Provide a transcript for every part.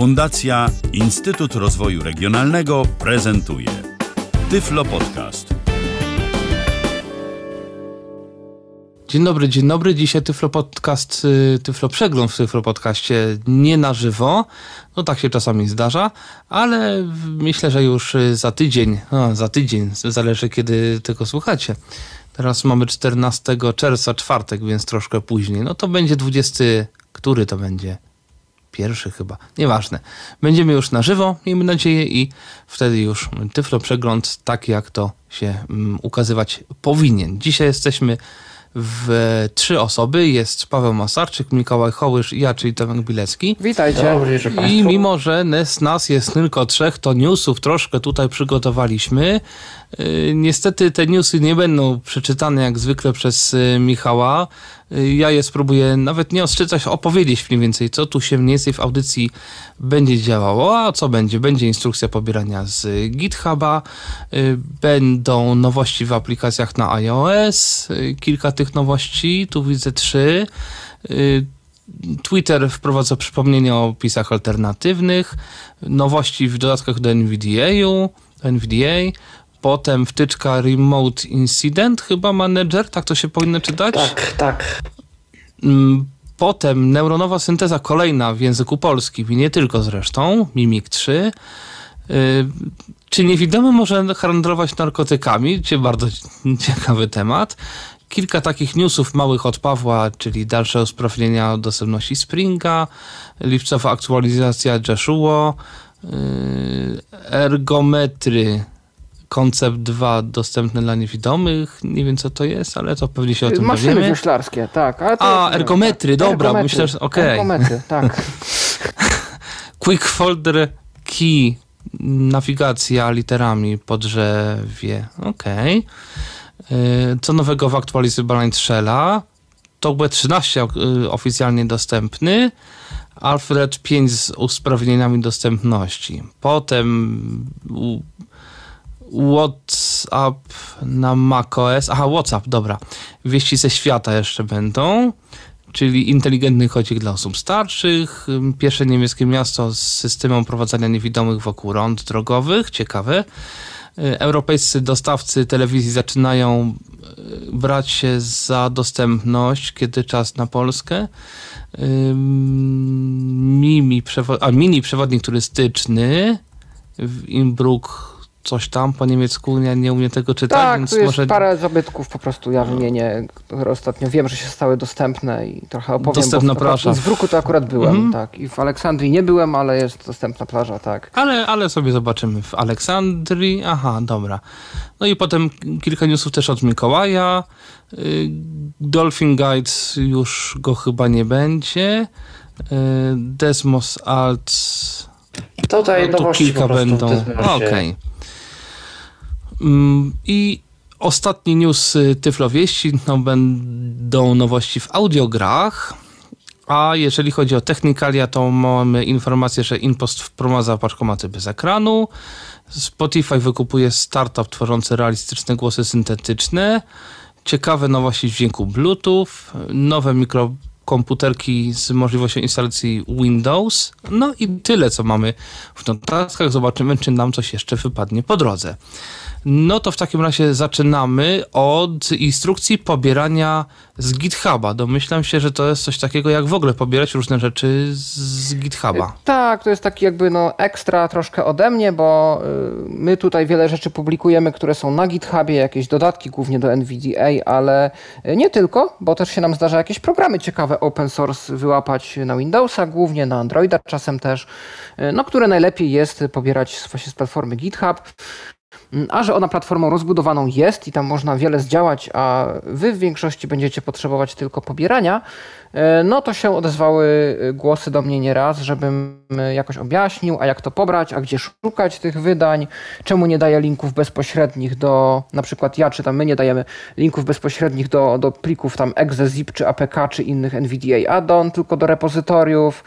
Fundacja Instytut Rozwoju Regionalnego prezentuje Tyflo Podcast. Dzień dobry, dzień dobry. Dzisiaj Tyflo Podcast, y, Tyflo Przegląd w Tyflo Podcaście nie na żywo. No tak się czasami zdarza, ale myślę, że już y, za tydzień, no, za tydzień, zależy kiedy tego słuchacie. Teraz mamy 14 czerwca, czwartek, więc troszkę później. No to będzie 20, który to będzie? Pierwszy chyba, nieważne. Będziemy już na żywo, miejmy nadzieję, i wtedy już Tyflo Przegląd, tak jak to się um, ukazywać powinien. Dzisiaj jesteśmy w trzy osoby. Jest Paweł Masarczyk, Mikołaj Hołysz i ja, czyli Tomek Bilecki. Witajcie. Dobry, I mimo, że nas jest tylko trzech, to newsów troszkę tutaj przygotowaliśmy. Y, niestety te newsy nie będą przeczytane jak zwykle przez y, Michała. Y, ja je spróbuję nawet nie odczytać, opowiedzieć mniej więcej, co tu się mniej więcej w audycji będzie działało. A co będzie? Będzie instrukcja pobierania z GitHuba, będą nowości w aplikacjach na iOS, kilka tych nowości, tu widzę trzy. Twitter wprowadza przypomnienia o opisach alternatywnych, nowości w dodatkach do NVDA-u, NVDA, Potem wtyczka Remote Incident, chyba Manager, tak to się powinno czytać? Tak, tak. Mm, potem neuronowa synteza kolejna w języku polskim i nie tylko zresztą, Mimik 3. Y, czy niewidomy może handlować narkotykami? Gdzie bardzo ciekawy temat. Kilka takich newsów małych od Pawła, czyli dalsze usprawnienia dostępności Springa, lipcowa aktualizacja Joshua, y, ergometry koncept 2 dostępny dla niewidomych. Nie wiem, co to jest, ale to pewnie się o tym Maszyny dowiemy. wioślarskie, tak. A, ergometry, tak. dobra, ergometry. myślę, że okej. Okay. Ergometry, tak. Quick Folder Key, nawigacja literami po drzewie, okej. Okay. Co nowego w aktualizacji Balance Shella? TalkBack 13 y, oficjalnie dostępny. Alfred 5 z usprawnieniami dostępności. Potem WhatsApp na macOS. Aha, WhatsApp, dobra. Wieści ze świata jeszcze będą, czyli inteligentny chodzik dla osób starszych. Pierwsze niemieckie miasto z systemem prowadzenia niewidomych wokół rąd drogowych. Ciekawe. Europejscy dostawcy telewizji zaczynają e, brać się za dostępność, kiedy czas na Polskę. Mimi, a mini przewodnik turystyczny w Innsbruck coś tam po niemiecku, nie, nie umiem tego czytać, tak, więc tu jest może... parę zabytków po prostu ja wymienię, które ostatnio wiem, że się stały dostępne i trochę opowiem. Dostępna plaża. W Bruku to akurat byłem, mm. tak. I w Aleksandrii nie byłem, ale jest dostępna plaża, tak. Ale, ale sobie zobaczymy. W Aleksandrii, aha, dobra. No i potem kilka newsów też od Mikołaja. Y, Dolphin Guide już go chyba nie będzie. Y, Desmos Alt... Tutaj no, tu kilka będą. Okej. Okay. Mm, I ostatni news Tyflowieści no, będą nowości w audiograch. A jeżeli chodzi o technikalia, to mamy informację, że InPost wprowadza paczkomaty bez ekranu. Spotify wykupuje startup tworzący realistyczne głosy syntetyczne. Ciekawe nowości w dźwięku Bluetooth. Nowe mikrokomputerki z możliwością instalacji Windows. No i tyle, co mamy w notatkach. Zobaczymy, czy nam coś jeszcze wypadnie po drodze. No to w takim razie zaczynamy od instrukcji pobierania z GitHuba. Domyślam się, że to jest coś takiego, jak w ogóle pobierać różne rzeczy z GitHuba. Tak, to jest taki jakby no ekstra troszkę ode mnie, bo y, my tutaj wiele rzeczy publikujemy, które są na GitHubie, jakieś dodatki głównie do NVDA, ale nie tylko, bo też się nam zdarza jakieś programy ciekawe open source wyłapać na Windowsa, głównie na Androida czasem też, y, no które najlepiej jest pobierać właśnie z platformy GitHub. Mm, a że ona platformą rozbudowaną jest i tam można wiele zdziałać, a wy w większości będziecie potrzebować tylko pobierania, e, no to się odezwały e, głosy do mnie nieraz, żebym e, jakoś objaśnił, a jak to pobrać, a gdzie szukać tych wydań, czemu nie daję linków bezpośrednich do, na przykład ja czy tam my nie dajemy linków bezpośrednich do, do plików tam exe, zip czy apk czy innych NVDA add-on, tylko do repozytoriów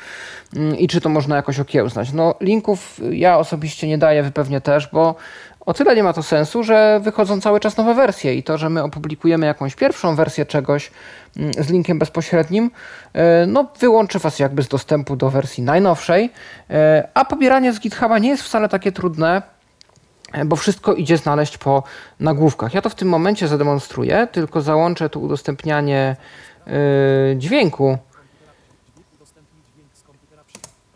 mm, i czy to można jakoś okiełznać. No linków ja osobiście nie daję, wy pewnie też, bo O tyle nie ma to sensu, że wychodzą cały czas nowe wersje i to, że my opublikujemy jakąś pierwszą wersję czegoś mm, z linkiem bezpośrednim, e, no wyłączy Was jakby z dostępu do wersji najnowszej, e, a pobieranie z GitHuba nie jest wcale takie trudne, e, bo wszystko idzie znaleźć po nagłówkach. Ja to w tym momencie zademonstruję, tylko załączę tu udostępnianie dźwięku.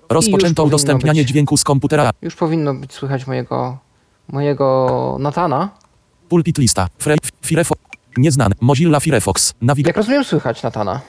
Rozpoczęto udostępnianie dźwięku z komputera. Już powinno być słychać mojego mojego Natana. Pulpit lista. Firefox. Nieznany. Mozilla Firefox. Navig Jak rozumiem, słychać Natana.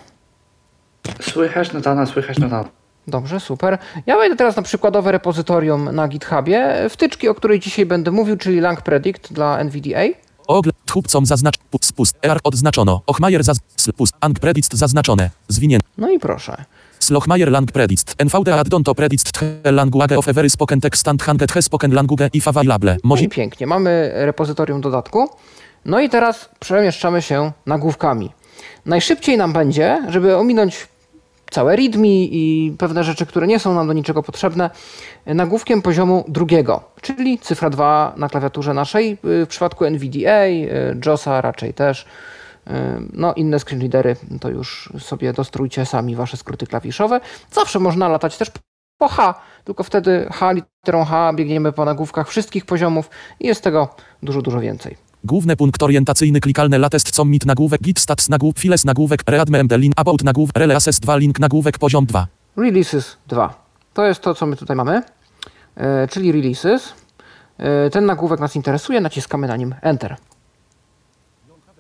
Słychać Natana, słychać Natana. Dobrze, super. Ja wejdę teraz na przykładowe repozytorium na GitHubie. Wtyczki, o której dzisiaj będę mówił, czyli Lang Predict dla NVDA. Ogl, tchupcom zaznacz, pust, pust, ER odznaczono, Ochmajer zaz, pust, ang predict zaznaczone, zwinięte. No i proszę. Slochmajer lang predicst. NVD addon to predicst tche language of every spoken text and hanget he spoken language i available. Mozi... Pięknie. Mamy repozytorium dodatku. No i teraz przemieszczamy się nagłówkami. Najszybciej nam będzie, żeby ominąć całe readme i pewne rzeczy, które nie są nam do niczego potrzebne, nagłówkiem poziomu drugiego, czyli cyfra 2 na klawiaturze naszej. W przypadku NVDA, JOSa raczej też. No, inne screenreadery to już sobie dostrójcie sami wasze skróty klawiszowe. Zawsze można latać też po H, tylko wtedy H literą H biegniemy po nagłówkach wszystkich poziomów i jest tego dużo, dużo więcej. Główny punkt orientacyjny klikalny latest commit nagłówek git stats nagłówek files nagłówek readme md link about nagłówek releases 2 link nagłówek poziom 2. Releases 2. To jest to, co my tutaj mamy, e, czyli releases. E, ten nagłówek nas interesuje, naciskamy na nim Enter.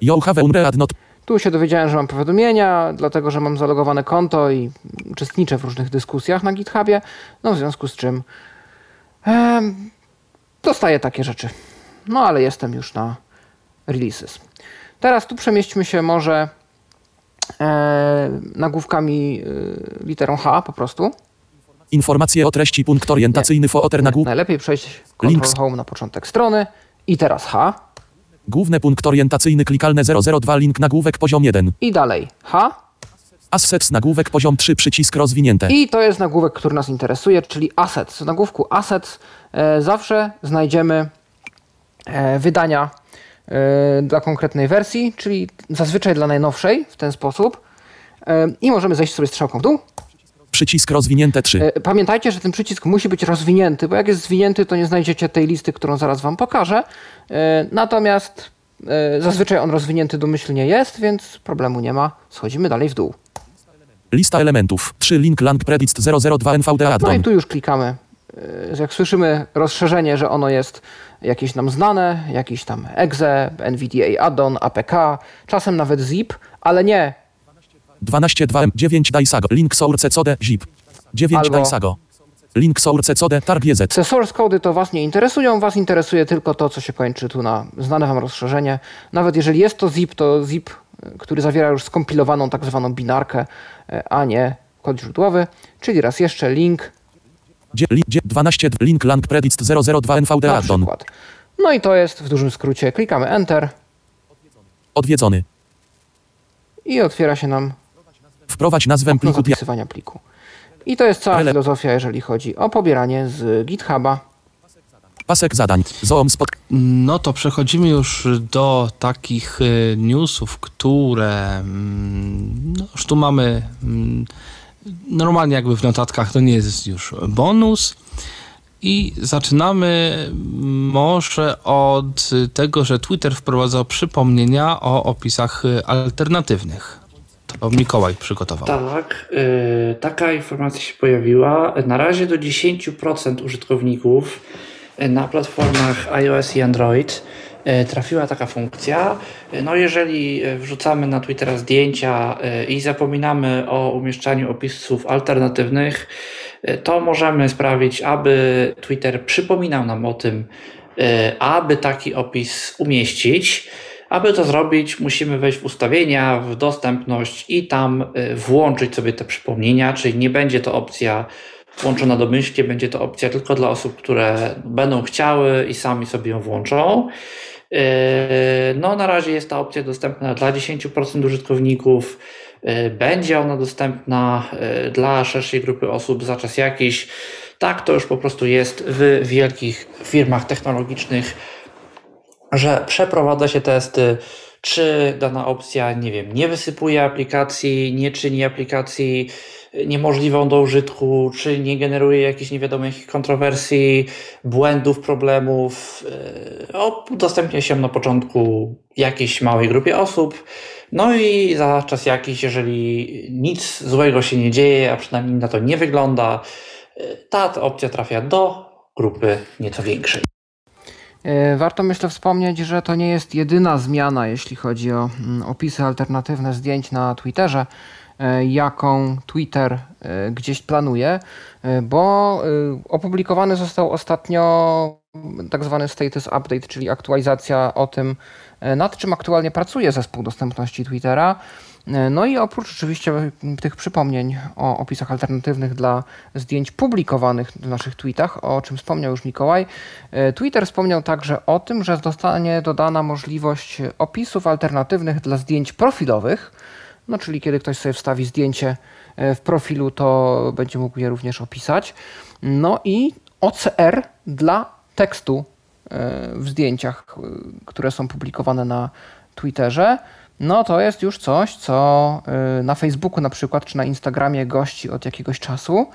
You have unread not. Tu się dowiedziałem, że mam powiadomienia, dlatego że mam zalogowane konto i uczestniczę w różnych dyskusjach na GitHubie, no w związku z czym dostaję takie rzeczy. No ale jestem już na releases. Teraz tu przemieśćmy się może e, nagłówkami e, literą H po prostu. Informacje o treści, punkt orientacyjny, footer nagłówek. Najlepiej przejść Ctrl Home na początek strony i teraz H. Główny punkt orientacyjny klikalne 002 link nagłówek poziom 1. I dalej. H. Assets nagłówek poziom 3 przycisk rozwinięte. I to jest nagłówek, który nas interesuje, czyli assets. W nagłówku assets e, zawsze znajdziemy e, wydania e, dla konkretnej wersji, czyli zazwyczaj dla najnowszej w ten sposób. E, I możemy zejść sobie strzałką w dół Przycisk rozwinięte 3. E, pamiętajcie, że ten przycisk musi być rozwinięty, bo jak jest zwinięty, to nie znajdziecie tej listy, którą zaraz Wam pokażę. E, natomiast e, zazwyczaj on rozwinięty domyślnie jest, więc problemu nie ma. Schodzimy dalej w dół. Lista elementów. 3 link lang predict 002 NVD addon. No i tu już klikamy. Jak słyszymy rozszerzenie, że ono jest jakieś nam znane, jakiś tam exe, NVDA addon, APK, czasem nawet zip, ale nie 12.2m 9 Daisago. Link source code zip. 9 Albo... Daisago. Link source code targ JZ. Te source cody to Was nie interesują, Was interesuje tylko to, co się kończy tu na znane Wam rozszerzenie. Nawet jeżeli jest to zip, to zip, który zawiera już skompilowaną tak zwaną binarkę, e, a nie kod źródłowy. Czyli raz jeszcze link. 12 link lang predict 002 NVD addon. No i to jest w dużym skrócie. Klikamy Enter. Odwiedzony. I otwiera się nam Wprowadź nazwę pliku. Zapisywania pliku. I to jest cała filozofia, jeżeli chodzi o pobieranie z GitHuba. Pasek zadań. Zoom spot. No to przechodzimy już do takich y, newsów, które mm, no już tu mamy mm, normalnie jakby w notatkach to nie jest już bonus. I zaczynamy może od tego, że Twitter wprowadzał przypomnienia o opisach alternatywnych. To Mikołaj przygotował. Tak, yy, taka informacja się pojawiła. Na razie do 10% użytkowników y, na platformach iOS i Android y, trafiła taka funkcja. Y, no jeżeli wrzucamy na Twittera zdjęcia i zapominamy o umieszczaniu opisów alternatywnych, to możemy sprawić, aby Twitter przypominał nam o tym, aby taki opis umieścić. Aby to zrobić, musimy wejść w ustawienia, w dostępność i tam y, włączyć sobie te przypomnienia, czyli nie będzie to opcja włączona domyślnie, będzie to opcja tylko dla osób, które będą chciały i sami sobie ją włączą. Y, no, na razie jest ta opcja dostępna dla 10% użytkowników. Y, będzie ona dostępna dla szerszej grupy osób za czas jakiś. Tak to już po prostu jest w wielkich firmach technologicznych że przeprowadza się testy, czy dana opcja, nie wiem, nie wysypuje aplikacji, nie czyni aplikacji niemożliwą do użytku, czy nie generuje jakichś niewiadomych kontrowersji, błędów, problemów. E, udostępnia się na początku jakiejś małej grupie osób, no i za czas jakiś, jeżeli nic złego się nie dzieje, a przynajmniej na to nie wygląda, e, ta opcja trafia do grupy nieco większej. E, warto myślę wspomnieć, że to nie jest jedyna zmiana, jeśli chodzi o mm, opisy alternatywne zdjęć na Twitterze, e, jaką Twitter e, gdzieś planuje, bo opublikowany został ostatnio tak zwany status update, czyli aktualizacja o tym, nad czym aktualnie pracuje zespół dostępności Twittera. E, no i oprócz oczywiście tych przypomnień o opisach alternatywnych dla zdjęć publikowanych w naszych tweetach, o czym wspomniał już Mikołaj, e, Twitter wspomniał także o tym, że zostanie dodana możliwość opisów alternatywnych dla zdjęć profilowych. No, czyli kiedy ktoś sobie wstawi zdjęcie e, w profilu, to będzie mógł je również opisać. No i OCR dla tekstu w zdjęciach, które są publikowane na Twitterze no to jest już coś, co y, na Facebooku na przykład, czy na Instagramie gości od jakiegoś czasu.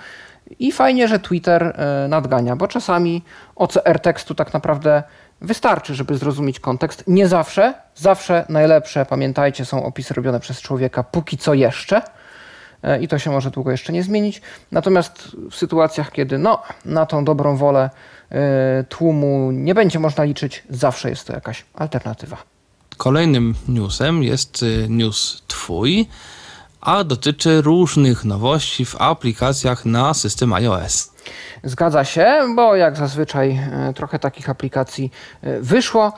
I fajnie, że Twitter y, nadgania, bo czasami OCR tekstu tak naprawdę wystarczy, żeby zrozumieć kontekst. Nie zawsze, zawsze najlepsze, pamiętajcie, są opisy robione przez człowieka, póki co jeszcze. Y, I to się może długo jeszcze nie zmienić. Natomiast w sytuacjach, kiedy no, na tą dobrą wolę tłumu nie będzie można liczyć, zawsze jest to jakaś alternatywa. Kolejnym newsem jest y, news Twój, a dotyczy różnych nowości w aplikacjach na system iOS. Zgadza się, bo jak zazwyczaj e, trochę takich aplikacji e, wyszło.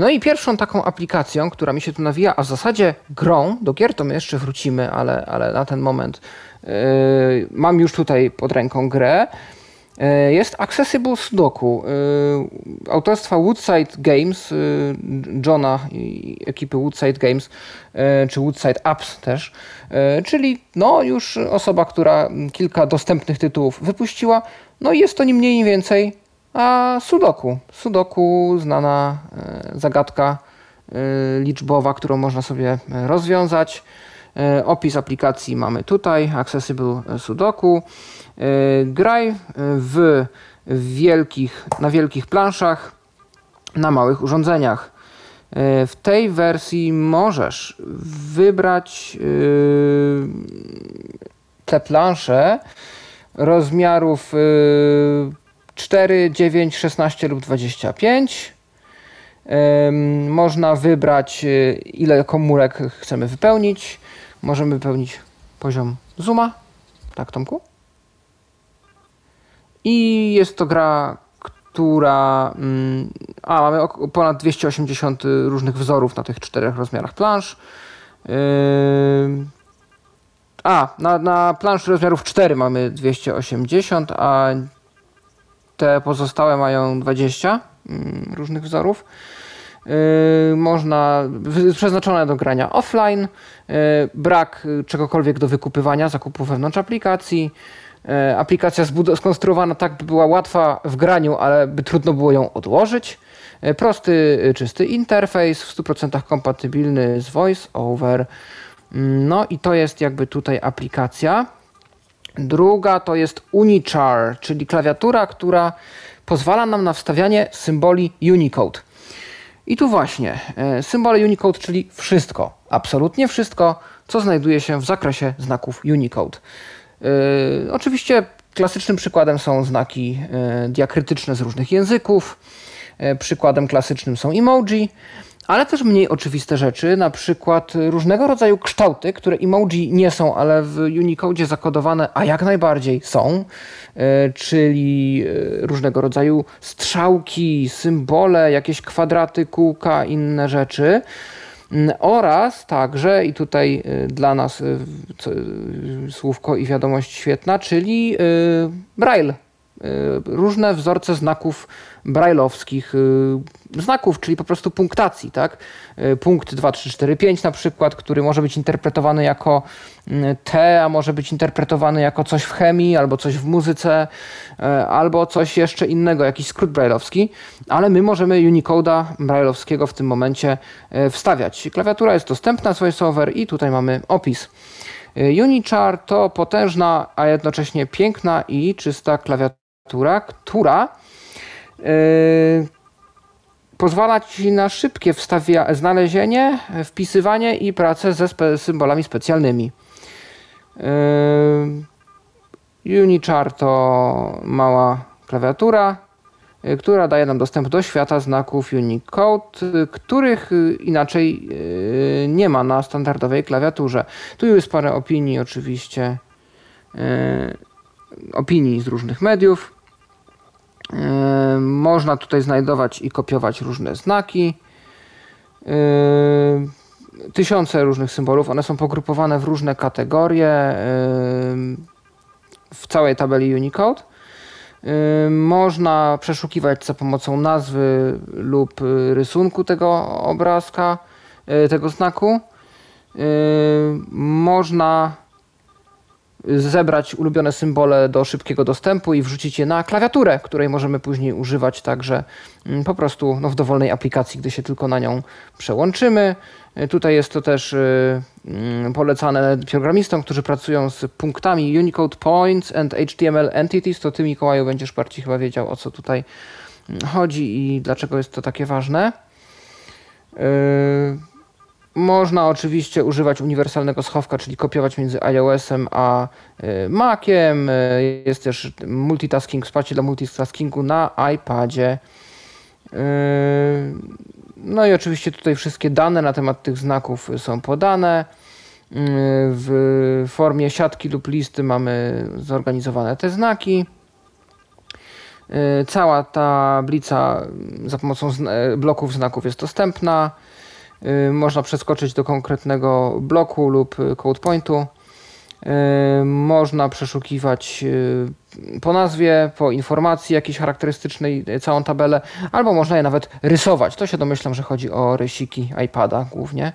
No i pierwszą taką aplikacją, która mi się tu nawija, a w zasadzie grą, do gier to my jeszcze wrócimy, ale, ale na ten moment mam już tutaj pod ręką grę. E, jest Accessible Sudoku e, autorstwa Woodside Games, e, Johna i ekipy Woodside Games, czy Woodside Apps też, czyli no już osoba, która kilka dostępnych tytułów wypuściła. No i jest to ni mniej, ni więcej a Sudoku. Sudoku, znana zagadka liczbowa, którą można sobie rozwiązać. Opis aplikacji mamy tutaj, Accessible Sudoku. E, graj w wielkich, na wielkich planszach, na małych urządzeniach. E, w tej wersji możesz wybrać e, te plansze rozmiarów 4, 9, 16 lub 25. Można wybrać ile komórek chcemy wypełnić. Możemy wypełnić poziom zooma. Tak, Tomku? I jest to gra, która. Mm, a, mamy ponad 280 różnych wzorów na tych czterech rozmiarach plansz. Yy, a, na, na rozmiarów 4 mamy 280, a te pozostałe mają 20 mm, różnych wzorów. Yy, można, przeznaczone do grania offline, yy, brak czegokolwiek do wykupywania, zakupu wewnątrz aplikacji, aplikacja skonstruowana tak, by była łatwa w graniu, ale by trudno było ją odłożyć. Prosty, czysty interfejs, w 100% kompatybilny z VoiceOver. Mm, no i to jest jakby tutaj aplikacja. Druga to jest Unichar, czyli klawiatura, która pozwala nam na wstawianie symboli Unicode. I tu właśnie symbole Unicode, czyli wszystko, absolutnie wszystko, co znajduje się w zakresie znaków Unicode. Yy, oczywiście klasycznym przykładem są znaki yy, diakrytyczne z różnych języków. Przykładem klasycznym są emoji, ale też mniej oczywiste rzeczy, na przykład różnego rodzaju kształty, które emoji nie są, ale w Unicode zakodowane, a jak najbardziej są, czyli różnego rodzaju strzałki, symbole, jakieś kwadraty, kółka, inne rzeczy. Mm, oraz także, i tutaj y, dla nas słówko i wiadomość świetna, czyli Braille. Różne wzorce znaków brajlowskich, znaków, czyli po prostu punktacji, tak? Punkt 2, 3, 4, 5 na przykład, który może być interpretowany jako T, a może być interpretowany jako coś w chemii, albo coś w muzyce, albo coś jeszcze innego, jakiś skrót brajlowski, ale my możemy Unicode'a brajlowskiego w tym momencie wstawiać. Klawiatura jest dostępna z VoiceOver i tutaj mamy opis. Unichar to potężna, a jednocześnie piękna i czysta klawiatura, która yy, pozwala Ci na szybkie wstawia, znalezienie, wpisywanie i pracę ze spe symbolami specjalnymi. Yy, Unichar to mała klawiatura, Y, która daje nam dostęp do świata znaków Unicode, których inaczej nie ma na standardowej klawiaturze. Tu jest parę opinii oczywiście, opinii z różnych mediów. Można tutaj znajdować i kopiować różne znaki. Tysiące różnych symbolów, one są pogrupowane w różne kategorie w całej tabeli Unicode. Można przeszukiwać za pomocą nazwy lub rysunku tego obrazka, tego znaku. Można zebrać ulubione symbole do szybkiego dostępu i wrzucić je na klawiaturę, której możemy później używać także mm, po prostu no, w dowolnej aplikacji, gdy się tylko na nią przełączymy. Y, tutaj jest to też y, mm, polecane programistom, którzy pracują z punktami Unicode Points and HTML Entities. To ty, Mikołaju, będziesz bardziej chyba wiedział, o co tutaj mm, chodzi i dlaczego jest to takie ważne. Można oczywiście używać uniwersalnego schowka, czyli kopiować między iOS-em a Maciem. Jest też multitasking, wsparcie dla multitaskingu na iPadzie. No i oczywiście tutaj wszystkie dane na temat tych znaków są podane. W formie siatki lub listy mamy zorganizowane te znaki. Cała tablica za pomocą bloków znaków jest dostępna. Można przeskoczyć do konkretnego bloku lub code pointu. Można przeszukiwać po nazwie, po informacji jakiejś charakterystycznej całą tabelę, albo można je nawet rysować. To się domyślam, że chodzi o rysiki iPada głównie.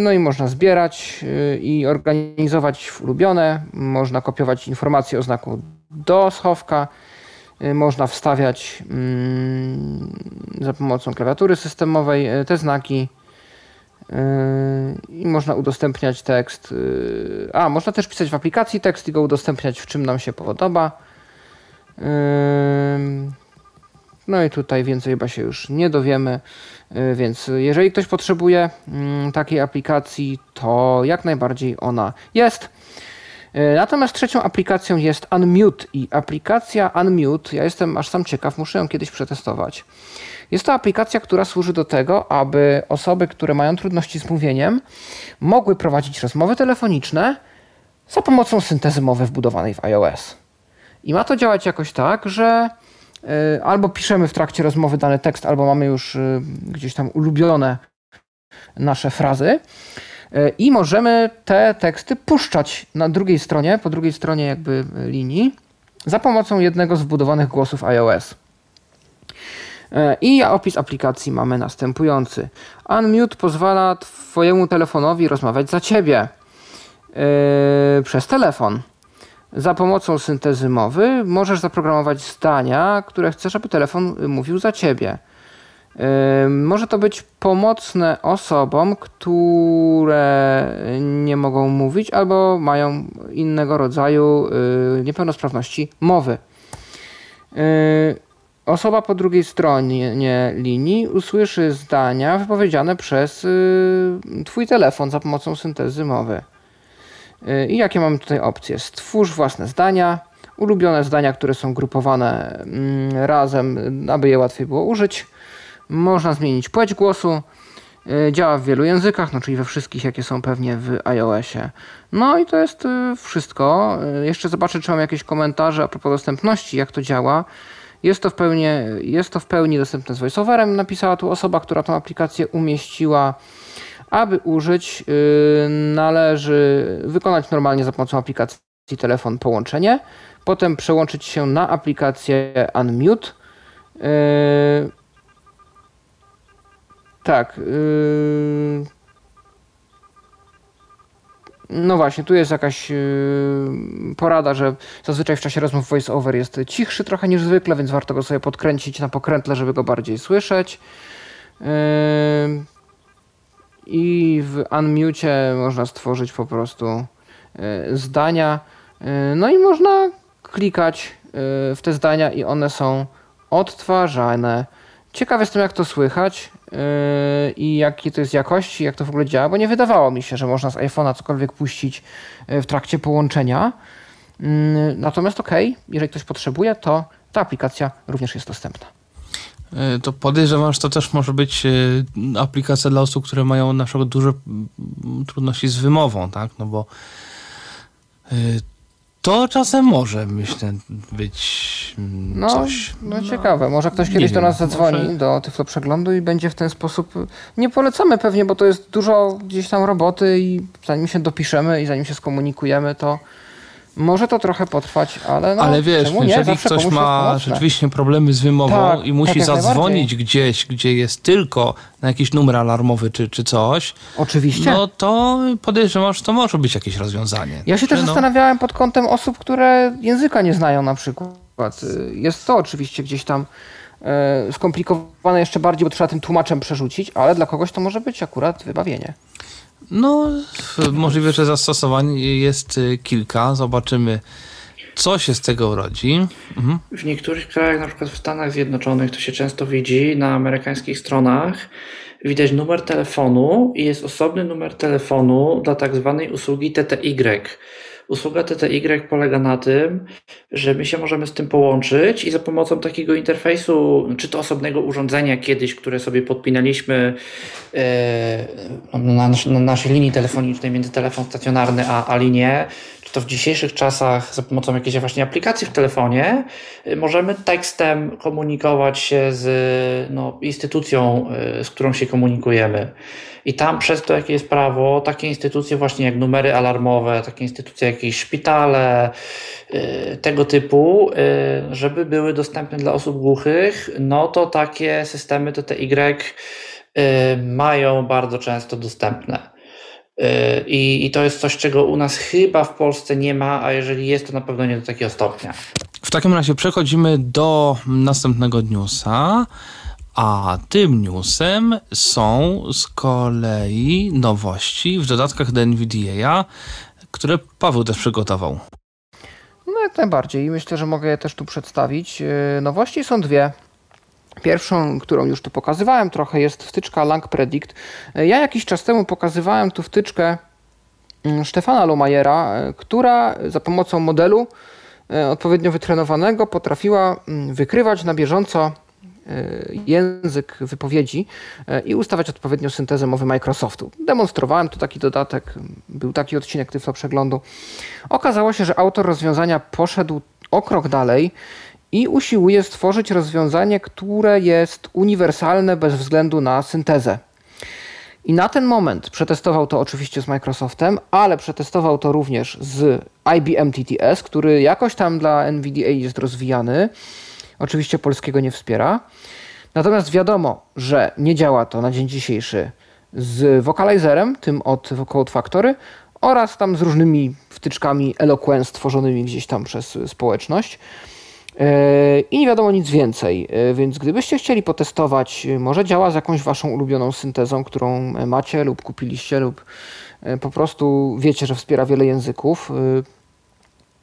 No i można zbierać y, i organizować w ulubione. Można kopiować informacje o znaku do schowka. Y, można wstawiać mm, za pomocą klawiatury systemowej y, te znaki i można udostępniać tekst. Y, a, można też pisać w aplikacji tekst i go udostępniać w czym nam się podoba. No i tutaj więcej chyba się już nie dowiemy, więc jeżeli ktoś potrzebuje mm, takiej aplikacji, to jak najbardziej ona jest. Y, natomiast trzecią aplikacją jest Unmute i aplikacja Unmute, ja jestem aż sam ciekaw, muszę ją kiedyś przetestować. Jest to aplikacja, która służy do tego, aby osoby, które mają trudności z mówieniem, mogły prowadzić rozmowy telefoniczne za pomocą syntezy mowy wbudowanej w iOS. I ma to działać jakoś tak, że y, albo piszemy w trakcie rozmowy dany tekst, albo mamy już y, gdzieś tam ulubione nasze frazy i możemy te teksty puszczać na drugiej stronie, po drugiej stronie jakby linii za pomocą jednego z wbudowanych głosów iOS. E, I opis aplikacji mamy następujący. Unmute pozwala Twojemu telefonowi rozmawiać za Ciebie yy, przez telefon. Za pomocą syntezy mowy możesz zaprogramować zdania, które chcesz, aby telefon mówił za Ciebie. Może to być pomocne osobom, które nie mogą mówić albo mają innego rodzaju yy, niepełnosprawności mowy. Osoba po drugiej stronie linii usłyszy zdania wypowiedziane przez y, Twój telefon za pomocą syntezy mowy. Y, I jakie mamy tutaj opcje? Stwórz własne zdania, ulubione zdania, które są grupowane mm, razem, aby je łatwiej było użyć. Można zmienić płeć głosu. Y, działa w wielu językach, no czyli we wszystkich, jakie są pewnie w iOSie. No i to jest wszystko. Jeszcze zobaczę, czy mam jakieś komentarze a propos dostępności, jak to działa. Jest to w pełni, jest to w pełni dostępne z VoiceOverem, napisała tu osoba, która tą aplikację umieściła. Aby użyć, należy wykonać normalnie za pomocą aplikacji telefon połączenie, potem przełączyć się na aplikację Unmute. Tak. No właśnie, tu jest jakaś porada, że zazwyczaj w czasie rozmów voice-over jest cichszy trochę niż zwykle, więc warto go sobie podkręcić na pokrętle, żeby go bardziej słyszeć. I w Unmute można stworzyć po prostu e, zdania. E, no i można klikać e, w te zdania i one są odtwarzane. Ciekaw jestem, jak to słychać i jakie to jest jakości, jak to w ogóle działa, bo nie wydawało mi się, że można z iPhone'a cokolwiek puścić w trakcie połączenia. Mm, natomiast ok, jeżeli ktoś potrzebuje, to ta aplikacja również jest dostępna. To podejrzewam, że to też może być aplikacja dla osób, które mają na przykład duże trudności z wymową, tak? No bo to czasem może, myślę, być no, coś. No, no ciekawe. Może ktoś kiedyś do nas zadzwoni, może... do Tyflo Przeglądu i będzie w ten sposób... Nie polecamy pewnie, bo to jest dużo gdzieś tam roboty i zanim się dopiszemy i zanim się skomunikujemy, to może to trochę potrwać, ale no, Ale wiesz, jeżeli ktoś ma rzeczywiście problemy z wymową tak, i musi tak zadzwonić gdzieś, gdzie jest tylko na jakiś numer alarmowy czy, czy coś, Oczywiście. no to podejrzewam, że to może być jakieś rozwiązanie. Ja się też no... zastanawiałem pod kątem osób, które języka nie znają na przykład. Jest to oczywiście gdzieś tam e, skomplikowane jeszcze bardziej, bo trzeba tym tłumaczem przerzucić, ale dla kogoś to może być akurat wybawienie. No, możliwe, że zastosowań jest y, kilka. Zobaczymy, co się z tego urodzi. Mhm. W niektórych krajach, na przykład w Stanach Zjednoczonych, to się często widzi na amerykańskich stronach. Widać numer telefonu i jest osobny numer telefonu dla tak zwanej usługi TTY. Usługa TTY polega na tym, że my się możemy z tym połączyć i za pomocą takiego interfejsu, czy to osobnego urządzenia kiedyś, które sobie podpinaliśmy e, na, na naszej linii telefonicznej między telefon stacjonarny a, a linię, to w dzisiejszych czasach za pomocą jakiejś właśnie aplikacji w telefonie, e, możemy tekstem komunikować się z no, instytucją, e, z którą się komunikujemy. I tam przez to, jakie jest prawo, takie instytucje właśnie jak numery alarmowe, takie instytucje jak jakieś szpitale, y, tego typu, y, żeby były dostępne dla osób głuchych, no to takie systemy TTY y, mają bardzo często dostępne. I, I to jest coś, czego u nas chyba w Polsce nie ma, a jeżeli jest, to na pewno nie do takiego stopnia. W takim razie przechodzimy do następnego newsa. A tym newsem są z kolei nowości w dodatkach do NVDA, które Paweł też przygotował. No jak najbardziej i myślę, że mogę je też tu przedstawić. E, nowości są dwie. Pierwszą, którą już tu pokazywałem trochę, jest wtyczka Lang Predict. E, ja jakiś czas temu pokazywałem tu wtyczkę mm, Stefana Lumajera, e, która za pomocą modelu odpowiednio wytrenowanego potrafiła mm, wykrywać na bieżąco E, język wypowiedzi e, i ustawiać odpowiednio syntezę mowy Microsoftu. Demonstrowałem tu taki dodatek, był taki odcinek Tyflo Przeglądu. Okazało się, że autor rozwiązania poszedł o krok dalej i usiłuje stworzyć rozwiązanie, które jest uniwersalne bez względu na syntezę. I na ten moment przetestował to oczywiście z Microsoftem, ale przetestował to również z IBM TTS, który jakoś tam dla NVDA jest rozwijany. Oczywiście polskiego nie wspiera. Natomiast wiadomo, że nie działa to na dzień dzisiejszy z Vocalizerem, tym od Code Factory, oraz tam z różnymi wtyczkami Eloquence stworzonymi gdzieś tam przez społeczność. E, I nie wiadomo nic więcej, e, więc gdybyście chcieli potestować, może działa z jakąś waszą ulubioną syntezą, którą macie lub kupiliście, lub e, po prostu wiecie, że wspiera wiele języków,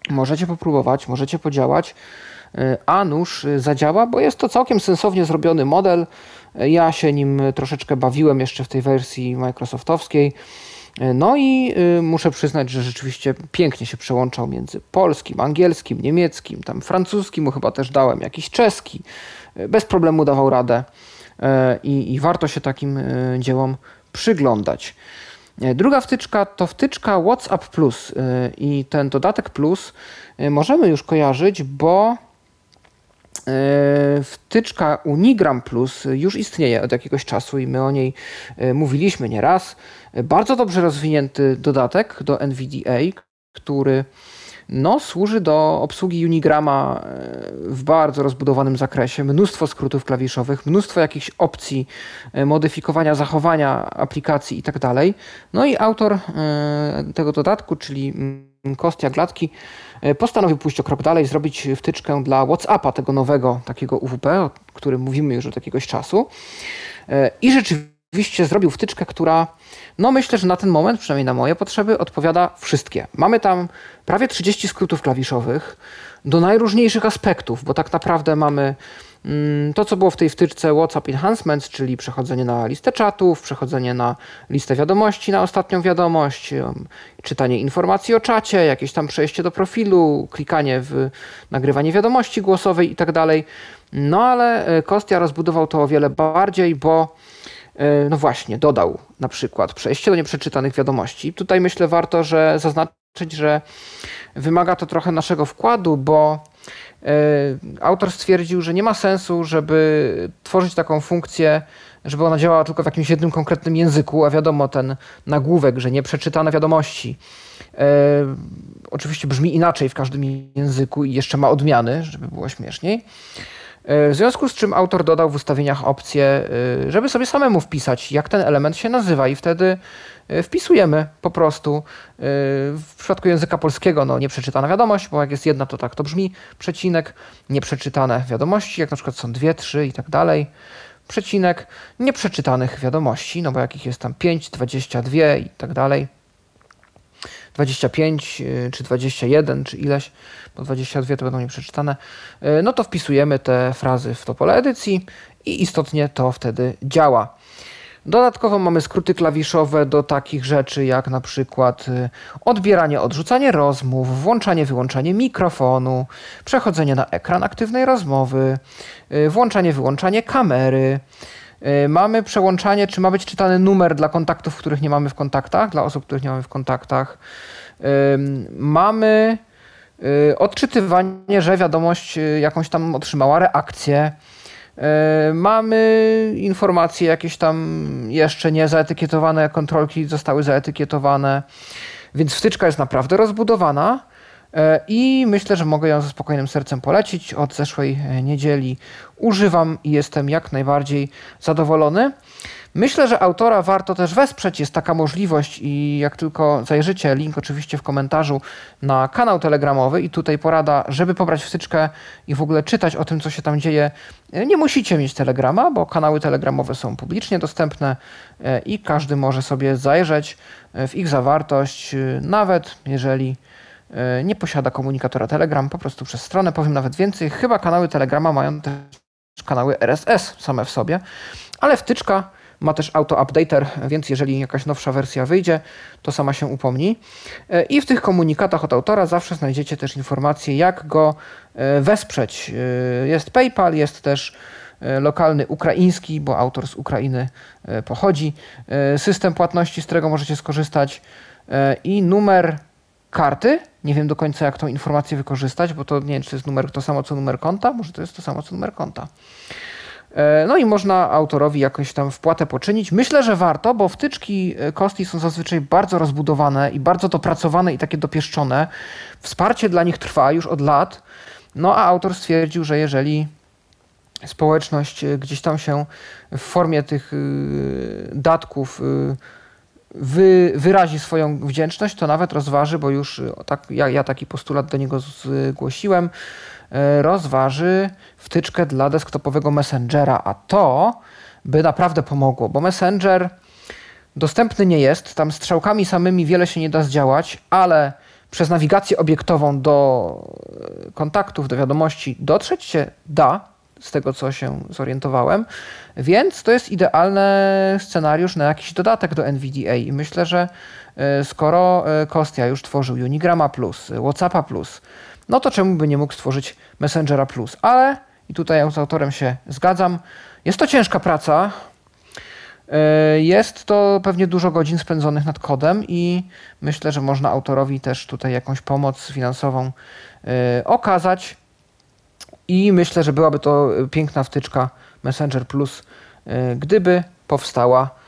możecie popróbować, możecie podziałać. E, a nuż e, zadziała, bo jest to całkiem sensownie zrobiony model. E, ja się nim troszeczkę bawiłem jeszcze w tej wersji Microsoftowskiej. No i muszę przyznać, że rzeczywiście pięknie się przełączał między polskim, angielskim, niemieckim, tam francuskim, chyba też dałem jakiś czeski. Bez problemu dawał radę i, i warto się takim dziełom przyglądać. Druga wtyczka to wtyczka WhatsApp Plus i ten dodatek Plus możemy już kojarzyć, bo E, wtyczka Unigram Plus już istnieje od jakiegoś czasu i my o niej e, mówiliśmy nieraz. Bardzo dobrze rozwinięty dodatek do NVDA, który no, służy do obsługi Unigrama e, w bardzo rozbudowanym zakresie. Mnóstwo skrótów klawiszowych, mnóstwo jakichś opcji e, modyfikowania zachowania aplikacji i tak. No i autor tego dodatku, czyli Kostia Gladki, postanowił pójść o krok dalej, zrobić wtyczkę dla WhatsAppa, tego nowego takiego UWP, o którym mówimy już od jakiegoś czasu. I rzeczywiście zrobił wtyczkę, która no myślę, że na ten moment, przynajmniej na moje potrzeby, odpowiada wszystkie. Mamy tam prawie 30 skrótów klawiszowych do najróżniejszych aspektów, bo tak naprawdę mamy to, co było w tej wtyczce WhatsApp Enhancements, czyli przechodzenie na listę czatów, przechodzenie na listę wiadomości, na ostatnią wiadomość, czytanie informacji o czacie, jakieś tam przejście do profilu, klikanie w nagrywanie wiadomości głosowej i tak dalej. No ale e, Kostia rozbudował to o wiele bardziej, bo E, no właśnie, dodał na przykład przejście do nieprzeczytanych wiadomości. Tutaj myślę warto, że zaznaczyć, że wymaga to trochę naszego wkładu, bo autor stwierdził, że nie ma sensu, żeby tworzyć taką funkcję, żeby ona działała tylko w jakimś jednym konkretnym języku, a wiadomo, ten nagłówek, że nieprzeczytane wiadomości e, oczywiście brzmi inaczej w każdym języku i jeszcze ma odmiany, żeby było śmieszniej. E, w związku z czym autor dodał w ustawieniach opcję, e, żeby sobie samemu wpisać, jak ten element się nazywa, i wtedy e, wpisujemy po prostu. W przypadku języka polskiego, no nieprzeczytana wiadomość, bo jak jest jedna, to tak to brzmi, przecinek, nieprzeczytane wiadomości, jak na przykład są dwie, trzy i tak dalej, przecinek, nieprzeczytanych wiadomości, no bo jakich jest tam 5, 22 i tak dalej. 25 y, czy 21 czy ileś, bo 22 to będą nieprzeczytane, no to wpisujemy te frazy w to pole edycji i istotnie to wtedy działa. Dodatkowo mamy skróty klawiszowe do takich rzeczy jak na przykład y, odbieranie, odrzucanie rozmów, włączanie, wyłączanie mikrofonu, przechodzenie na ekran aktywnej rozmowy, włączanie, wyłączanie kamery, Y, mamy przełączanie, czy ma być czytany numer dla kontaktów, których nie mamy w kontaktach, dla osób, których nie mamy w kontaktach. Mamy y, odczytywanie, że wiadomość y, jakąś tam otrzymała reakcję. Mamy informacje jakieś tam jeszcze nie zaetykietowane, kontrolki zostały zaetykietowane, więc wtyczka jest naprawdę rozbudowana. E, i myślę, że mogę ją ze spokojnym sercem polecić. Od zeszłej e, niedzieli używam i jestem jak najbardziej zadowolony. Myślę, że autora warto też wesprzeć. Jest taka możliwość i jak tylko zajrzycie, link oczywiście w komentarzu na kanał telegramowy i tutaj porada, żeby pobrać wstyczkę i w ogóle czytać o tym, co się tam dzieje. E, nie musicie mieć telegrama, bo kanały telegramowe są publicznie dostępne i każdy może sobie zajrzeć w ich zawartość, nawet jeżeli E, nie posiada komunikatora Telegram, po prostu przez stronę. Powiem nawet więcej, chyba kanały Telegrama mają też kanały RSS same w sobie, ale wtyczka ma też auto-updater, więc jeżeli jakaś nowsza wersja wyjdzie, to sama się upomni. E, I w tych komunikatach od autora zawsze znajdziecie też informacje, jak go e, wesprzeć. Jest PayPal, jest też lokalny ukraiński, bo autor z Ukrainy pochodzi, system płatności, z którego możecie skorzystać i numer karty. Nie wiem do końca, jak tą informację wykorzystać, bo to nie wiem, czy to jest numer to samo co numer konta. Może to jest to samo co numer konta. E, no i można autorowi jakąś tam wpłatę poczynić. Myślę, że warto, bo wtyczki e, Kosti są zazwyczaj bardzo rozbudowane i bardzo dopracowane i takie dopieszczone. Wsparcie dla nich trwa już od lat. No a autor stwierdził, że jeżeli społeczność e, gdzieś tam się w formie tych datków wy, wyrazi swoją wdzięczność, to nawet rozważy, bo już tak, ja, ja taki postulat do niego zgłosiłem, rozważy wtyczkę dla desktopowego Messengera, a to by naprawdę pomogło, bo Messenger dostępny nie jest, tam strzałkami samymi wiele się nie da zdziałać, ale przez nawigację obiektową do e, kontaktów, do wiadomości dotrzeć się da, z tego co się zorientowałem. Więc to jest idealny scenariusz na jakiś dodatek do NVDA i myślę, że e, skoro e, Kostia już tworzył Unigrama Plus, Whatsappa Plus, no to czemu by nie mógł stworzyć Messengera Plus? Ale, i tutaj z autorem się zgadzam, jest to ciężka praca, e, jest to pewnie dużo godzin spędzonych nad kodem i myślę, że można autorowi też tutaj jakąś pomoc finansową okazać. I myślę, że byłaby to piękna wtyczka Messenger Plus, e, gdyby powstała E,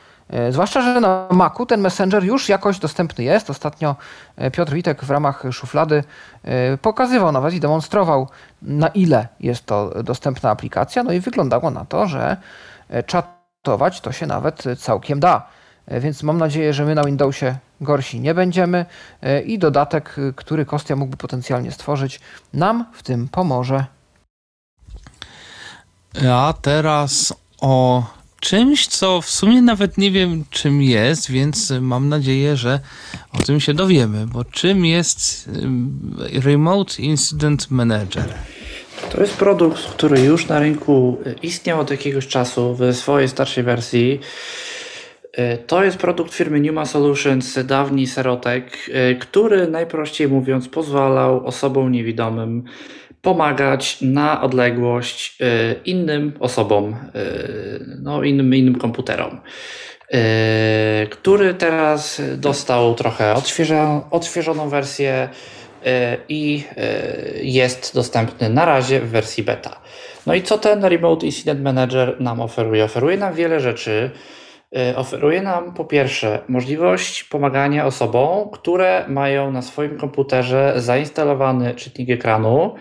zwłaszcza, że na Macu ten Messenger już jakoś dostępny jest. Ostatnio e, Piotr Witek w ramach szuflady e, pokazywał nawet i demonstrował, na ile jest to dostępna aplikacja. No i wyglądało na to, że czatować to się nawet całkiem da. Więc mam nadzieję, że my na Windowsie gorsi nie będziemy i dodatek, który Kostia mógłby potencjalnie stworzyć, nam w tym pomoże. A teraz o czymś, co w sumie nawet nie wiem czym jest, więc mam nadzieję, że o tym się dowiemy, bo czym jest Remote Incident Manager? To jest produkt, który już na rynku istniał od jakiegoś czasu w swojej starszej wersji. To jest produkt firmy Numa Solutions, dawni Serotek, który najprościej mówiąc pozwalał osobom niewidomym pomagać na odległość y, innym osobom, y, no innym, innym komputerom, y, który teraz dostał trochę odświeżoną wersję i jest dostępny na razie w wersji beta. No i co ten Remote Incident Manager nam oferuje? Oferuje nam wiele rzeczy. Oferuje nam po pierwsze możliwość pomagania osobom, które mają na swoim komputerze zainstalowany czytnik ekranu,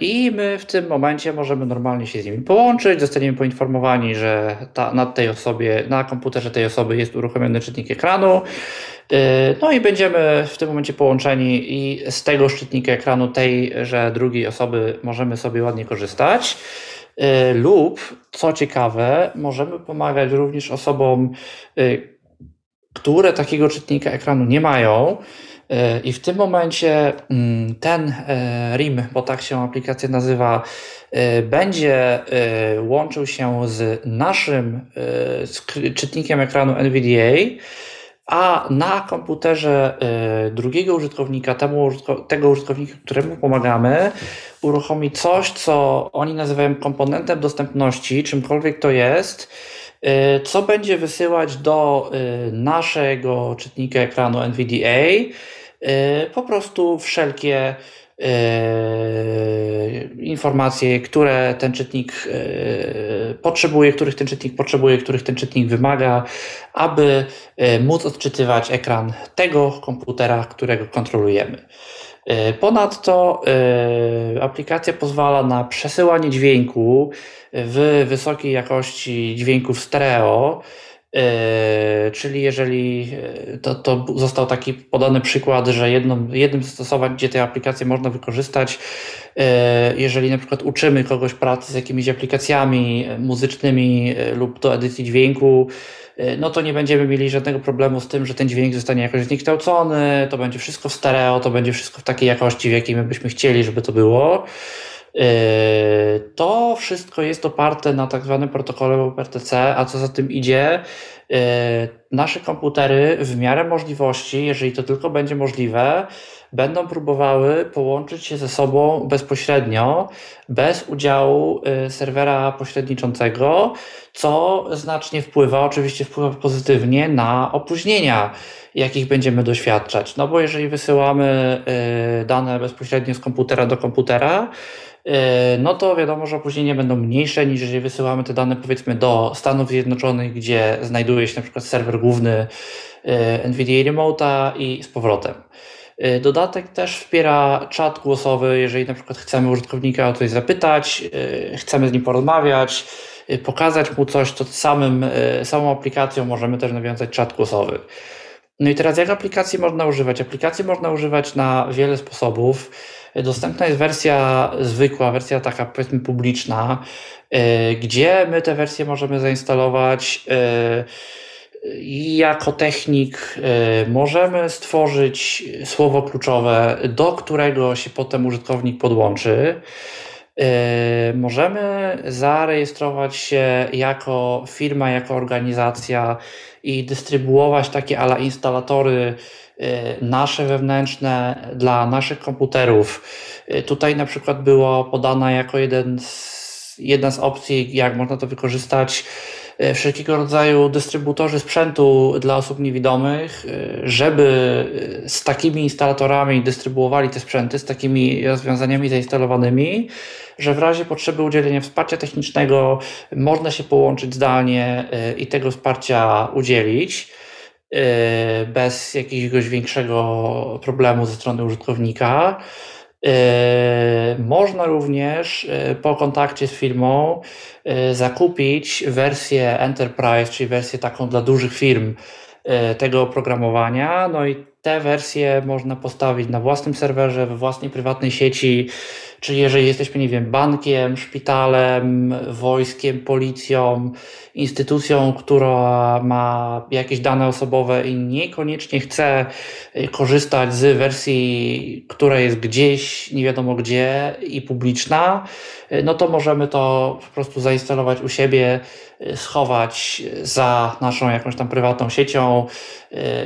I my w tym momencie możemy normalnie się z nimi połączyć, zostaniemy poinformowani, że ta, na tej osobie, na komputerze tej osoby jest uruchomiony czytnik ekranu. E, no i będziemy w tym momencie połączeni i z tego czytnika ekranu tej, że drugiej osoby możemy sobie ładnie korzystać. E, lub, co ciekawe, możemy pomagać również osobom, które takiego czytnika ekranu nie mają. E, I w tym momencie mm, ten e, RIM, bo tak się aplikacja nazywa, e, będzie łączył się z naszym czytnikiem ekranu NVDA, a na komputerze drugiego użytkownika, temu, tego użytkownika, któremu pomagamy, uruchomi coś, co oni nazywają komponentem dostępności, czymkolwiek to jest, co będzie wysyłać do naszego czytnika ekranu NVDA E, po prostu wszelkie e, informacje, które ten czytnik e, potrzebuje, których ten czytnik potrzebuje, których ten czytnik wymaga, aby móc odczytywać ekran tego komputera, którego kontrolujemy. Ponadto aplikacja pozwala na przesyłanie dźwięku w wysokiej jakości dźwięków stereo E, czyli jeżeli e, to, to został taki podany przykład, że jedną, jednym zastosowań, gdzie tę aplikację można wykorzystać, e, jeżeli na przykład uczymy kogoś pracy z jakimiś aplikacjami muzycznymi lub do edycji dźwięku, no to nie będziemy mieli żadnego problemu z tym, że ten dźwięk zostanie jakoś zniekształcony, to będzie wszystko w stereo, to będzie wszystko w takiej jakości, w jakiej my byśmy chcieli, żeby to było. Yy, to wszystko jest oparte na tak zwanym protokole OpenTC, a co za tym idzie, yy, nasze komputery w miarę możliwości, jeżeli to tylko będzie możliwe, będą próbowały połączyć się ze sobą bezpośrednio, bez udziału yy, serwera pośredniczącego, co znacznie wpływa, oczywiście wpływa pozytywnie na opóźnienia, jakich będziemy doświadczać. No bo jeżeli wysyłamy dane bezpośrednio z komputera do komputera, no to wiadomo, że opóźnienia będą mniejsze niż jeżeli wysyłamy te dane powiedzmy do Stanów Zjednoczonych, gdzie znajduje się na przykład serwer główny e, NVIDIA Remote'a i z powrotem. E, dodatek też wspiera czat głosowy, jeżeli na przykład chcemy użytkownika o coś zapytać, chcemy z nim porozmawiać, pokazać mu coś, to samym, samą aplikacją możemy też nawiązać czat głosowy. No i teraz jak aplikacji można używać? Aplikacji można używać na wiele sposobów. Dostępna jest wersja zwykła, wersja taka powiedzmy publiczna, e, gdzie my te wersje możemy zainstalować i jako technik e, możemy stworzyć słowo kluczowe, do którego się potem użytkownik podłączy. Możemy zarejestrować się jako firma, jako organizacja i dystrybuować takie ala instalatory Y, nasze wewnętrzne dla naszych komputerów. Y, tutaj na przykład było podana jako jeden z, jedna z opcji, jak można to wykorzystać, wszelkiego rodzaju dystrybutorzy sprzętu dla osób niewidomych, żeby z takimi instalatorami dystrybuowali te sprzęty, z takimi rozwiązaniami zainstalowanymi, że w razie potrzeby udzielenia wsparcia technicznego można się połączyć zdalnie i tego wsparcia udzielić bez jakiegoś większego problemu ze strony użytkownika. E, można również e, po kontakcie z firmą zakupić wersję Enterprise, czyli wersję taką dla dużych firm tego oprogramowania. No i te wersje można postawić na własnym serwerze, we własnej prywatnej sieci, czyli jeżeli jesteśmy, nie wiem, bankiem, szpitalem, wojskiem, policją, instytucją, która ma jakieś dane osobowe i niekoniecznie chce y, korzystać z wersji, która jest gdzieś, nie wiadomo gdzie i publiczna, y, no to możemy to po prostu zainstalować u siebie, y, schować za naszą jakąś tam prywatną siecią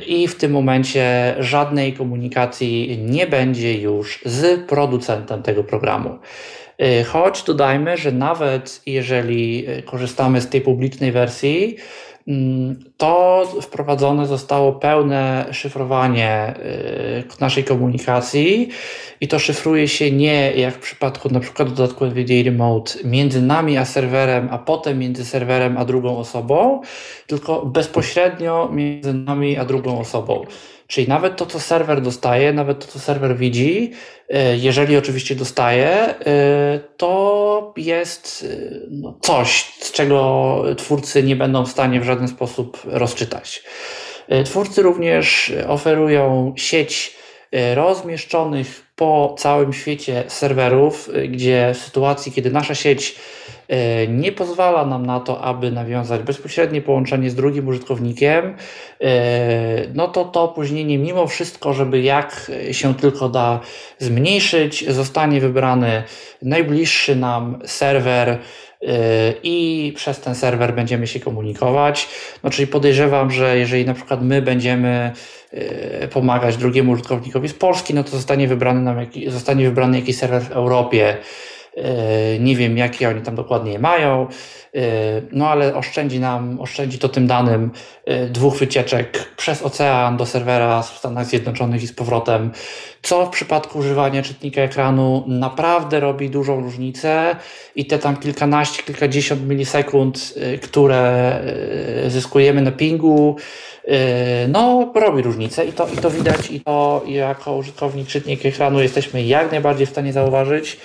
i w tym momencie żadnej komunikacji nie będzie już z producentem tego programu. Y, choć dodajmy, że nawet jeżeli y, korzystamy z tej publicznej wersji, mm, to wprowadzone zostało pełne szyfrowanie y, naszej komunikacji i to szyfruje się nie jak w przypadku na przykład dodatku NVIDIA Remote między nami a serwerem, a potem między serwerem a drugą osobą, tylko bezpośrednio między nami a drugą osobą. Czyli nawet to, co serwer dostaje, nawet to, co serwer widzi, e, jeżeli oczywiście dostaje, e, to jest e, no, coś, z czego twórcy nie będą w stanie w żaden sposób rozczytać. Twórcy również oferują sieć rozmieszczonych po całym świecie serwerów, gdzie w sytuacji, kiedy nasza sieć nie pozwala nam na to, aby nawiązać bezpośrednie połączenie z drugim użytkownikiem, e, no to to opóźnienie mimo wszystko, żeby jak się tylko da zmniejszyć, zostanie wybrany najbliższy nam serwer, e, i przez ten serwer będziemy się komunikować. No, czyli podejrzewam, że jeżeli na przykład my będziemy pomagać drugiemu użytkownikowi z Polski, no to zostanie wybrany, nam, zostanie wybrany jakiś serwer w Europie E, nie wiem, jakie oni tam dokładnie je mają, e, no ale oszczędzi nam, oszczędzi to tym danym e, dwóch wycieczek przez ocean do serwera w Stanach Zjednoczonych i z powrotem, co w przypadku używania czytnika ekranu naprawdę robi dużą różnicę i te tam kilkanaście, kilkadziesiąt milisekund, które zyskujemy na pingu, no, robi różnicę i to, i to widać, i to jako użytkownik czytnik ekranu jesteśmy jak najbardziej w stanie zauważyć.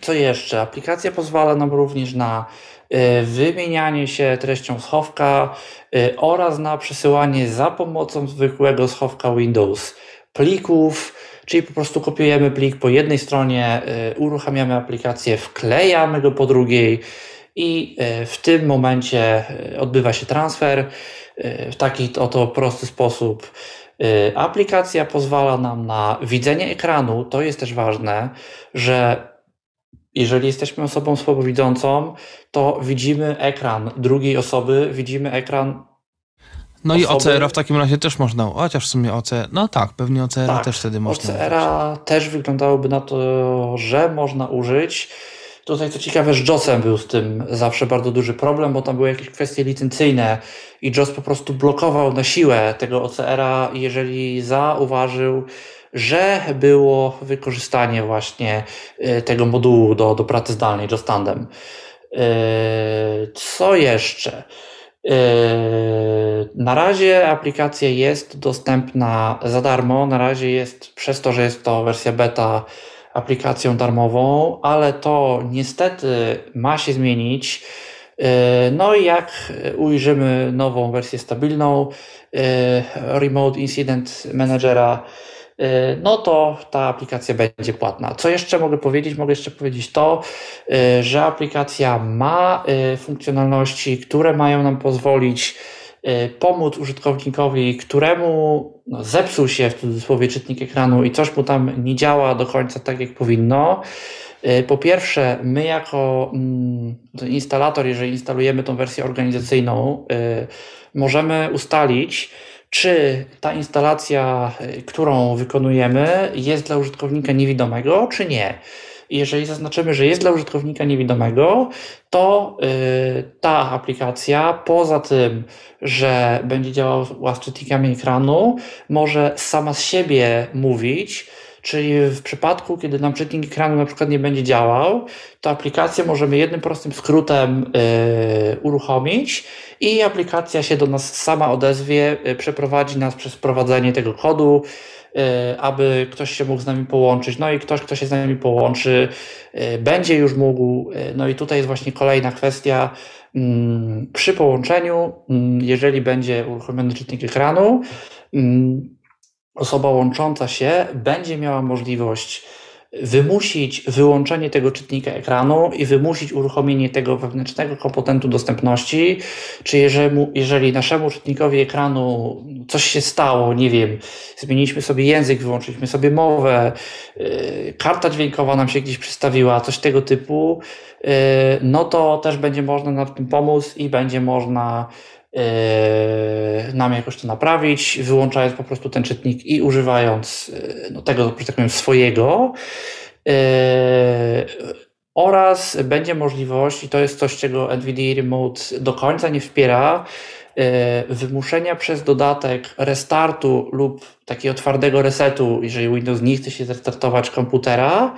Co jeszcze? Aplikacja pozwala nam również na y, wymienianie się treścią schowka y, oraz na przesyłanie za pomocą zwykłego schowka Windows plików, czyli po prostu kopiujemy plik po jednej stronie, y, uruchamiamy aplikację, wklejamy go po drugiej i w tym momencie odbywa się transfer w taki oto prosty sposób. Aplikacja pozwala nam na widzenie ekranu. To jest też ważne, że jeżeli jesteśmy osobą słabowidzącą, to widzimy ekran drugiej osoby, widzimy ekran. No osoby. i OCR-a w takim razie też można, chociaż w sumie OCR, no tak, pewnie OCR-a tak, też wtedy można OCR-a użyć. też wyglądałoby na to, że można użyć. Tutaj co ciekawe, z JOSem był z tym zawsze bardzo duży problem, bo tam były jakieś kwestie licencyjne i JOS po prostu blokował na siłę tego OCR-a, jeżeli zauważył, że było wykorzystanie właśnie y, tego modułu do, do pracy zdalnej JustAndem. Y, co jeszcze? Y, na razie aplikacja jest dostępna za darmo. Na razie jest, przez to, że jest to wersja beta, aplikacją darmową, ale to niestety ma się zmienić. No i jak ujrzymy nową wersję stabilną Remote Incident Managera, no to ta aplikacja będzie płatna. Co jeszcze mogę powiedzieć? Mogę jeszcze powiedzieć to, y, że aplikacja ma y, funkcjonalności, które mają nam pozwolić pomóc użytkownikowi, któremu no, zepsuł się w cudzysłowie czytnik ekranu i coś mu tam nie działa do końca tak, jak powinno. Po pierwsze, my jako mm, instalator, jeżeli instalujemy tą wersję organizacyjną, możemy ustalić, czy ta instalacja, y, którą wykonujemy, jest dla użytkownika niewidomego, czy nie. Jeżeli zaznaczymy, że jest dla użytkownika niewidomego, to y, ta aplikacja poza tym, że będzie działała z czytnikami ekranu, może sama z siebie mówić, Czyli w przypadku, kiedy nam czytnik ekranu na przykład nie będzie działał, to aplikację możemy jednym prostym skrótem yy, uruchomić i aplikacja się do nas sama odezwie, yy, przeprowadzi nas przez wprowadzenie tego kodu, yy, aby ktoś się mógł z nami połączyć. No i ktoś, kto się z nami połączy, będzie już mógł. No i tutaj jest właśnie kolejna kwestia. Mm, przy połączeniu, mm, jeżeli będzie uruchomiony czytnik ekranu, mm, osoba łącząca się będzie miała możliwość wymusić wyłączenie tego czytnika ekranu i wymusić uruchomienie tego wewnętrznego komponentu dostępności, czy jeżeli, jeżeli naszemu czytnikowi ekranu coś się stało, nie wiem, zmieniliśmy sobie język, wyłączyliśmy sobie mowę, yy, karta dźwiękowa nam się gdzieś przystawiła, coś tego typu, yy, no to też będzie można nam w tym pomóc i będzie można nam jakoś to naprawić, wyłączając po prostu ten czytnik i używając yy, no, tego, że tak powiem, swojego. Yy, oraz będzie możliwość, i to jest coś, czego NVIDIA Remote do końca nie wspiera, wymuszenia przez dodatek restartu lub takiego twardego resetu, jeżeli Windows nie chce się zrestartować komputera.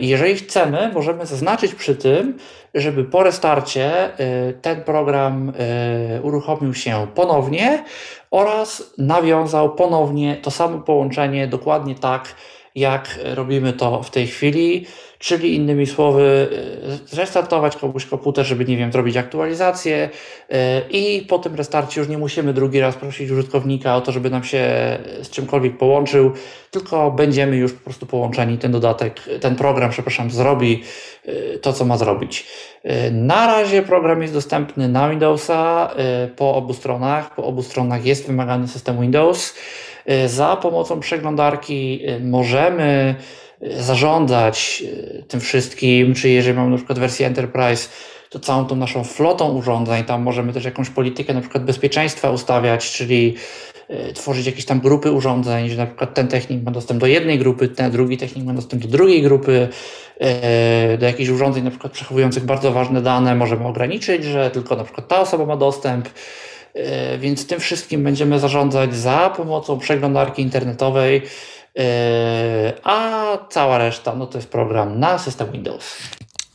Jeżeli chcemy, możemy zaznaczyć przy tym, żeby po restarcie y, ten program y, uruchomił się ponownie oraz nawiązał ponownie to samo połączenie dokładnie tak, jak robimy to w tej chwili, czyli innymi słowy, y, zrestartować komuś komputer, żeby, nie wiem, zrobić aktualizację y, i po tym restarcie już nie musimy drugi raz prosić użytkownika o to, żeby nam się z czymkolwiek połączył, tylko będziemy już po prostu połączeni. Ten dodatek, ten program, przepraszam, zrobi y, to, co ma zrobić. Na razie program jest dostępny na Windowsa po obu stronach. Po obu stronach jest wymagany system Windows. Y, za pomocą przeglądarki y, możemy y, zarządzać tym wszystkim, czy jeżeli mamy na przykład wersję Enterprise, to całą tą naszą flotą urządzeń, tam możemy też jakąś politykę na przykład bezpieczeństwa ustawiać, czyli tworzyć jakieś tam grupy urządzeń, że na przykład ten technik ma dostęp do jednej grupy, ten drugi technik ma dostęp do drugiej grupy, do jakichś urządzeń na przykład przechowujących bardzo ważne dane. Możemy ograniczyć, że tylko na przykład ta osoba ma dostęp, więc tym wszystkim będziemy zarządzać za pomocą przeglądarki internetowej, e, a cała reszta no to jest program na system Windows.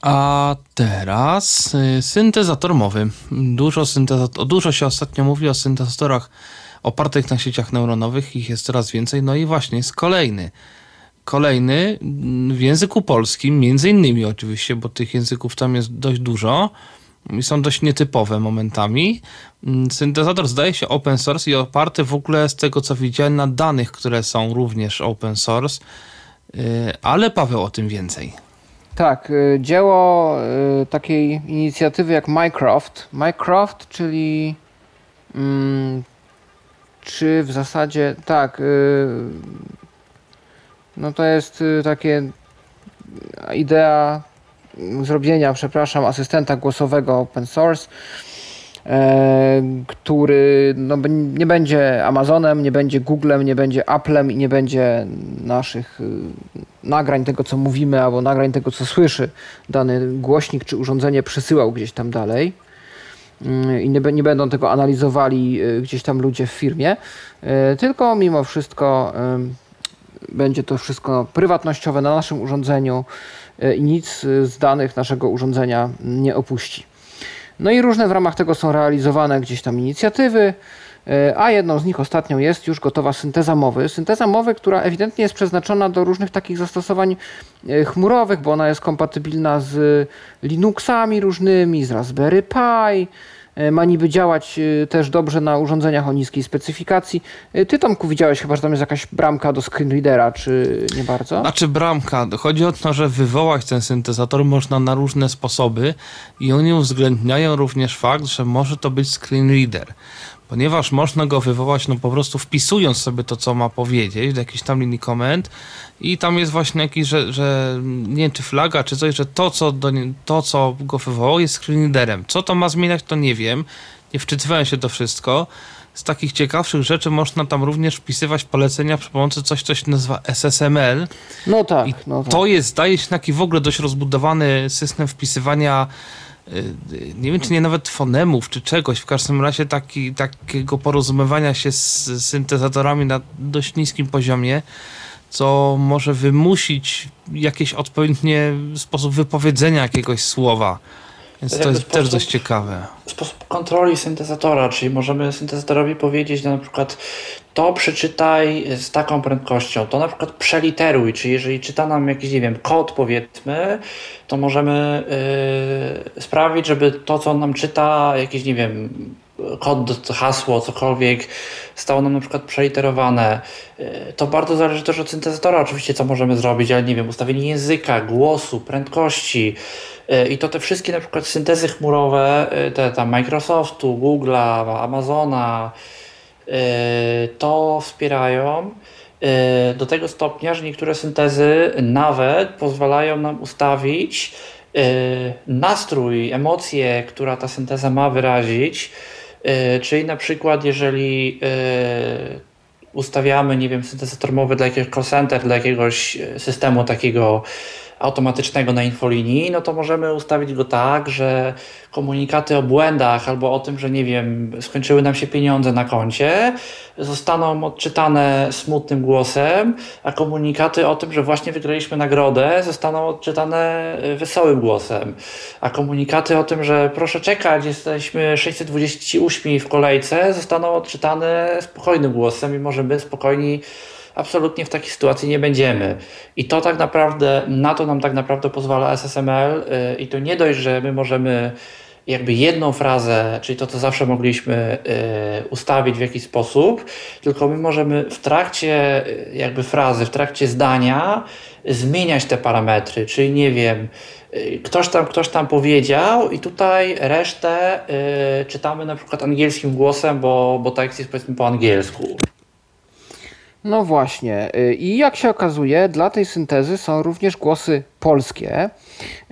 A teraz y, syntezator mowy. Dużo, syntezator, dużo się ostatnio mówi o syntezatorach opartych na sieciach neuronowych, ich jest coraz więcej. No i właśnie jest kolejny. Kolejny w języku polskim, między innymi oczywiście, bo tych języków tam jest dość dużo są dość nietypowe momentami. Mm, syntezator zdaje się open source i oparty w ogóle z tego co widziałem na danych, które są również open source. Y, ale Paweł o tym więcej. Tak, y, dzieło y, takiej inicjatywy jak Minecraft. Minecraft, czyli mm, czy w zasadzie tak, no to jest takie idea zrobienia, przepraszam, asystenta głosowego open source, e, który no, nie będzie Amazonem, nie będzie Googlem, nie będzie Applem i nie będzie naszych y, nagrań tego, co mówimy, albo nagrań tego, co słyszy dany głośnik czy urządzenie przesyłał gdzieś tam dalej. Mm, i nie, nie, będą tego analizowali y, gdzieś tam ludzie w firmie, y, tylko mimo wszystko będzie to wszystko prywatnościowe na naszym urządzeniu, E, nic z danych naszego urządzenia nie opuści. No i różne w ramach tego są realizowane gdzieś tam inicjatywy, e, a jedną z nich ostatnią jest już gotowa synteza mowy. Synteza mowy, która ewidentnie jest przeznaczona do różnych takich zastosowań e, chmurowych, bo ona jest kompatybilna z Linuxami różnymi, z Raspberry Pi, E, ma niby działać e, też dobrze na urządzeniach o niskiej specyfikacji. E, ty Tomku widziałeś chyba, że tam jest jakaś bramka do screenreadera, czy nie bardzo? Znaczy bramka. Chodzi o to, że wywołać ten syntezator można na różne sposoby i oni uwzględniają również fakt, że może to być screenreader ponieważ można go wywołać no po prostu wpisując sobie to, co ma powiedzieć, do jakiejś tam linii komend i tam jest właśnie jakiś, że, że nie wiem, czy flaga, czy coś, że to, co, do, to, co go wywołało jest screenreaderem. Co to ma zmieniać, to nie wiem. Nie wczytywałem się to wszystko. z takich ciekawszych rzeczy można tam również wpisywać polecenia przy pomocy coś, co się nazywa SSML. No tak, I no tak. to jest, zdaje się, taki w ogóle dość rozbudowany system wpisywania nie wiem, czy nie nawet fonemów, czy czegoś, w każdym razie taki, takiego porozumiewania się z syntezatorami na dość niskim poziomie, co może wymusić jakieś odpowiednie sposób wypowiedzenia jakiegoś słowa. Więc To to jest też sposób- dość ciekawe. Sposób kontroli syntezatora, czyli możemy syntezatorowi powiedzieć na przykład to przeczytaj z taką prędkością, to na przykład przeliteruj, czyli jeżeli czyta nam jakiś, nie wiem, kod powiedzmy, to możemy yy, sprawić, żeby to, co on nam czyta, jakiś, nie wiem, kod, hasło, cokolwiek, stało nam na przykład przeliterowane. Yy, To bardzo zależy też od syntezatora oczywiście, co możemy zrobić, ale nie wiem, ustawienie języka, głosu, prędkości, i to te wszystkie na przykład syntezy chmurowe, yy, te tam Microsoftu, Google'a, Amazona, yy, to wspierają do tego stopnia, że niektóre syntezy nawet pozwalają nam ustawić nastrój, emocje, która ta synteza ma wyrazić. Czyli na przykład, jeżeli ustawiamy, nie wiem, syntezator mowy dla jakiegoś call center, dla jakiegoś e, systemu takiego automatycznego na infolinii, no to możemy ustawić go tak, że komunikaty o błędach albo o tym, że nie wiem, skończyły nam się pieniądze na koncie, zostaną odczytane smutnym głosem, a komunikaty o tym, że właśnie wygraliśmy nagrodę, zostaną odczytane e, wesołym głosem. A komunikaty o tym, że proszę czekać, jesteśmy 628 w kolejce, zostaną odczytane spokojnym głosem i możemy spokojni absolutnie w takiej sytuacji nie będziemy. I to tak naprawdę, na to nam tak naprawdę pozwala SSML y, i to nie dość, że my możemy jakby jedną frazę, czyli to, co zawsze mogliśmy y, ustawić w jakiś sposób, tylko my możemy w trakcie y, jakby frazy, w trakcie zdania zmieniać te parametry, czyli nie wiem, ktoś tam, ktoś tam powiedział i tutaj resztę y, czytamy na przykład angielskim głosem, bo, bo tekst jest powiedzmy po angielsku. No właśnie. y, I jak się okazuje, dla tej syntezy są również głosy polskie.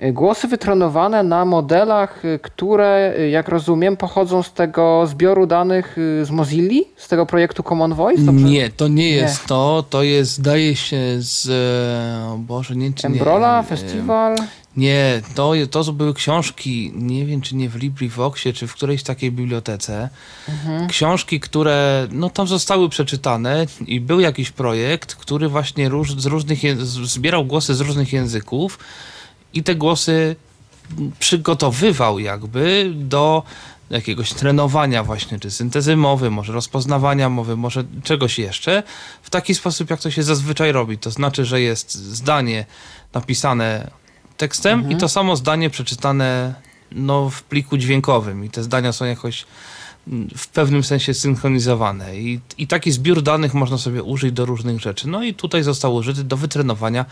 Y, Głosy wytrenowane na modelach, y, które, jak rozumiem, pochodzą z tego zbioru danych z Mozilli, z tego projektu Common Voice. Dobrze? Nie, to nie jest Nie. to. To jest, zdaje się, z. e, O Boże, nie czy nie. Embrola, e, Festiwal. Nie, to, to były książki, nie wiem czy nie w LibriVoxie, czy w którejś takiej bibliotece. Książki, które no, tam zostały przeczytane i był jakiś projekt, który właśnie róż, z różnych, zbierał głosy z różnych języków i te głosy przygotowywał jakby do jakiegoś trenowania właśnie, czy syntezy mowy, może rozpoznawania mowy, może czegoś jeszcze, w taki sposób, jak to się zazwyczaj robi. To znaczy, że jest zdanie napisane tekstem i to samo zdanie przeczytane no, w pliku dźwiękowym i te zdania są jakoś mm, w pewnym sensie synchronizowane I, i taki zbiór danych można sobie użyć do różnych rzeczy. No i tutaj został użyty do wytrenowania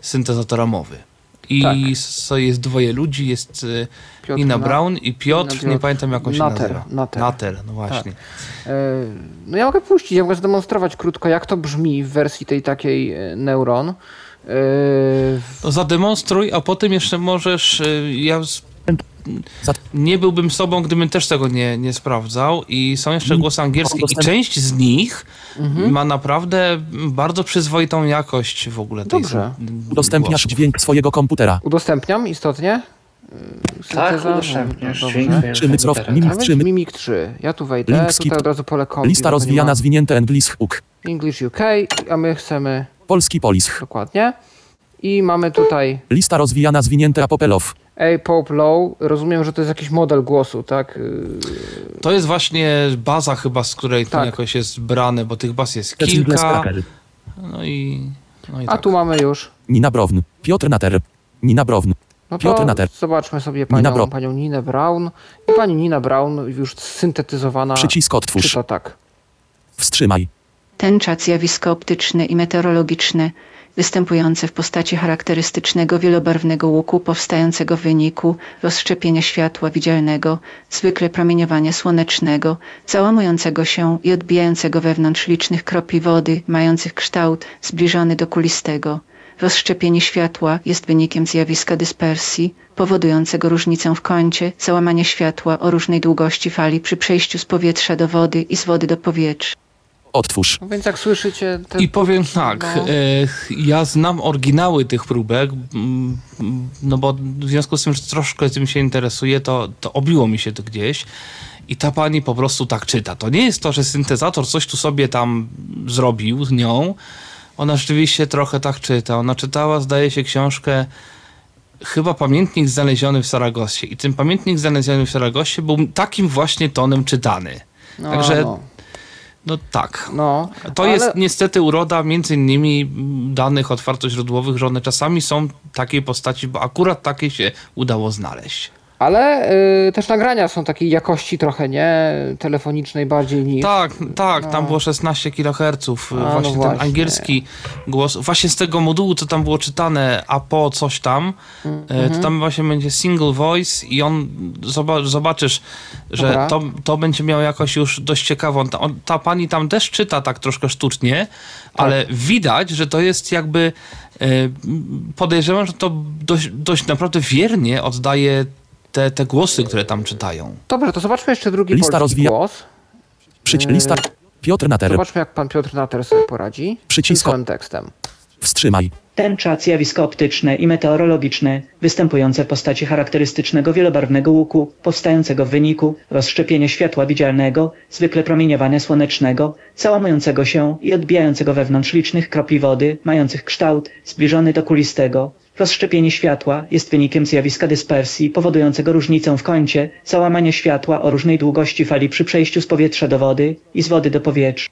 syntezatora mowy. I Tak. so jest dwoje ludzi, jest y, Piotr Nina Na- Brown i Piotr, Piotr nie pamiętam jak on się Nater, nazywa. Nater. Nater, no właśnie. E, No ja mogę puścić, ja mogę zademonstrować krótko, jak to brzmi w wersji tej takiej e, Neuron. To zademonstruj, a potem jeszcze możesz. y, Ja nie byłbym sobą, gdybym też tego nie, nie sprawdzał. I są jeszcze głosy angielskie, i część z nich ma naprawdę bardzo przyzwoitą jakość w ogóle tej Dobrze. Udostępniasz dźwięk swojego komputera. Udostępniam istotnie. E, Tak, synteza? udostępniasz dźwięk swojego komputera, Mimik tak. Nawet 3. Mimik 3. Ja tu wejdę, Link tutaj od razu pole kombi, Lista rozwijana, zwinięte English hook. English UK, a my chcemy Polski polisch. dokładnie. I mamy tutaj Lista rozwijana, zwinięte apopelow. A Pope Low. Rozumiem, że to jest jakiś model głosu, tak? To jest właśnie baza chyba, z której to Tak. jakoś jest brane, bo tych baz jest kilka. No i, no i A tak. tu mamy już. Nina Brown. Piotr Nater. Nina Brown. No Piotr Nater. zobaczmy sobie Nina panią, Brown. panią Ninę Brown. I pani Nina Brown już syntetyzowana. Przycisk otwórz. Czyta tak. Wstrzymaj. Tęcza zjawisko optyczne i meteorologiczne, występujące w postaci charakterystycznego wielobarwnego łuku powstającego w wyniku rozszczepienia światła widzialnego, zwykle promieniowania słonecznego, załamującego się i odbijającego wewnątrz licznych kropli wody, mających kształt zbliżony do kulistego. Rozszczepienie światła jest wynikiem zjawiska dyspersji, powodującego różnicę w kącie, załamanie światła o różnej długości fali przy przejściu z powietrza do wody i z wody do powietrza. Odtwórz. No więc jak słyszycie... Te... I powiem tak, No. e, ja znam oryginały tych próbek, mm, no bo w związku z tym, że troszkę tym się interesuję, to, to obiło mi się to gdzieś. I ta pani po prostu tak czyta. To nie jest to, że syntezator coś tu sobie tam zrobił z nią. Ona rzeczywiście trochę tak czyta. Ona czytała, zdaje się, książkę chyba pamiętnik znaleziony w Saragossie. I ten pamiętnik znaleziony w Saragossie był takim właśnie tonem czytany. No, Także, no, no tak. no. To Ale- jest niestety uroda między innymi danych otwartoźródłowych, że one czasami są takiej postaci, bo akurat takie się udało znaleźć. Ale y, też nagrania są takiej jakości trochę, nie? Telefonicznej bardziej niż... Tak, tak, tam było 16 kHz. no właśnie ten właśnie. angielski głos. Właśnie z tego modułu, co tam było czytane, a po coś tam, e, to tam właśnie będzie single voice i on zoba- zobaczysz, że Dobra. to, to będzie miało jakoś już dość ciekawą. Ta, on, ta pani tam też czyta tak troszkę sztucznie, ale widać, że to jest jakby. e, Podejrzewam, że to dość, dość naprawdę wiernie oddaje te, te głosy, które tam czytają. Dobrze, to zobaczmy jeszcze drugi Lista rozwija- głos. Przyć Yy, lista. Piotr Nater. Zobaczmy, jak pan Piotr Nater sobie poradzi. Przycisk- Z tym całym tekstem. Wstrzymaj. Tęcza, zjawisko optyczne i meteorologiczne, występujące w postaci charakterystycznego wielobarwnego łuku, powstającego w wyniku rozszczepienia światła widzialnego, zwykle promieniowania słonecznego, załamującego się i odbijającego wewnątrz licznych kropli wody, mających kształt zbliżony do kulistego. Rozszczepienie światła jest wynikiem zjawiska dyspersji, powodującego różnicę w kącie, załamania światła o różnej długości fali przy przejściu z powietrza do wody i z wody do powietrza.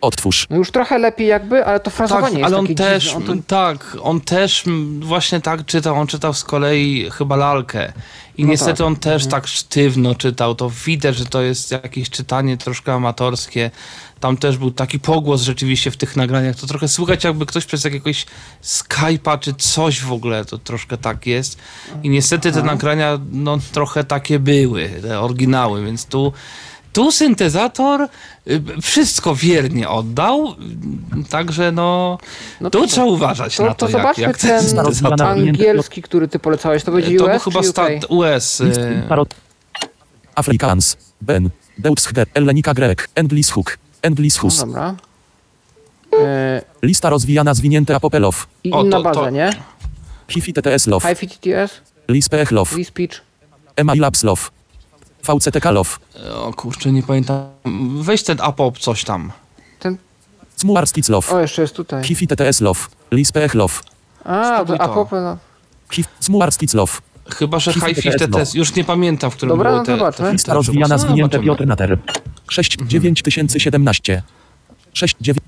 Odtwórz. No już trochę lepiej jakby, ale to frazowanie Tak, jest ale on takie też, dziwne. On to... tak, on też właśnie tak czytał, on czytał z kolei chyba lalkę. I No niestety tak. on też tak sztywno czytał, to widać, że to jest jakieś czytanie troszkę amatorskie. Tam też był taki pogłos rzeczywiście w tych nagraniach, to trochę słychać jakby ktoś przez jakiegoś Skype'a czy coś w ogóle, to troszkę tak jest. I niestety te nagrania no trochę takie były, te oryginały, więc tu tu syntezator y, wszystko wiernie oddał, także no, No tu to- trzeba uważać To, na to, to, jak, zobaczmy jak ten Syntezator. angielski, który ty polecałeś. To będzie To US był chyba UK? stat US. Y. Afrikaans. Ben. Deutsche. Ellenika Grek. Endlis Hook. Endlis No Hus. dobra. E, Lista rozwijana zwinięte Apopelow. I O, inna to- baza, to- nie? Hifi TTS Love. High TTS, Lispech Love. Free Speech. MI Labs Love. VCTK Love. O kurczę, nie pamiętam. Weź ten apop coś tam. Ten... Smuarskic Love. O, jeszcze jest tutaj. Hifi TTS Love. Lispech Love. A, to, a to. popę, no. Love. Chyba, że Hifi High TTS, no. Już nie pamiętam, w którym Dobra, były no te, zobaczmy. te Lista rozwijana. No, zwinięte. Piotr Nater. 6 9017. 6 9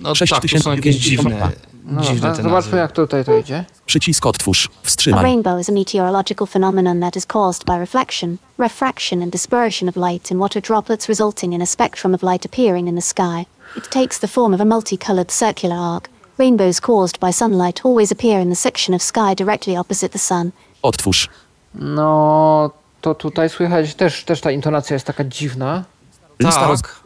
No tak, to są jakieś dziwne, no dziwne dobra, te zobaczmy, nazwy. jak tutaj to idzie. Przycisk odtwórz. A Wstrzymaj. rainbow is a meteorological phenomenon that is caused by reflection, refraction, and dispersion of light in water droplets, resulting in a spectrum of light appearing in the sky. It takes the form of a multicolored circular arc. Rainbows caused by sunlight always appear in the section of sky directly opposite the sun. Odtwórz. No, to tutaj słychać też, też ta intonacja jest taka dziwna. Lista roz... Tak.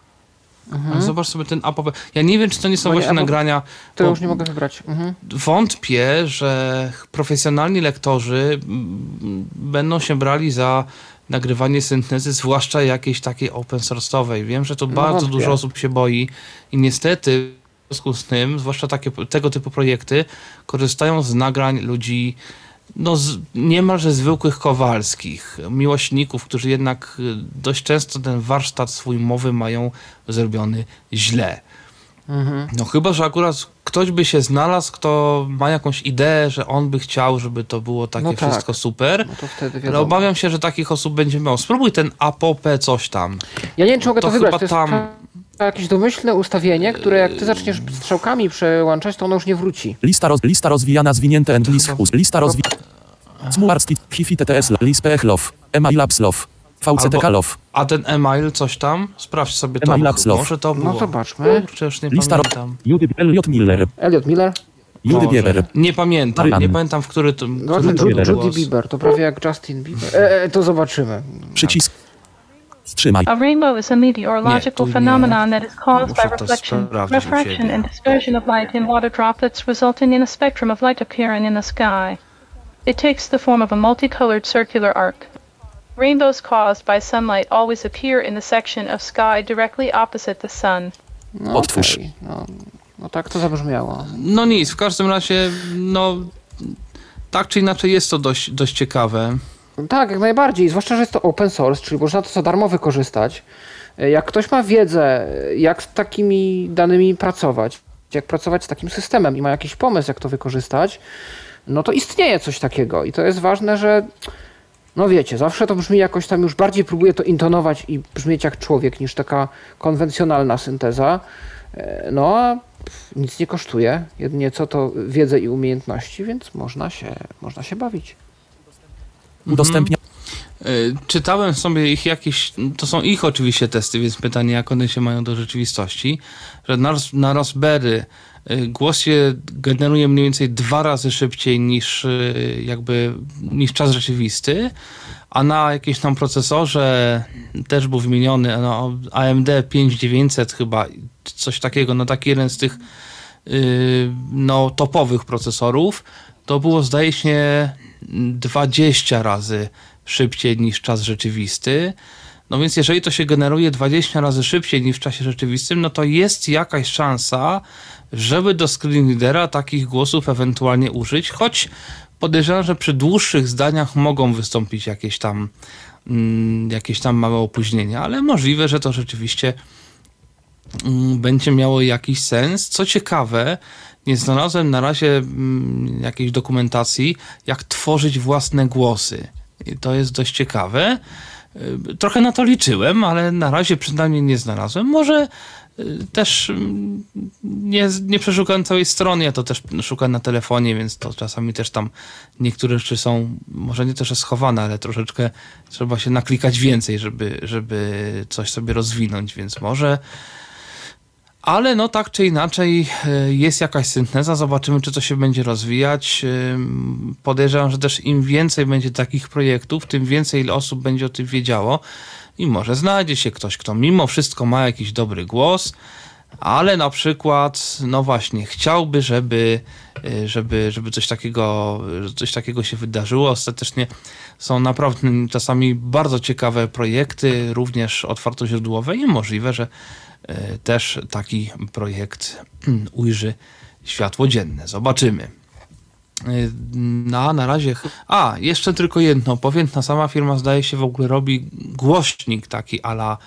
Ale Zobacz sobie ten apop. Ja nie wiem, czy to nie są nie, właśnie nagrania. To już nie mogę wybrać. Mhm. Wątpię, że profesjonalni lektorzy mm, będą się brali za nagrywanie syntezy, zwłaszcza jakiejś takiej open source'owej. Wiem, że to No bardzo wątpię. dużo osób się boi i niestety w związku z tym, zwłaszcza takie, tego typu projekty, korzystają z nagrań ludzi no, z, niemalże zwykłych kowalskich, miłośników, którzy jednak y, dość często ten warsztat swój mowy mają zrobiony źle. Mhm. No chyba, że akurat ktoś by się znalazł, kto ma jakąś ideę, że on by chciał, żeby to było takie No tak. wszystko super. No to wtedy Ale obawiam się, że takich osób będzie mało. Spróbuj ten apopę coś tam. Ja nie wiem, czy mogę to, To wybrać. chyba To jest tam- jakieś domyślne ustawienie, które jak ty zaczniesz strzałkami przełączać, to ono już nie wróci. Lista, roz... Lista rozwijana zwinięte. Lista rozwi... Smuarski. Hifi TTS Love. Lispech Love. MI Labs Love. VCTK Albo- Love. A ten email coś tam? Sprawdź sobie to. Email. Może to było. No zobaczmy. Kurczę, już nie Lista pamiętam. Judy Elliot Miller. Elliot Miller. Judy. Bieber. Nie pamiętam. Marian. Nie pamiętam, w który to, Zobaczmy który to Judy, Judy. Bieber. To prawie jak Justin Bieber. E, e, to zobaczymy. Przycisk. Wstrzymaj. A rainbow is a meteorological Nie, phenomenon that is caused Muszę by reflection, refraction, and dispersion of light in water droplets, resulting in a spectrum of light appearing in the sky. It takes the form of a multicolored circular arc. Rainbows caused by sunlight always appear in the section of sky directly opposite the sun. No, Otwórz. okej, no, no tak to zabrzmiało. No nic, w każdym razie, no tak czy inaczej jest to dość, dość ciekawe. Tak, jak najbardziej. Zwłaszcza, że jest to open source, czyli można to za darmo wykorzystać. Jak ktoś ma wiedzę, jak z takimi danymi pracować, jak pracować z takim systemem i ma jakiś pomysł, jak to wykorzystać, no to istnieje coś takiego. I to jest ważne, że no wiecie, zawsze to brzmi jakoś tam już bardziej próbuje to intonować i brzmieć jak człowiek niż taka konwencjonalna synteza. E, No a nic nie kosztuje, jedynie co to wiedzę i umiejętności, więc można się, można się bawić. Udostępnia. Y, Czytałem sobie ich jakieś, to są ich oczywiście testy, więc pytanie, jak one się mają do rzeczywistości, że na, na Raspberry głos się generuje mniej więcej dwa razy szybciej niż y, jakby, niż czas rzeczywisty, a na jakimś tam procesorze też był wymieniony no, AMD 5900 chyba, coś takiego, no taki jeden z tych y, no, topowych procesorów, to było zdaje się 20 razy szybciej niż czas rzeczywisty. No więc jeżeli to się generuje 20 razy szybciej niż w czasie rzeczywistym, no to jest jakaś szansa, żeby do screen readera takich głosów ewentualnie użyć, choć podejrzewam, że przy dłuższych zdaniach mogą wystąpić jakieś tam mm, jakieś tam małe opóźnienia, ale możliwe, że to rzeczywiście mm, będzie miało jakiś sens. Co ciekawe, nie znalazłem na razie mm, jakiejś dokumentacji, jak tworzyć własne głosy. I to jest dość ciekawe. Trochę na to liczyłem, ale na razie przynajmniej nie znalazłem. Może też mm, nie, nie przeszukałem całej strony, ja to też szukam na telefonie, więc to czasami też tam niektóre rzeczy są, może nie też schowane, ale troszeczkę trzeba się naklikać więcej, żeby, żeby coś sobie rozwinąć, więc może ale no tak czy inaczej y, jest jakaś synteza, zobaczymy czy to się będzie rozwijać. Ym, Podejrzewam, że też im więcej będzie takich projektów, tym więcej osób będzie o tym wiedziało i może znajdzie się ktoś, kto mimo wszystko ma jakiś dobry głos, ale na przykład, no właśnie, chciałby, żeby, y, żeby, żeby coś takiego, coś takiego się wydarzyło. Ostatecznie są naprawdę czasami bardzo ciekawe projekty, również otwartoźródłowe i możliwe, że y, też taki projekt ujrzy światło dzienne. Zobaczymy. Y, No, na razie. A, jeszcze tylko jedno. Powiem, ta sama firma zdaje się w ogóle robi głośnik taki ala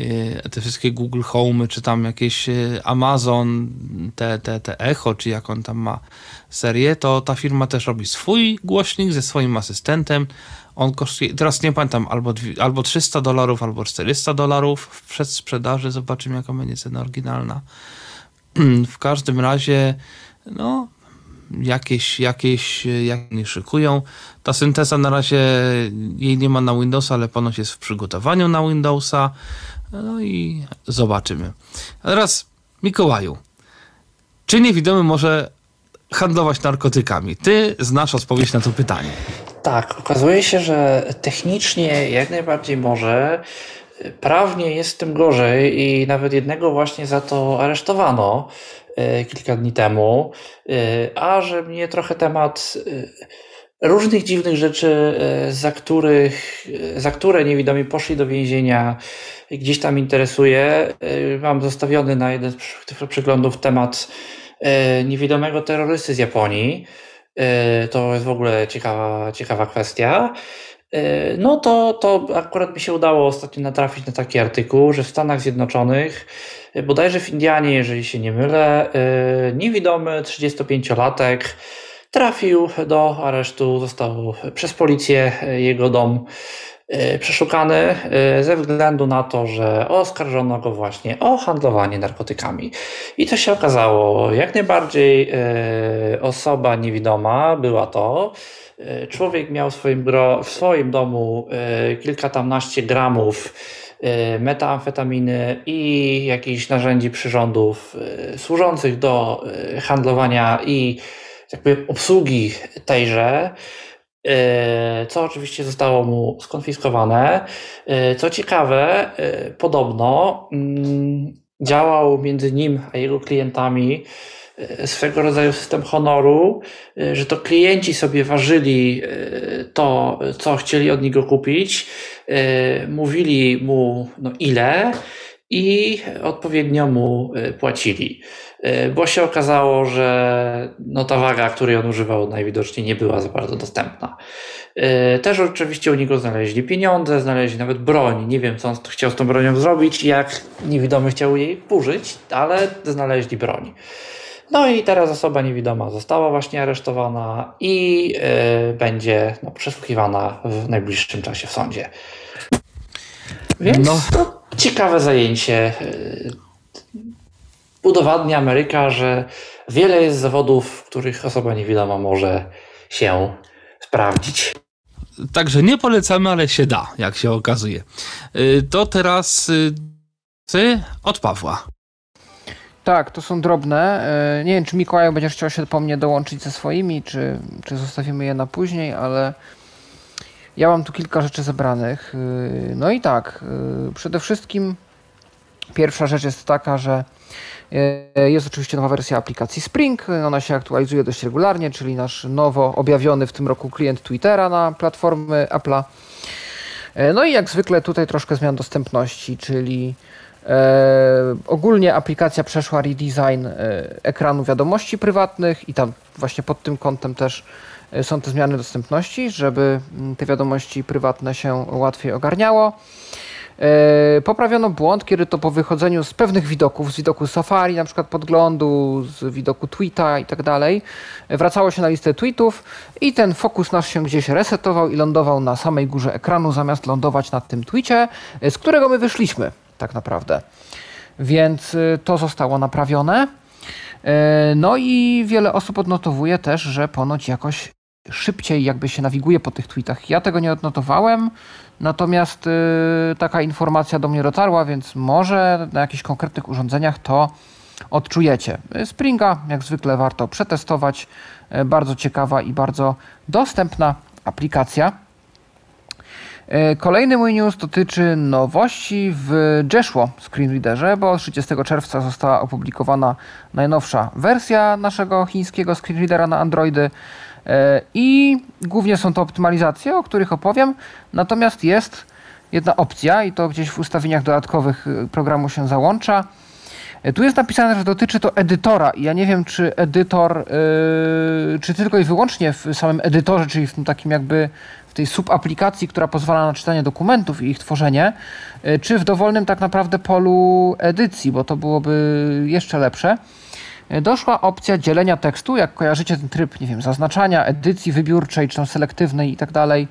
y, te wszystkie Google Home, czy tam jakieś y, Amazon, te, te, te Echo, czy jak on tam ma serię, to ta firma też robi swój głośnik ze swoim asystentem. On kosztuje, teraz nie pamiętam, albo, albo 300 dolarów, albo 400 dolarów w przedsprzedaży. Zobaczymy, jaka będzie cena oryginalna. W każdym razie, no, jakieś, jakieś, jak szykują. Ta synteza na razie jej nie ma na Windowsa, ale ponoć jest w przygotowaniu na Windowsa. No i zobaczymy. A teraz, Mikołaju, czy niewidomy może handlować narkotykami? Ty znasz odpowiedź na to pytanie. Tak, okazuje się, że technicznie jak najbardziej może. Prawnie jest tym gorzej i nawet jednego właśnie za to aresztowano kilka dni temu. E, A że mnie trochę temat e, różnych dziwnych rzeczy, e, za, których, e, za które niewidomi poszli do więzienia, gdzieś tam interesuje. E, Mam zostawiony na jeden z przeglądów temat e, niewidomego terrorysty z Japonii. E, To jest w ogóle ciekawa, ciekawa kwestia. E, No to, to akurat mi się udało ostatnio natrafić na taki artykuł, że w Stanach Zjednoczonych, e, bodajże w Indianie, jeżeli się nie mylę, e, niewidomy 35-latek trafił do aresztu, został przez policję jego dom przeszukany e, ze względu na to, że oskarżono go właśnie o handlowanie narkotykami. I to się okazało, jak najbardziej e, osoba niewidoma była to. E, Człowiek miał w swoim, gro, w swoim domu e, kilka tamnaście gramów e, metamfetaminy i jakichś narzędzi przyrządów e, służących do e, handlowania i jakby obsługi tejże. Co oczywiście zostało mu skonfiskowane. Co ciekawe, podobno mm, działał między nim a jego klientami swego rodzaju system honoru, że to klienci sobie ważyli to, co chcieli od niego kupić, mówili mu no ile i odpowiednio mu płacili. Bo się okazało, że no ta waga, której on używał, najwidoczniej nie była za bardzo dostępna. Też oczywiście u niego znaleźli pieniądze, znaleźli nawet broń. Nie wiem, co on chciał z tą bronią zrobić, jak niewidomy chciał jej użyć, ale znaleźli broń. No i teraz osoba niewidoma została właśnie aresztowana i yy, będzie no, przesłuchiwana w najbliższym czasie w sądzie. Więc no. to ciekawe zajęcie. Udowadnia Ameryka, że wiele jest zawodów, w których osoba niewidoma może się sprawdzić. Także nie polecamy, ale się da, jak się okazuje. Y, to teraz ty od Pawła. Tak, to są drobne. E, nie wiem, czy Mikołaj będziesz chciał się po mnie dołączyć ze swoimi, czy, czy zostawimy je na później, ale ja mam tu kilka rzeczy zebranych. No i tak, przede wszystkim pierwsza rzecz jest taka, że jest oczywiście nowa wersja aplikacji Spring. Ona się aktualizuje dość regularnie, czyli nasz nowo objawiony w tym roku klient Twittera na platformy Apple'a. No i jak zwykle tutaj troszkę zmian dostępności, czyli E, ogólnie aplikacja przeszła redesign e, ekranu wiadomości prywatnych i tam właśnie pod tym kątem też e, są te zmiany dostępności, żeby mm, te wiadomości prywatne się łatwiej ogarniało. Poprawiono błąd, kiedy to po wychodzeniu z pewnych widoków, z widoku Safari, na przykład podglądu, z widoku tweeta i tak dalej, wracało się na listę tweetów i ten fokus nasz się gdzieś resetował i lądował na samej górze ekranu, zamiast lądować na tym tweetie, z którego my wyszliśmy tak naprawdę. Więc y, to zostało naprawione. Y, no i wiele osób odnotowuje też, że ponoć jakoś szybciej jakby się nawiguje po tych tweetach. Ja tego nie odnotowałem, natomiast y, taka informacja do mnie dotarła, więc może na jakichś konkretnych urządzeniach to odczujecie. Springa jak zwykle warto przetestować. Bardzo ciekawa i bardzo dostępna aplikacja. E, kolejny mój news dotyczy nowości w Jeshua Screenreaderze, bo 30 czerwca została opublikowana najnowsza wersja naszego chińskiego screenreadera na Androidy i głównie są to optymalizacje, o których opowiem, natomiast jest jedna opcja i to gdzieś w ustawieniach dodatkowych e, programu się załącza. Tu jest napisane, że dotyczy to edytora i ja nie wiem, czy edytor, yy, czy tylko i wyłącznie w samym edytorze, czyli w tym takim jakby w tej subaplikacji, która pozwala na czytanie dokumentów i ich tworzenie, y, czy w dowolnym tak naprawdę polu edycji, bo to byłoby jeszcze lepsze. Doszła opcja dzielenia tekstu, jak kojarzycie ten tryb, nie wiem, zaznaczania, edycji wybiórczej, czy tam selektywnej i tak dalej.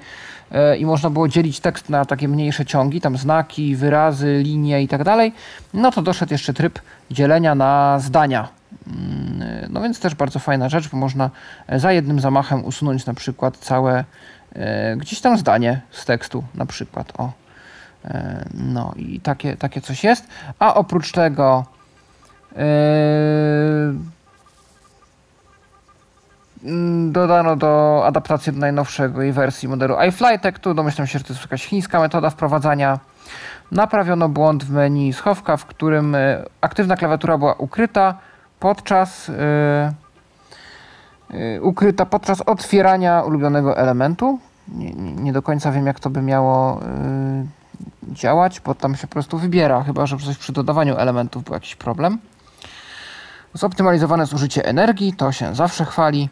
Y, I można było dzielić tekst na takie mniejsze ciągi, tam znaki, wyrazy, linie i tak dalej. No to doszedł jeszcze tryb dzielenia na zdania. Mm, no więc też bardzo fajna rzecz, bo można za jednym zamachem usunąć na przykład całe E, gdzieś tam zdanie z tekstu na przykład. O. E, no i takie, takie coś jest. A oprócz tego e, dodano do adaptacji do najnowszej wersji modelu iFlytek. Tu domyślam się, że to jest jakaś chińska metoda wprowadzania. Naprawiono błąd w menu schowka, w którym aktywna klawiatura była ukryta podczas Y, ukryta podczas otwierania ulubionego elementu. Nie, nie, do końca wiem, jak to by miało działać, bo tam się po prostu wybiera, chyba że coś przy dodawaniu elementów był jakiś problem. Zoptymalizowane zużycie energii, to się zawsze chwali.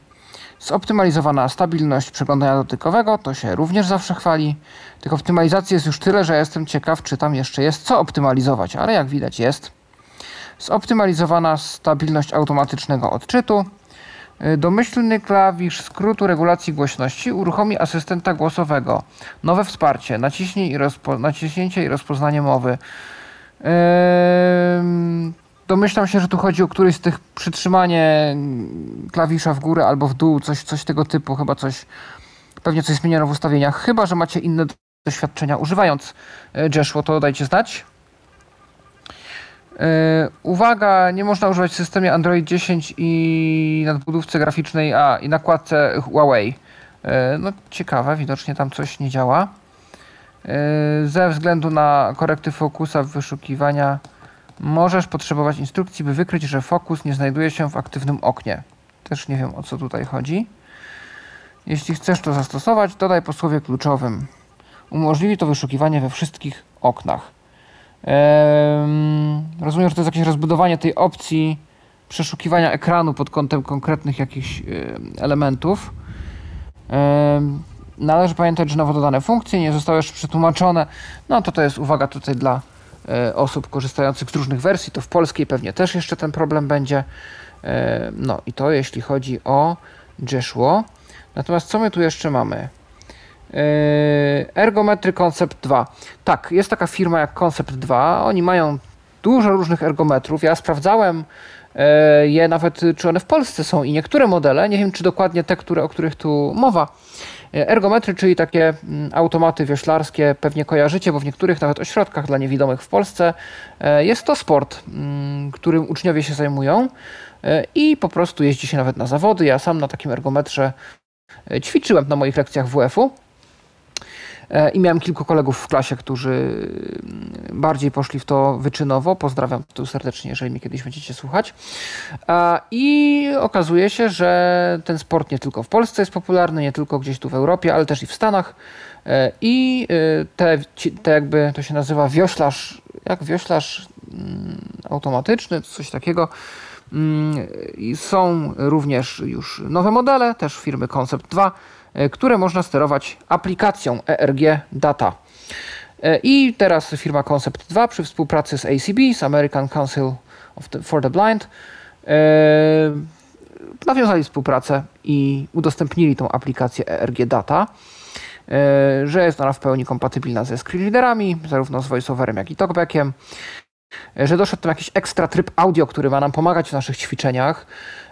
Zoptymalizowana stabilność przeglądania dotykowego, to się również zawsze chwali. Tych optymalizacji jest już tyle, że jestem ciekaw, czy tam jeszcze jest co optymalizować, ale jak widać jest. Zoptymalizowana stabilność automatycznego odczytu. Domyślny klawisz skrótu regulacji głośności uruchomi asystenta głosowego. Nowe wsparcie, i naciśnięcie i rozpoznanie mowy. Yy, domyślam się, że tu chodzi o któryś z tych przytrzymanie klawisza w górę albo w dół, coś, coś tego typu, chyba coś, pewnie coś zmieniono w ustawieniach, chyba, że macie inne doświadczenia używając y, Jeshua, to dajcie znać. E, uwaga, nie można używać w systemie Android 10 i nadbudówce graficznej, a i nakładce Huawei. E, no ciekawe, widocznie tam coś nie działa. E, ze względu na korekty fokusa wyszukiwania możesz potrzebować instrukcji, by wykryć, że fokus nie znajduje się w aktywnym oknie. Też nie wiem o co tutaj chodzi. Jeśli chcesz to zastosować, dodaj po słowie kluczowym. Umożliwi to wyszukiwanie we wszystkich oknach. Rozumiem, że to jest jakieś rozbudowanie tej opcji przeszukiwania ekranu pod kątem konkretnych jakichś elementów. Należy pamiętać, że nowo dodane funkcje nie zostały jeszcze przetłumaczone. No to to jest uwaga tutaj dla osób korzystających z różnych wersji. To w polskiej pewnie też jeszcze ten problem będzie. No i to jeśli chodzi o Jeshua. Natomiast co my tu jeszcze mamy? Ergometry Concept 2. Tak, jest taka firma jak Concept 2. Oni mają dużo różnych ergometrów. Ja sprawdzałem E, je nawet, czy one w Polsce są i niektóre modele, nie wiem czy dokładnie te, które, o których tu mowa, e, Ergometry, czyli takie mm, automaty wioślarskie, pewnie kojarzycie, bo w niektórych nawet ośrodkach dla niewidomych w Polsce e, jest to sport, mm, którym uczniowie się zajmują i po prostu jeździ się nawet na zawody. Ja sam na takim ergometrze ćwiczyłem na moich lekcjach WF-u. E, I miałem kilku kolegów w klasie, którzy mm, bardziej poszli w to wyczynowo. Pozdrawiam tu serdecznie, jeżeli mi kiedyś będziecie słuchać. I okazuje się, że ten sport nie tylko w Polsce jest popularny, nie tylko gdzieś tu w Europie, ale też i w Stanach. E, I e, te, te jakby to się nazywa wioślarz, jak wioślarz mm, automatyczny, coś takiego. Mm, są również już nowe modele, też firmy Concept 2 E, które można sterować aplikacją ERG Data. E, I teraz firma Concept 2 przy współpracy z ACB, z American Council the, for the Blind, e, nawiązali współpracę i udostępnili tą aplikację ERG Data, że jest ona w pełni kompatybilna ze screenreaderami, zarówno z voiceoverem, jak i talkbackiem, że doszedł tam jakiś ekstra tryb audio, który ma nam pomagać w naszych ćwiczeniach,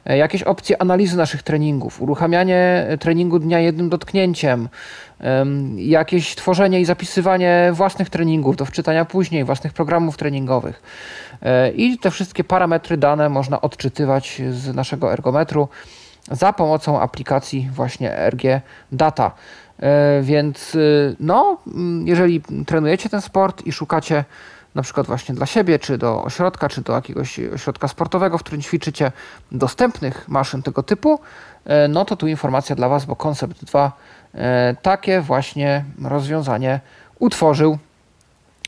E, jakieś opcje analizy naszych treningów, uruchamianie treningu dnia jednym dotknięciem, jakieś tworzenie i zapisywanie własnych treningów do wczytania później, własnych programów treningowych. E, I te wszystkie parametry dane można odczytywać z naszego ergometru za pomocą aplikacji właśnie RG Data. E, więc no, jeżeli trenujecie ten sport i szukacie na przykład właśnie dla siebie, czy do ośrodka, czy do jakiegoś ośrodka sportowego, w którym ćwiczycie dostępnych maszyn tego typu, e, no to tu informacja dla Was, bo Concept 2 e, takie właśnie rozwiązanie utworzył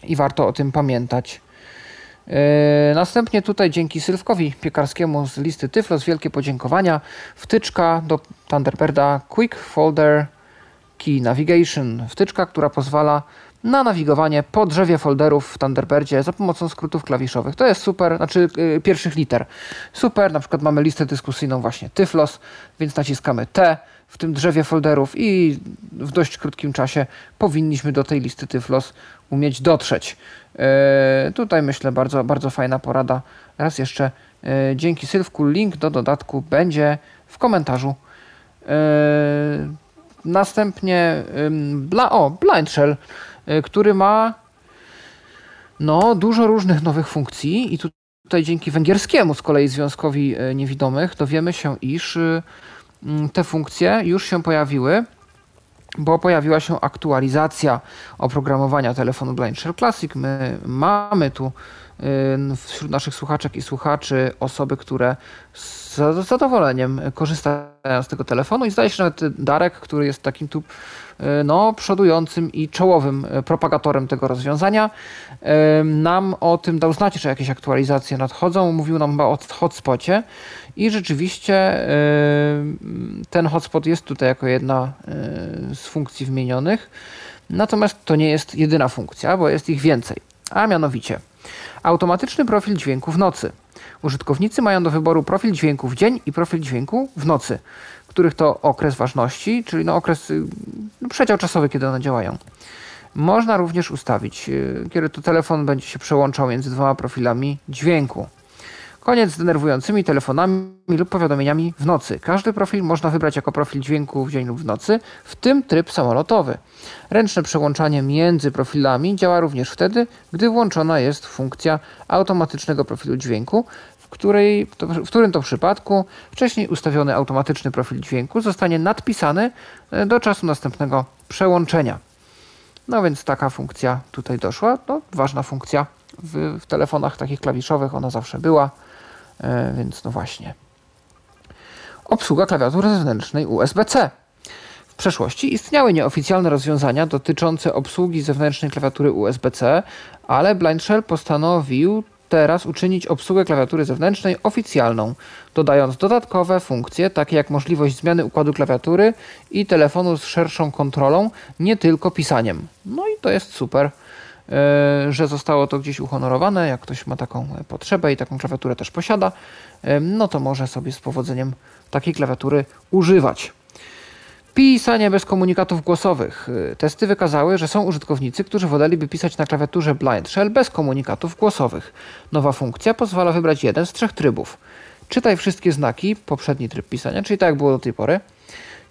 i warto o tym pamiętać. E, następnie tutaj dzięki Sylwkowi Piekarskiemu z listy Tyflos wielkie podziękowania. Wtyczka do Thunderbirda Quick Folder Key Navigation. Wtyczka, która pozwala na nawigowanie po drzewie folderów w Thunderbirdzie za pomocą skrótów klawiszowych. To jest super, znaczy yy, pierwszych liter. Super, na przykład mamy listę dyskusyjną właśnie Tyflos, więc naciskamy T w tym drzewie folderów i w dość krótkim czasie powinniśmy do tej listy Tyflos umieć dotrzeć. Yy, tutaj myślę bardzo, bardzo fajna porada. Raz jeszcze yy, dzięki Sylwku link do dodatku będzie w komentarzu. Yy, następnie bla, o, Blind Shell E, który ma no, dużo różnych nowych funkcji i tutaj dzięki węgierskiemu z kolei Związkowi e, Niewidomych dowiemy się, iż e, te funkcje już się pojawiły, bo pojawiła się aktualizacja oprogramowania telefonu Blind Share Classic. My mamy tu wśród naszych słuchaczek i słuchaczy osoby, które z zadowoleniem korzystają z tego telefonu i zdaje się, nawet Darek, który jest takim tu E, no, przodującym i czołowym e, propagatorem tego rozwiązania. E, nam o tym dał znać, że jakieś aktualizacje nadchodzą. Mówił nam o hotspocie i rzeczywiście ten hotspot jest tutaj jako jedna z funkcji wymienionych. Natomiast to nie jest jedyna funkcja, bo jest ich więcej. A mianowicie automatyczny profil dźwięku w nocy. Użytkownicy mają do wyboru profil dźwięku w dzień i profil dźwięku w nocy których to okres ważności, czyli no okres, y, no przedział czasowy, kiedy one działają. Można również ustawić, y, kiedy to telefon będzie się przełączał między dwoma profilami dźwięku. Koniec z denerwującymi telefonami lub powiadomieniami w nocy. Każdy profil można wybrać jako profil dźwięku w dzień lub w nocy, w tym tryb samolotowy. Ręczne przełączanie między profilami działa również wtedy, gdy włączona jest funkcja automatycznego profilu dźwięku w, której, w którym to przypadku wcześniej ustawiony automatyczny profil dźwięku zostanie nadpisany e, do czasu następnego przełączenia. No więc taka funkcja tutaj doszła. No, ważna funkcja w, w telefonach takich klawiszowych, ona zawsze była, więc no właśnie. Obsługa klawiatury zewnętrznej USB-C. W przeszłości istniały nieoficjalne rozwiązania dotyczące obsługi zewnętrznej klawiatury USB-C, ale Blind Shell postanowił teraz uczynić obsługę klawiatury zewnętrznej oficjalną, dodając dodatkowe funkcje, takie jak możliwość zmiany układu klawiatury i telefonu z szerszą kontrolą, nie tylko pisaniem. No i to jest super, e, że zostało to gdzieś uhonorowane. Jak ktoś ma taką potrzebę i taką klawiaturę też posiada, e, no to może sobie z powodzeniem takiej klawiatury używać. Pisanie bez komunikatów głosowych. Testy wykazały, że są użytkownicy, którzy woleliby pisać na klawiaturze Blind Shell bez komunikatów głosowych. Nowa funkcja pozwala wybrać jeden z trzech trybów. Czytaj wszystkie znaki, poprzedni tryb pisania, czyli tak jak było do tej pory.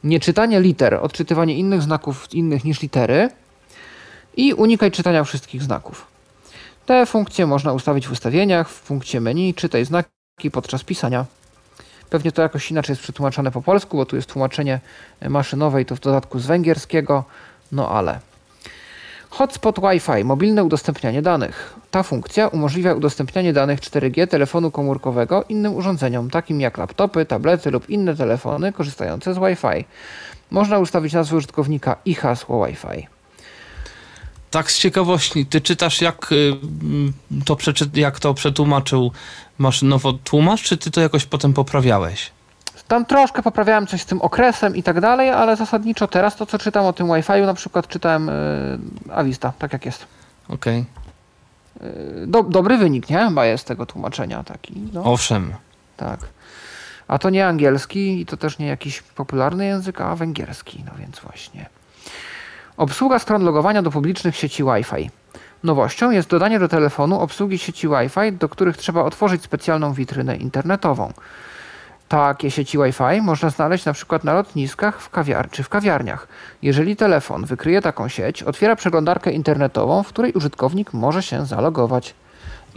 Nieczytanie liter, odczytywanie innych znaków innych niż litery i unikaj czytania wszystkich znaków. Te funkcje można ustawić w ustawieniach, w punkcie menu czytaj znaki podczas pisania. Pewnie to jakoś inaczej jest przetłumaczone po polsku, bo tu jest tłumaczenie maszynowe i to w dodatku z węgierskiego, no ale. Hotspot Wi-Fi, mobilne udostępnianie danych. Ta funkcja umożliwia udostępnianie danych 4G telefonu komórkowego innym urządzeniom, takim jak laptopy, tablety lub inne telefony korzystające z Wi-Fi. Można ustawić nazwę użytkownika i hasło Wi-Fi. Tak z ciekawości, ty czytasz jak y, to, jak to przetłumaczył maszynowo tłumacz, czy ty to jakoś potem poprawiałeś? Tam troszkę poprawiałem coś z tym okresem i tak dalej, ale zasadniczo teraz to, co czytam o tym Wi-Fi, na przykład czytałem yy, Avista, tak jak jest. Okej. Okay. Yy, do, dobry wynik, nie? Chyba jest tego tłumaczenia taki. No. Owszem. Tak. A to nie angielski i to też nie jakiś popularny język, a węgierski, no więc właśnie. Obsługa stron logowania do publicznych sieci Wi-Fi. Nowością jest dodanie do telefonu obsługi sieci Wi-Fi, do których trzeba otworzyć specjalną witrynę internetową. Takie sieci Wi-Fi można znaleźć na przykład na lotniskach w kawiar czy w kawiarniach. Jeżeli telefon wykryje taką sieć, otwiera przeglądarkę internetową, w której użytkownik może się zalogować.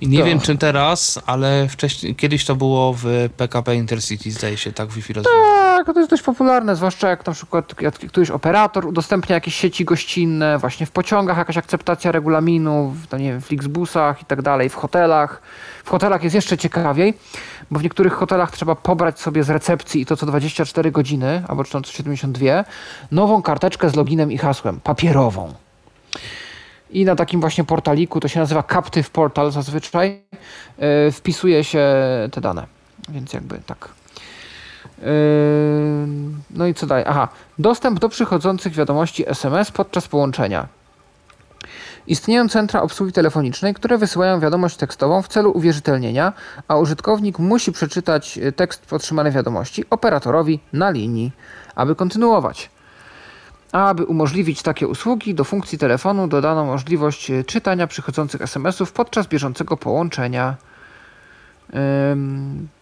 I nie to... wiem czy teraz, ale wcześniej, kiedyś to było w PKP Intercity, zdaje się, tak Wi-Fi Tak, to jest dość popularne, zwłaszcza jak na przykład któryś operator udostępnia jakieś sieci gościnne, właśnie w pociągach jakaś akceptacja regulaminu, w, no nie wiem, w Flixbusach i tak dalej, w hotelach. W hotelach jest jeszcze ciekawiej, bo w niektórych hotelach trzeba pobrać sobie z recepcji i to co 24 godziny, albo co 72, nową karteczkę z loginem i hasłem, papierową. I na takim właśnie portaliku, to się nazywa Captive Portal zazwyczaj, yy, wpisuje się te dane. Więc jakby tak. Yy, no i co dalej? Aha, dostęp do przychodzących wiadomości SMS podczas połączenia. Istnieją centra obsługi telefonicznej, które wysyłają wiadomość tekstową w celu uwierzytelnienia, a użytkownik musi przeczytać tekst otrzymanej wiadomości operatorowi na linii, aby kontynuować. Aby umożliwić takie usługi, do funkcji telefonu dodano możliwość e, czytania przychodzących SMS-ów podczas bieżącego połączenia.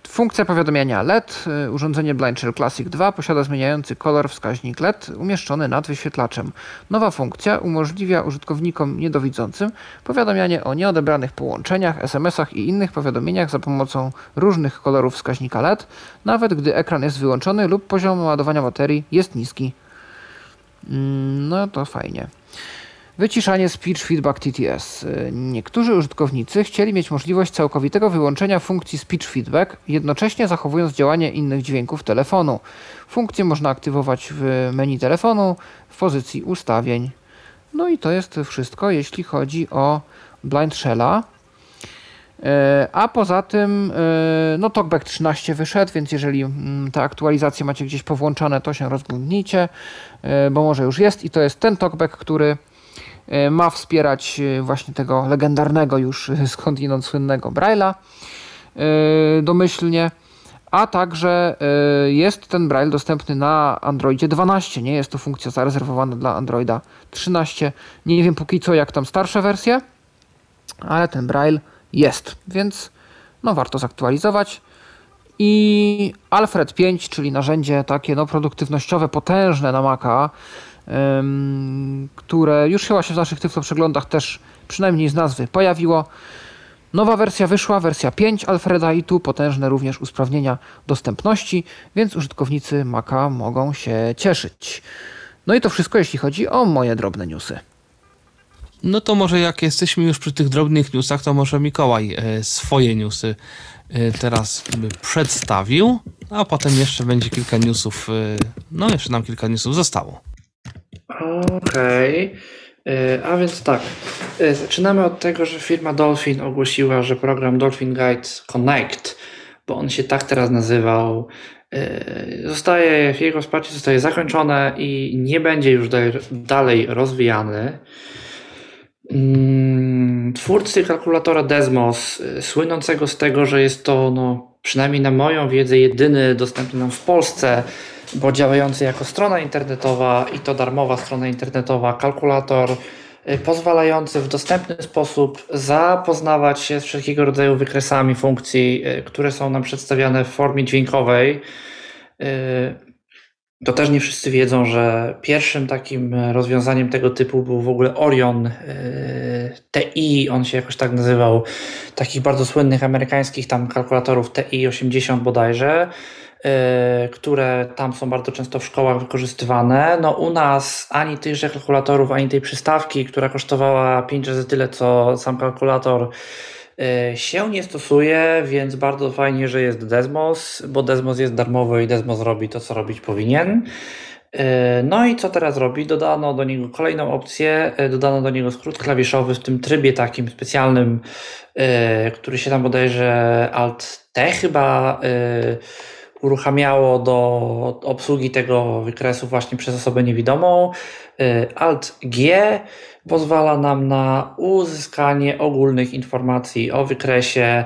Funkcja powiadomienia LED. E, urządzenie Blind Classic 2 posiada zmieniający kolor wskaźnik LED umieszczony nad wyświetlaczem. Nowa funkcja umożliwia użytkownikom niedowidzącym powiadamianie o nieodebranych połączeniach, SMS-ach i innych powiadomieniach za pomocą różnych kolorów wskaźnika LED, nawet gdy ekran jest wyłączony lub poziom ładowania baterii jest niski. Mm, no to fajnie. Wyciszanie Speech Feedback TTS. Niektórzy użytkownicy chcieli mieć możliwość całkowitego wyłączenia funkcji Speech Feedback, jednocześnie zachowując działanie innych dźwięków telefonu. Funkcję można aktywować w menu telefonu w pozycji ustawień. No i to jest wszystko, jeśli chodzi o Blind Shella. E, a poza tym, e, no TalkBack 13 wyszedł, więc jeżeli mm, te aktualizacje macie gdzieś powłączane, to się rozglądnijcie, e, bo może już jest i to jest ten TalkBack, który ma wspierać właśnie tego legendarnego już skądinąd słynnego Braille'a domyślnie, a także jest ten Braille dostępny na Androidzie 12, nie jest to funkcja zarezerwowana dla Androida 13. Nie wiem póki co jak tam starsze wersje, ale ten Braille jest, więc no warto zaktualizować. I Alfred 5, czyli narzędzie takie no, produktywnościowe, potężne na Maca, ym, które już chyba się w naszych tyflo przeglądach też przynajmniej z nazwy pojawiło. Nowa wersja wyszła, wersja 5 Alfreda i tu potężne również usprawnienia dostępności, więc użytkownicy Maca mogą się cieszyć. No i to wszystko, jeśli chodzi o moje drobne newsy. No to może jak jesteśmy już przy tych drobnych newsach, to może Mikołaj e, swoje newsy e, teraz przedstawił, a potem jeszcze będzie kilka newsów, e, no jeszcze nam kilka newsów zostało. Okej. Okay. A więc tak, zaczynamy od tego, że firma Dolphin ogłosiła, że program Dolphin Guide Connect, bo on się tak teraz nazywał, zostaje, jego wsparcie zostaje zakończone i nie będzie już dalej rozwijany. Mm, twórcy kalkulatora Desmos, y, słynącego z tego, że jest to, no, przynajmniej na moją wiedzę, jedyny dostępny nam w Polsce, bo działający jako strona internetowa i to darmowa strona internetowa, kalkulator y, pozwalający w dostępny sposób zapoznawać się z wszelkiego rodzaju wykresami funkcji, y, które są nam przedstawiane w formie dźwiękowej to też nie wszyscy wiedzą, że pierwszym takim rozwiązaniem tego typu był w ogóle Orion e, TI, on się jakoś tak nazywał, takich bardzo słynnych amerykańskich tam kalkulatorów TI-80 bodajże, e, które tam są bardzo często w szkołach wykorzystywane. No u nas ani tychże kalkulatorów, ani tej przystawki, która kosztowała 5 razy tyle co sam kalkulator, się nie stosuje, więc bardzo fajnie, że jest Desmos, bo Desmos jest darmowy i Desmos robi to, co robić powinien. E, no i co teraz robi? Dodano do niego kolejną opcję, e, dodano do niego skrót klawiszowy w tym trybie takim specjalnym, który się tam bodajże Alt-T chyba uruchamiało do obsługi tego wykresu właśnie przez osobę niewidomą. Alt-G pozwala nam na uzyskanie ogólnych informacji o wykresie,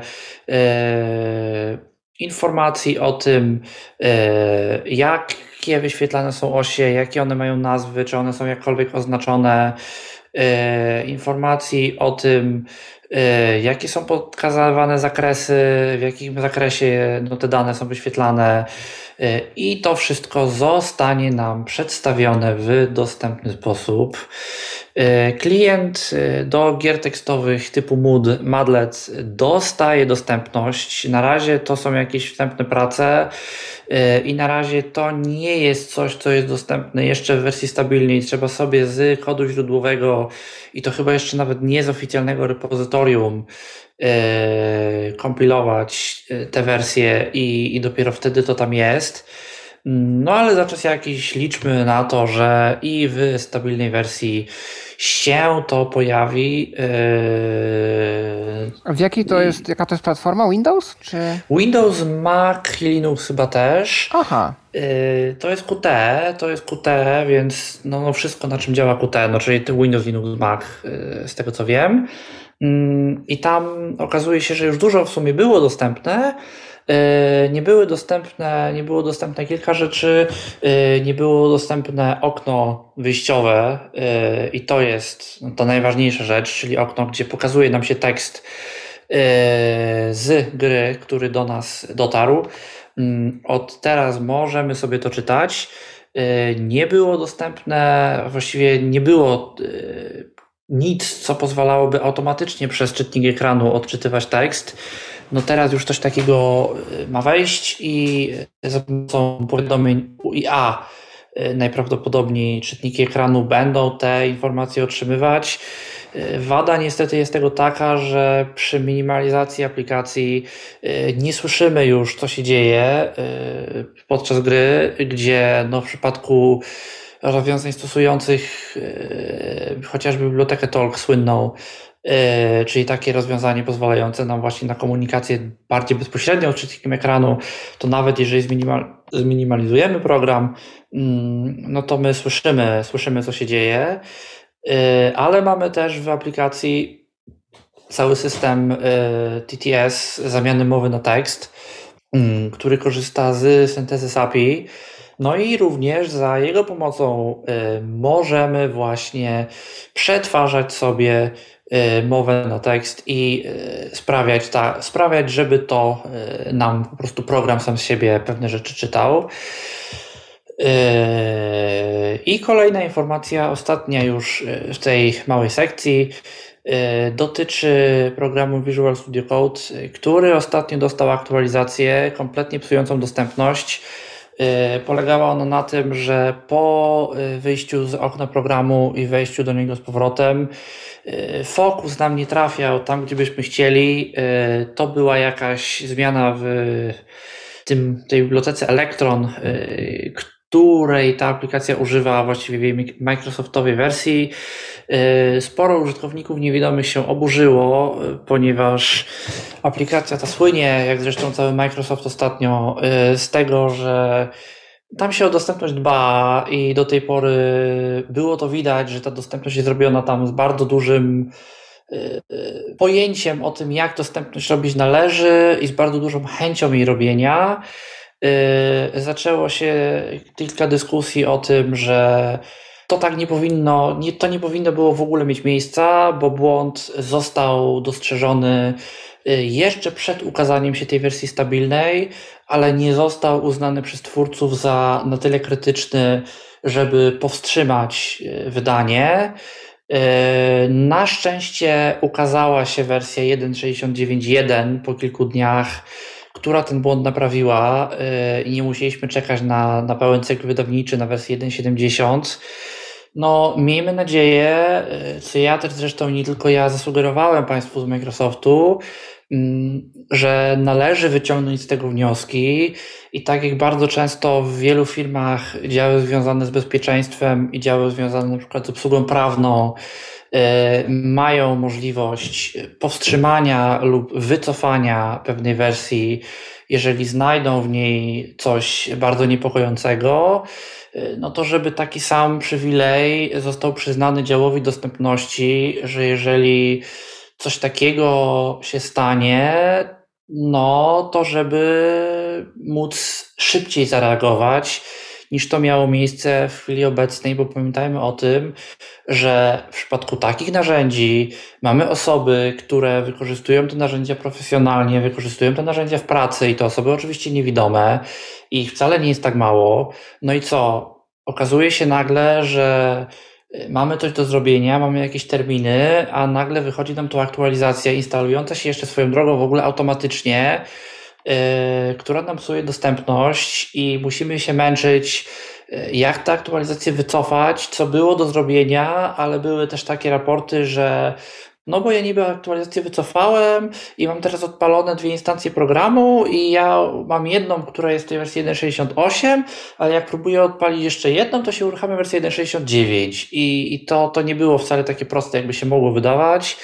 e, informacji o tym, e, jakie wyświetlane są osie, jakie one mają nazwy, czy one są jakkolwiek oznaczone, e, informacji o tym, jakie są pokazywane zakresy, w jakim zakresie no, te dane są wyświetlane, i to wszystko zostanie nam przedstawione w dostępny sposób. E, klient e, do gier tekstowych typu Mood, Madlet dostaje dostępność. Na razie to są jakieś wstępne prace e, i na razie to nie jest coś, co jest dostępne jeszcze w wersji stabilnej. Trzeba sobie z kodu źródłowego i to chyba jeszcze nawet nie z oficjalnego repozytorium kompilować te wersje i, i dopiero wtedy to tam jest. No ale za czas jakiś liczmy na to, że i w stabilnej wersji się to pojawi. Yy... W jakiej to jest, jaka to jest platforma? Windows? Czy... Windows, Mac Linux chyba też. Aha. Yy, to jest Qt, to jest Qt, więc no, no wszystko na czym działa Qt, no czyli Windows, Linux, Mac, yy, z tego co wiem. Yy, I tam okazuje się, że już dużo w sumie było dostępne. E, nie były dostępne, nie było dostępne kilka rzeczy, e, nie było dostępne okno wyjściowe e, i to jest no, to najważniejsza rzecz, czyli okno, gdzie pokazuje nam się tekst z gry, który do nas dotarł. Mm, od teraz możemy sobie to czytać. Nie było dostępne, właściwie nie było nic, co pozwalałoby automatycznie przez czytnik ekranu odczytywać tekst no teraz już coś takiego y, ma wejść i za pomocą powiadomień UIA y, najprawdopodobniej czytniki ekranu będą te informacje otrzymywać. Y, wada niestety jest tego taka, że przy minimalizacji aplikacji nie słyszymy już, co się dzieje podczas gry, gdzie no w przypadku rozwiązań stosujących chociażby bibliotekę Talk słynną, czyli takie rozwiązanie pozwalające nam właśnie na komunikację bardziej bezpośrednią z czytnikiem ekranu, to nawet jeżeli zminimal, zminimalizujemy program, mm, no to my słyszymy, słyszymy co się dzieje, e, ale mamy też w aplikacji cały system e, TTS, zamiany mowy na tekst, mm, który korzysta z Synthesis API, no i również za jego pomocą możemy właśnie przetwarzać sobie mowę na tekst i y, sprawiać, ta, sprawiać, żeby to y, nam po prostu program sam z siebie pewne rzeczy czytał. I kolejna informacja, ostatnia już w tej małej sekcji. dotyczy programu Visual Studio Code, który ostatnio dostał aktualizację kompletnie psującą dostępność. Polegała ona na tym, że po wyjściu z okna programu i wejściu do niego z powrotem, fokus nam nie trafiał tam, gdzie byśmy chcieli. To była jakaś zmiana w tym, tej bibliotece Electron, której ta aplikacja używa właściwie w Microsoftowej wersji. Y, sporo użytkowników niewidomych się oburzyło, y, ponieważ aplikacja ta słynie, jak zresztą cały Microsoft ostatnio, y, z tego, że tam się o dostępność dba i do tej pory było to widać, że ta dostępność jest robiona tam z bardzo dużym pojęciem o tym, jak dostępność robić należy i z bardzo dużą chęcią jej robienia. Zaczęło się kilka dyskusji o tym, że to tak nie powinno, nie, to nie powinno było w ogóle mieć miejsca, bo błąd został dostrzeżony yy, jeszcze przed ukazaniem się tej wersji stabilnej, ale nie został uznany przez twórców za na tyle krytyczny, żeby powstrzymać yy, wydanie. Na szczęście ukazała się wersja 1.69.1 po kilku dniach która ten błąd naprawiła y, i nie musieliśmy czekać na, na pełen cykl wydawniczy, na wersję 1.70. No, miejmy nadzieję, y, co ja też zresztą nie tylko ja zasugerowałem Państwu z Microsoftu, mm, że należy wyciągnąć z tego wnioski i tak jak bardzo często w wielu firmach działy związane z bezpieczeństwem i działy związane na przykład z obsługą prawną E, mają możliwość powstrzymania lub wycofania pewnej wersji, jeżeli znajdą w niej coś bardzo niepokojącego, e, no to żeby taki sam przywilej został przyznany działowi dostępności, że jeżeli coś takiego się stanie, no to żeby móc szybciej zareagować niż to miało miejsce w chwili obecnej, bo pamiętajmy o tym, że w przypadku takich narzędzi mamy osoby, które wykorzystują te narzędzia profesjonalnie, wykorzystują te narzędzia w pracy i to osoby oczywiście niewidome i ich wcale nie jest tak mało. No i co? Okazuje się nagle, że y, mamy coś do zrobienia, mamy jakieś terminy, a nagle wychodzi nam tu aktualizacja instalująca się jeszcze swoją drogą w ogóle automatycznie, która nam psuje dostępność i musimy się męczyć jak te aktualizacje wycofać, co było do zrobienia, ale były też takie raporty, że no bo ja niby aktualizację wycofałem i mam teraz odpalone dwie instancje programu i ja mam jedną, która jest w tej wersji 1.68, ale jak próbuję odpalić jeszcze jedną, to się uruchamia wersja 1.69 i, i to, to nie było wcale takie proste, jakby się mogło wydawać.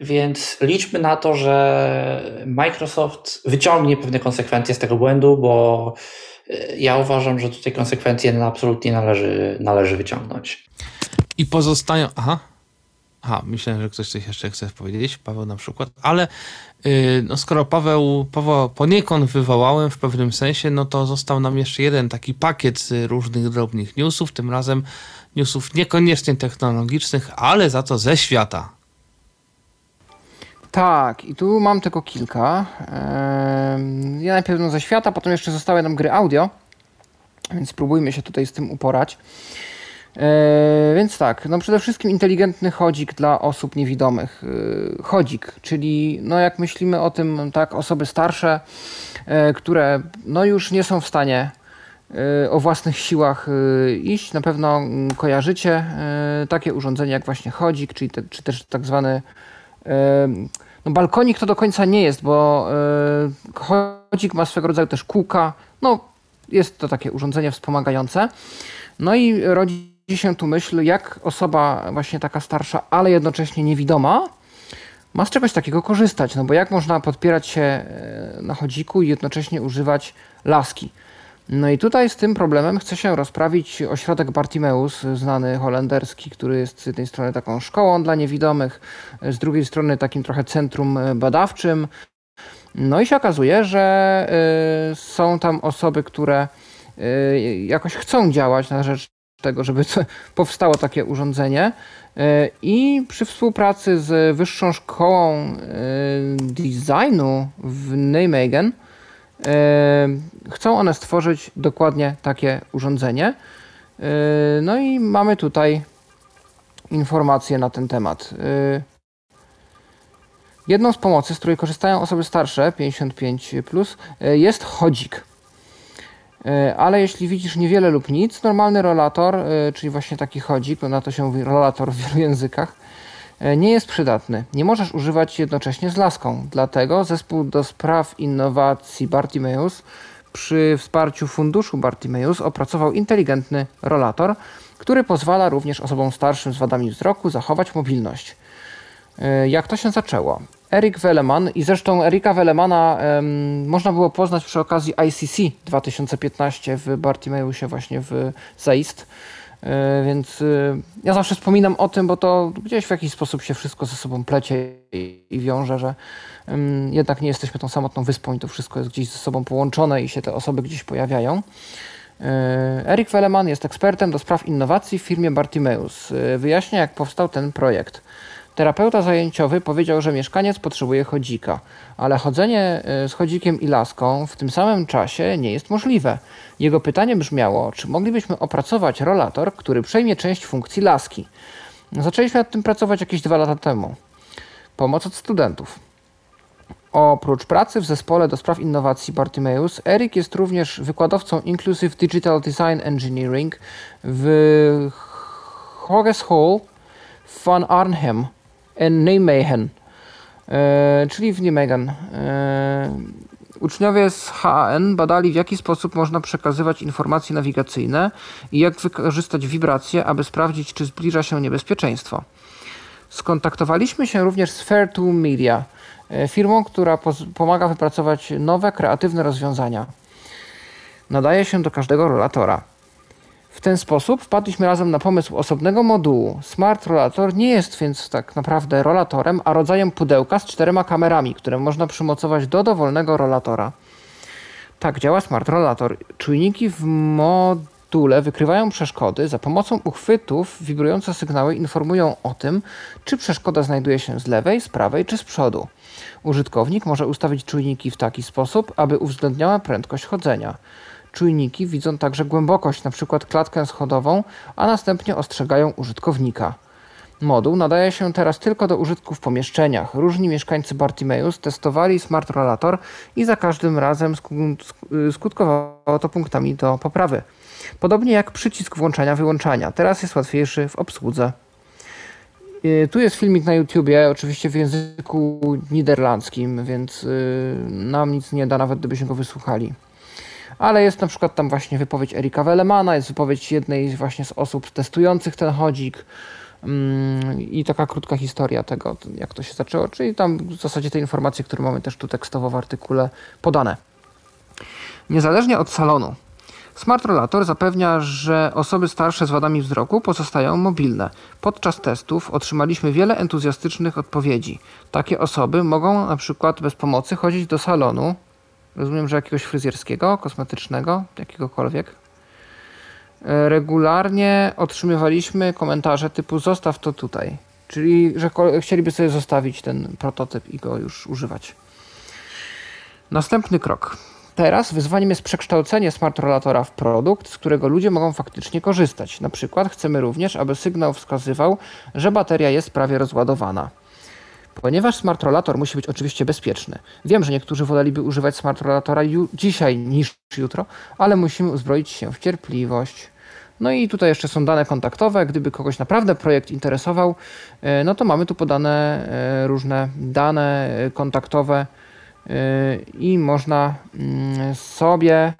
Więc liczmy na to, że Microsoft wyciągnie pewne konsekwencje z tego błędu, bo ja uważam, że tutaj konsekwencje absolutnie należy, należy wyciągnąć. I pozostają. Aha. Aha, myślałem, że ktoś coś jeszcze chce powiedzieć, Paweł na przykład, ale yy, no skoro Paweł, Paweł poniekąd wywołałem w pewnym sensie, no to został nam jeszcze jeden taki pakiet różnych drobnych newsów, tym razem newsów niekoniecznie technologicznych, ale za to ze świata. Tak, i tu mam tylko kilka. Ja najpierw no ze świata, potem jeszcze zostały nam gry audio, więc spróbujmy się tutaj z tym uporać. E, więc tak, no przede wszystkim inteligentny chodzik dla osób niewidomych. E, chodzik, czyli no jak myślimy o tym, tak, osoby starsze, e, które no już nie są w stanie o własnych siłach iść. Na pewno mm, kojarzycie takie urządzenie jak właśnie chodzik, czyli te, czy też tak zwany no balkonik to do końca nie jest, bo yy, chodzik ma swego rodzaju też kółka. No, jest to takie urządzenie wspomagające. No i rodzi się tu myśl, jak osoba właśnie taka starsza, ale jednocześnie niewidoma, ma z czegoś takiego korzystać. No bo jak można podpierać się e, na chodziku i jednocześnie używać laski? No i tutaj z tym problemem chce się rozprawić ośrodek Bartimeus, znany holenderski, który jest z jednej strony taką szkołą dla niewidomych, z drugiej strony takim trochę centrum badawczym. No i się okazuje, że y, są tam osoby, które y, jakoś chcą działać na rzecz tego, żeby powstało takie urządzenie. Y, I przy współpracy z Wyższą Szkołą Designu w Nijmegen chcą one stworzyć dokładnie takie urządzenie. No i mamy tutaj informacje na ten temat. Jedną z pomocy, z której korzystają osoby starsze, 55, plus, e, jest chodzik. E, ale jeśli widzisz niewiele lub nic, normalny rolator, e, czyli właśnie taki chodzik, na to się mówi rolator w wielu językach, nie jest przydatny. Nie możesz używać jednocześnie z laską. Dlatego zespół do spraw innowacji Bartimeus przy wsparciu funduszu Bartimeus opracował inteligentny rolator, który pozwala również osobom starszym z wadami wzroku zachować mobilność. Jak to się zaczęło? Erik Weleman i zresztą Erika Welemana um, można było poznać przy okazji ICC 2015 w Bartimeusie właśnie w Zaist. E, więc e, ja zawsze wspominam o tym, bo to gdzieś w jakiś sposób się wszystko ze sobą plecie i, wiąże, że jednak nie jesteśmy tą samotną wyspą i to wszystko jest gdzieś ze sobą połączone i się te osoby gdzieś pojawiają. E, Erik Weleman jest ekspertem do spraw innowacji w firmie Bartimeus. Wyjaśnia, jak powstał ten projekt. Terapeuta zajęciowy powiedział, że mieszkaniec potrzebuje chodzika, ale chodzenie e, z chodzikiem i laską w tym samym czasie nie jest możliwe. Jego pytanie brzmiało, czy moglibyśmy opracować rolator, który przejmie część funkcji laski. Zaczęliśmy nad tym pracować jakieś dwa lata temu. Pomoc od studentów. Oprócz pracy w zespole do spraw innowacji Bartimeus, Erik jest również wykładowcą Inclusive Digital Design Engineering w Hoges Hall van Arnhem Nijmegen, e, czyli w Nijmegen. E, uczniowie z HAN badali, w jaki sposób można przekazywać informacje nawigacyjne i jak wykorzystać wibracje, aby sprawdzić, czy zbliża się niebezpieczeństwo. Skontaktowaliśmy się również z Fair2 Media, e, firmą, która pomaga wypracować nowe, kreatywne rozwiązania. Nadaje się do każdego rolatora. W ten sposób wpadliśmy razem na pomysł osobnego modułu. Smart Rollator nie jest więc tak naprawdę rollatorem, a rodzajem pudełka z czterema kamerami, które można przymocować do dowolnego rollatora. Tak działa Smart Rollator. Czujniki w module wykrywają przeszkody. Za pomocą uchwytów wibrujące sygnały informują o tym, czy przeszkoda znajduje się z lewej, z prawej czy z przodu. Użytkownik może ustawić czujniki w taki sposób, aby uwzględniała prędkość chodzenia. Czujniki widzą także głębokość, np. klatkę schodową, a następnie ostrzegają użytkownika. Moduł nadaje się teraz tylko do użytku w pomieszczeniach. Różni mieszkańcy Bartimeus testowali Smart Rollator i za każdym razem skutkowało to punktami do poprawy. Podobnie jak przycisk włączania-wyłączania. Teraz jest łatwiejszy w obsłudze. Y, tu jest filmik na YouTubie, oczywiście w języku niderlandzkim, więc y, nam nic nie da, nawet gdybyśmy go wysłuchali ale jest na przykład tam właśnie wypowiedź Erika Welemana, jest wypowiedź jednej właśnie z osób testujących ten chodzik mm, i taka krótka historia tego, jak to się zaczęło, czyli tam w zasadzie te informacje, które mamy też tu tekstowo w artykule podane. Niezależnie od salonu, Smart Rollator zapewnia, że osoby starsze z wadami wzroku pozostają mobilne. Podczas testów otrzymaliśmy wiele entuzjastycznych odpowiedzi. Takie osoby mogą na przykład bez pomocy chodzić do salonu, Rozumiem, że jakiegoś fryzjerskiego, kosmetycznego, jakiegokolwiek. E, regularnie otrzymywaliśmy komentarze typu zostaw to tutaj. Czyli, że chcieliby sobie zostawić ten prototyp i go już używać. Następny krok. Teraz wyzwaniem jest przekształcenie smart rollatora w produkt, z którego ludzie mogą faktycznie korzystać. Na przykład chcemy również, aby sygnał wskazywał, że bateria jest prawie rozładowana. Ponieważ smart rollator musi być oczywiście bezpieczny. Wiem, że niektórzy woleliby używać smart rollatora dzisiaj niż jutro, ale musimy uzbroić się w cierpliwość. No i tutaj jeszcze są dane kontaktowe. Gdyby kogoś naprawdę projekt interesował, e, no to mamy tu podane e, różne dane e, kontaktowe i można mm, sobie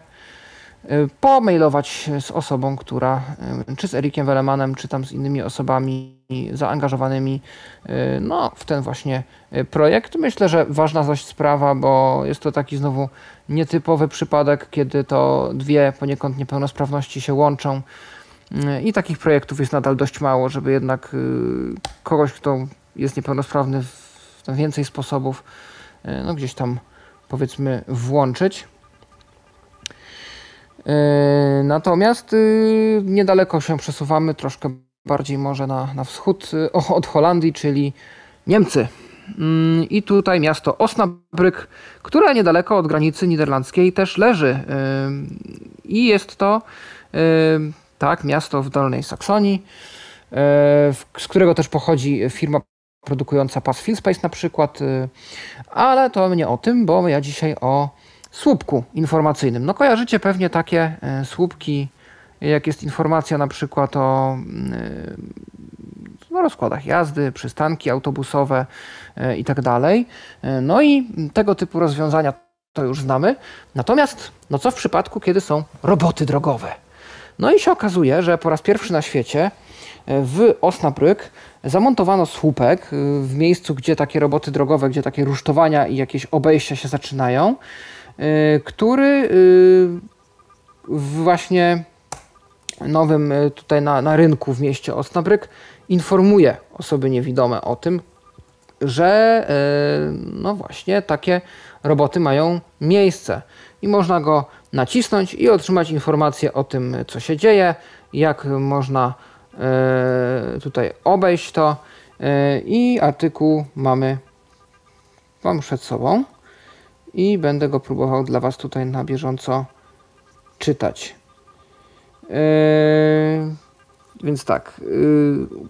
pomailować z osobą, która, y, czy z Erikiem Welemanem, czy tam z innymi osobami zaangażowanymi y, no, w ten właśnie projekt. Myślę, że ważna dość sprawa, bo jest to taki znowu nietypowy przypadek, kiedy to dwie poniekąd niepełnosprawności się łączą. I takich projektów jest nadal dość mało, żeby jednak kogoś, kto jest niepełnosprawny w więcej sposobów, no gdzieś tam powiedzmy włączyć. E, natomiast y, niedaleko się przesuwamy, troszkę bardziej może na, na wschód y, od Holandii, czyli Niemcy. Mm, I tutaj miasto Osnabrück, które niedaleko od granicy niderlandzkiej też leży. I jest to tak, miasto w Dolnej Saksonii, z którego też pochodzi firma produkująca pas FieldSpace na przykład, ale to nie o tym, bo ja dzisiaj o słupku informacyjnym. No kojarzycie pewnie takie słupki, jak jest informacja na przykład o no, rozkładach jazdy, przystanki autobusowe i tak dalej. No i tego typu rozwiązania to już znamy. Natomiast, no co w przypadku, kiedy są roboty drogowe? No i się okazuje, że po raz pierwszy na świecie e, w Osnabrück zamontowano słupek e, w miejscu, gdzie takie roboty drogowe, gdzie takie rusztowania i jakieś obejścia się zaczynają, e, który właśnie nowym tutaj na, na rynku w mieście Osnabrück informuje osoby niewidome o tym, że no właśnie takie roboty mają miejsce. I można go nacisnąć i otrzymać informację o tym, co się dzieje, jak można tutaj obejść to. I artykuł mamy mam przed sobą i będę go próbował dla Was tutaj na bieżąco czytać. E, więc tak,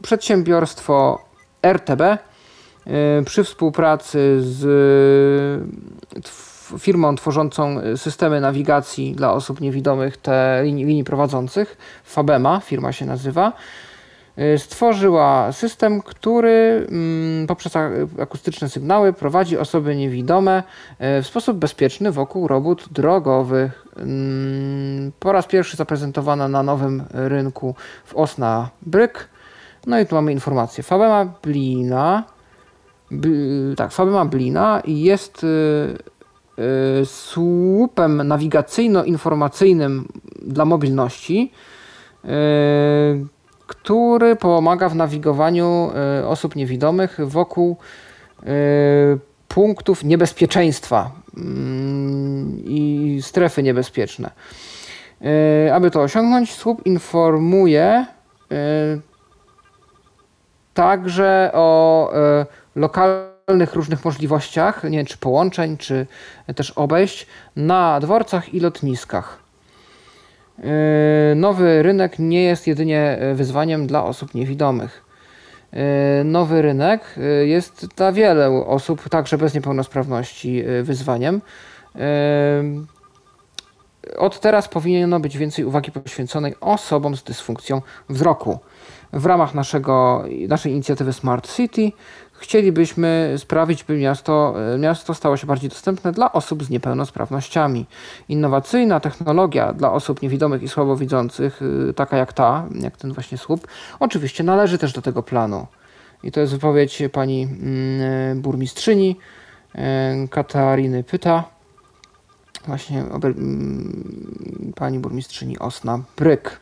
przedsiębiorstwo RTB przy współpracy z firmą tworzącą systemy nawigacji dla osób niewidomych, te linii, linii prowadzących, Fabema firma się nazywa, stworzyła system, który mm, poprzez akustyczne sygnały prowadzi osoby niewidome y, w sposób bezpieczny wokół robót drogowych. Mm, po raz pierwszy zaprezentowana na nowym rynku w Osnabrück. No i tu mamy informację. Fabema Blina, tak, Fabema Blina jest y, Y, słupem nawigacyjno-informacyjnym dla mobilności, y, który pomaga w nawigowaniu y, osób niewidomych wokół punktów niebezpieczeństwa mm, i strefy niebezpieczne. Aby to osiągnąć, słup informuje także o lokalnych różnych możliwościach, nie wiem, czy połączeń, czy też obejść na dworcach i lotniskach. Yy, nowy rynek nie jest jedynie wyzwaniem dla osób niewidomych. Yy, nowy rynek yy, jest dla wielu osób, także bez niepełnosprawności, wyzwaniem. Od teraz powinno być więcej uwagi poświęconej osobom z dysfunkcją wzroku. W ramach naszego, naszej inicjatywy Smart City Chcielibyśmy sprawić, by miasto, e, miasto stało się bardziej dostępne dla osób z niepełnosprawnościami. Innowacyjna technologia dla osób niewidomych i słabowidzących, e, taka jak ta, jak ten właśnie słup, oczywiście należy też do tego planu. I to jest wypowiedź pani mm, e, burmistrzyni Katariny Pyta, właśnie mm, pani burmistrzyni Osna Bryk.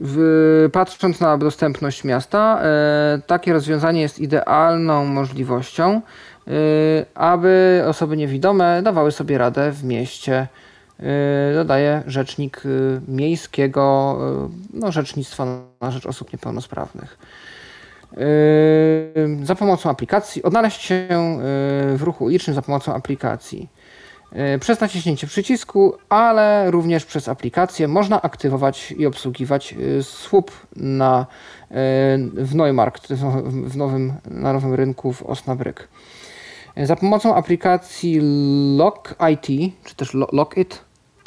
W, patrząc na dostępność miasta, e, takie rozwiązanie jest idealną możliwością, e, aby osoby niewidome dawały sobie radę w mieście. E, dodaje rzecznik miejskiego no, rzecznictwa na rzecz osób niepełnosprawnych. Za pomocą aplikacji, odnaleźć się w ruchu ulicznym za pomocą aplikacji. E, przez naciśnięcie przycisku, ale również przez aplikację można aktywować i obsługiwać e, słup na, e, w Neumarkt, w nowym, na nowym rynku w Osnabrück. Za pomocą aplikacji Lock IT, czy też Lock It,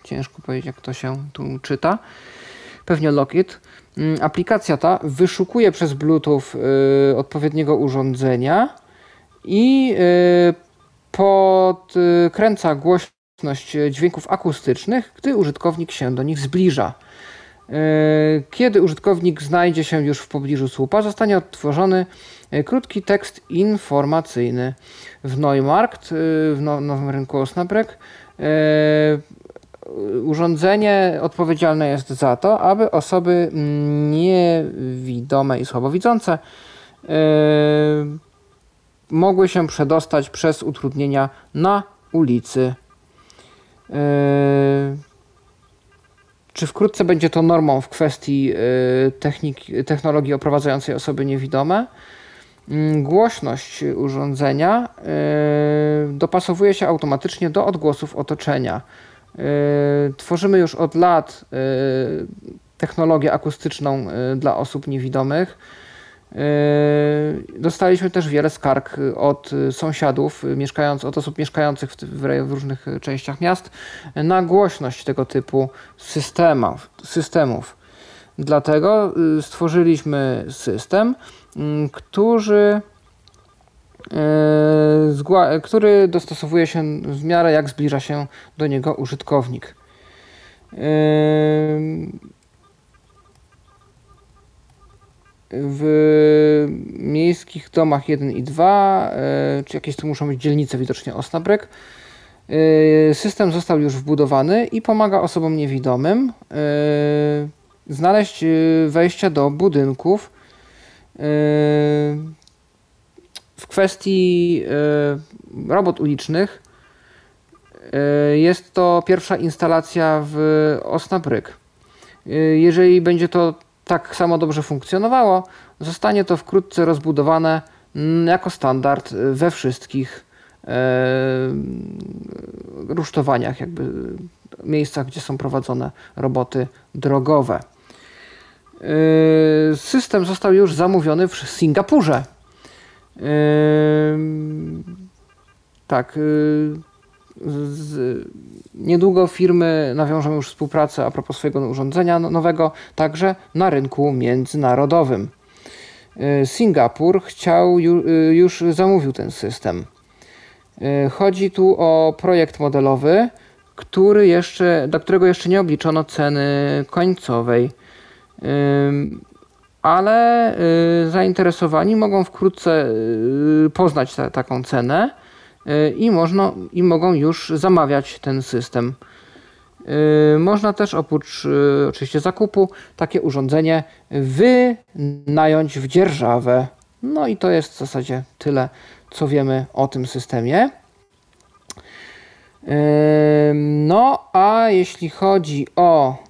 ciężko powiedzieć jak to się tu czyta, pewnie Lock It, mm, aplikacja ta wyszukuje przez Bluetooth odpowiedniego urządzenia i podkręca głośność dźwięków akustycznych, gdy użytkownik się do nich zbliża. E, kiedy użytkownik znajdzie się już w pobliżu słupa, zostanie odtworzony krótki tekst informacyjny. W Neumarkt, w no, nowym rynku Osnabrück, urządzenie odpowiedzialne jest za to, aby osoby niewidome i słabowidzące mogły się przedostać przez utrudnienia na ulicy. Yy, czy wkrótce będzie to normą w kwestii yy, technik, technologii oprowadzającej osoby niewidome? Yy, głośność urządzenia dopasowuje się automatycznie do odgłosów otoczenia. Tworzymy już od lat technologię akustyczną dla osób niewidomych. Dostaliśmy też wiele skarg od sąsiadów, mieszkając, od osób mieszkających w, w, różnych częściach miast na głośność tego typu systemów. systemów. Dlatego stworzyliśmy system, który E, który dostosowuje się w miarę jak zbliża się do niego użytkownik. E, w miejskich domach 1 i 2, e, czy jakieś tu muszą być dzielnice widocznie Osnabrück, system został już wbudowany i pomaga osobom niewidomym znaleźć wejście do budynków w kwestii e, robot ulicznych e, jest to pierwsza instalacja w Osnabrück. E, jeżeli będzie to tak samo dobrze funkcjonowało, zostanie to wkrótce rozbudowane jako standard we wszystkich rusztowaniach, jakby miejscach, gdzie są prowadzone roboty drogowe. System został już zamówiony w Singapurze. Tak. Y, z, niedługo firmy nawiążą już współpracę a propos swojego urządzenia no, nowego, także na rynku międzynarodowym. Y, Singapur chciał, y, już zamówił ten system. Chodzi tu o projekt modelowy, który jeszcze, do którego jeszcze nie obliczono ceny końcowej ale y, zainteresowani mogą wkrótce y, poznać te, taką cenę y, i, można, i mogą już zamawiać ten system. Można też oprócz oczywiście zakupu takie urządzenie wynająć w dzierżawę. No i to jest w zasadzie tyle, co wiemy o tym systemie. No a jeśli chodzi o Y,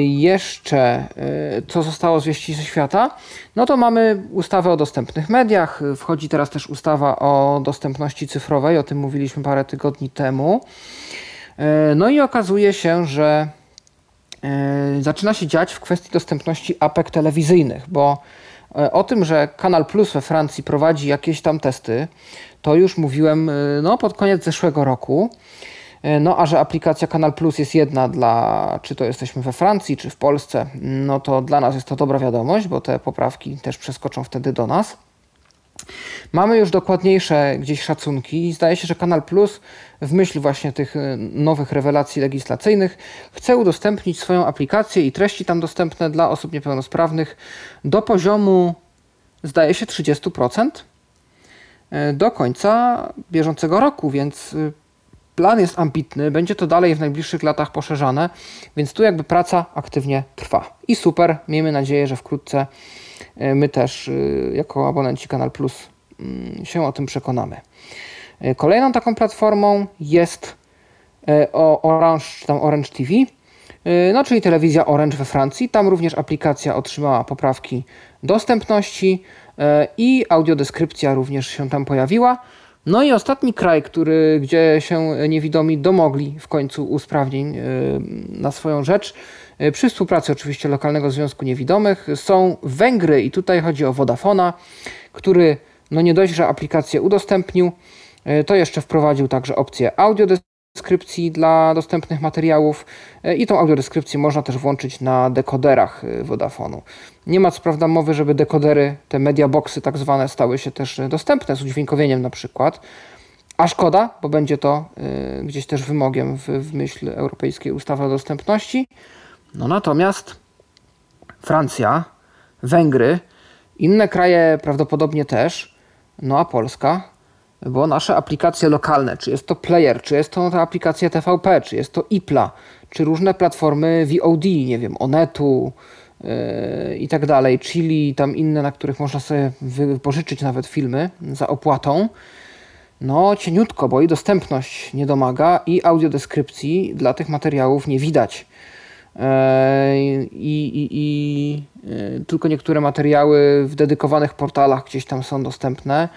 jeszcze, y, co zostało z wieści ze świata, no to mamy ustawę o dostępnych mediach. Wchodzi teraz też ustawa o dostępności cyfrowej, o tym mówiliśmy parę tygodni temu. Y, no i okazuje się, że zaczyna się dziać w kwestii dostępności apek telewizyjnych, bo o tym, że Kanal Plus we Francji prowadzi jakieś tam testy, to już mówiłem no, pod koniec zeszłego roku. E, no a że aplikacja Kanal Plus jest jedna dla, czy to jesteśmy we Francji, czy w Polsce, no to dla nas jest to dobra wiadomość, bo te poprawki też przeskoczą wtedy do nas. Mamy już dokładniejsze gdzieś szacunki i zdaje się, że Kanal Plus w myśl właśnie tych e, nowych rewelacji legislacyjnych chce udostępnić swoją aplikację i treści tam dostępne dla osób niepełnosprawnych do poziomu zdaje się 30% e, do końca bieżącego roku, więc Plan jest ambitny, będzie to dalej w najbliższych latach poszerzane, więc tu jakby praca aktywnie trwa. I super, miejmy nadzieję, że wkrótce e, my też e, jako abonenci Kanal Plus mm, się o tym przekonamy. E, kolejną taką platformą jest Orange, czy tam Orange TV, no czyli telewizja Orange we Francji. Tam również aplikacja otrzymała poprawki dostępności i audiodeskrypcja również się tam pojawiła. No i ostatni kraj, który, gdzie się niewidomi domogli w końcu usprawnień e, na swoją rzecz, e, przy współpracy oczywiście lokalnego Związku Niewidomych, są Węgry. I tutaj chodzi o Vodafona, który no nie dość, że aplikację udostępnił, e, to jeszcze wprowadził także opcję audio audiodeskrypcji dla dostępnych materiałów e, i tą audiodeskrypcję można też włączyć na dekoderach e, Vodafonu. Nie ma co prawda mowy, żeby dekodery, te media boxy tak zwane, stały się też dostępne z udźwiękowieniem na przykład, a szkoda, bo będzie to y, gdzieś też wymogiem w, w myśl Europejskiej Ustawy o Dostępności. No natomiast Francja, Węgry, inne kraje prawdopodobnie też, no a Polska bo nasze aplikacje lokalne, czy jest to player, czy jest to ta aplikacja TVP, czy jest to IPLA, czy różne platformy VOD, nie wiem, Onetu yy, i tak dalej, Chili, tam inne, na których można sobie wypożyczyć nawet filmy za opłatą. No, cieniutko, bo i dostępność nie domaga, i audiodeskrypcji dla tych materiałów nie widać. Yy, I, i, i yy, tylko niektóre materiały w dedykowanych portalach gdzieś tam są dostępne.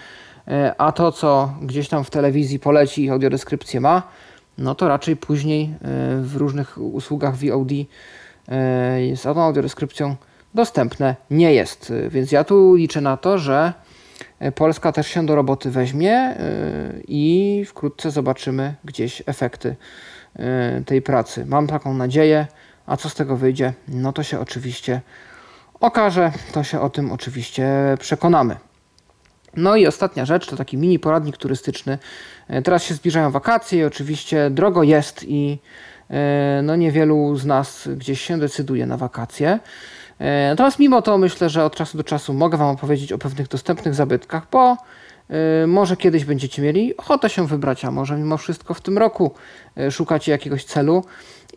E, a to, co gdzieś tam w telewizji poleci i audiodeskrypcję ma, no to raczej później e, w różnych usługach VOD z tą audiodeskrypcją dostępne nie jest. Więc ja tu liczę na to, że Polska też się do roboty weźmie i wkrótce zobaczymy gdzieś efekty tej pracy. Mam taką nadzieję, a co z tego wyjdzie, no to się oczywiście okaże, to się o tym oczywiście przekonamy. No i ostatnia rzecz to taki mini poradnik turystyczny. E, teraz się zbliżają wakacje i oczywiście drogo jest i e, no niewielu z nas gdzieś się decyduje na wakacje. E, natomiast mimo to myślę, że od czasu do czasu mogę Wam opowiedzieć o pewnych dostępnych zabytkach, bo może kiedyś będziecie mieli ochotę się wybrać, a może mimo wszystko w tym roku szukacie jakiegoś celu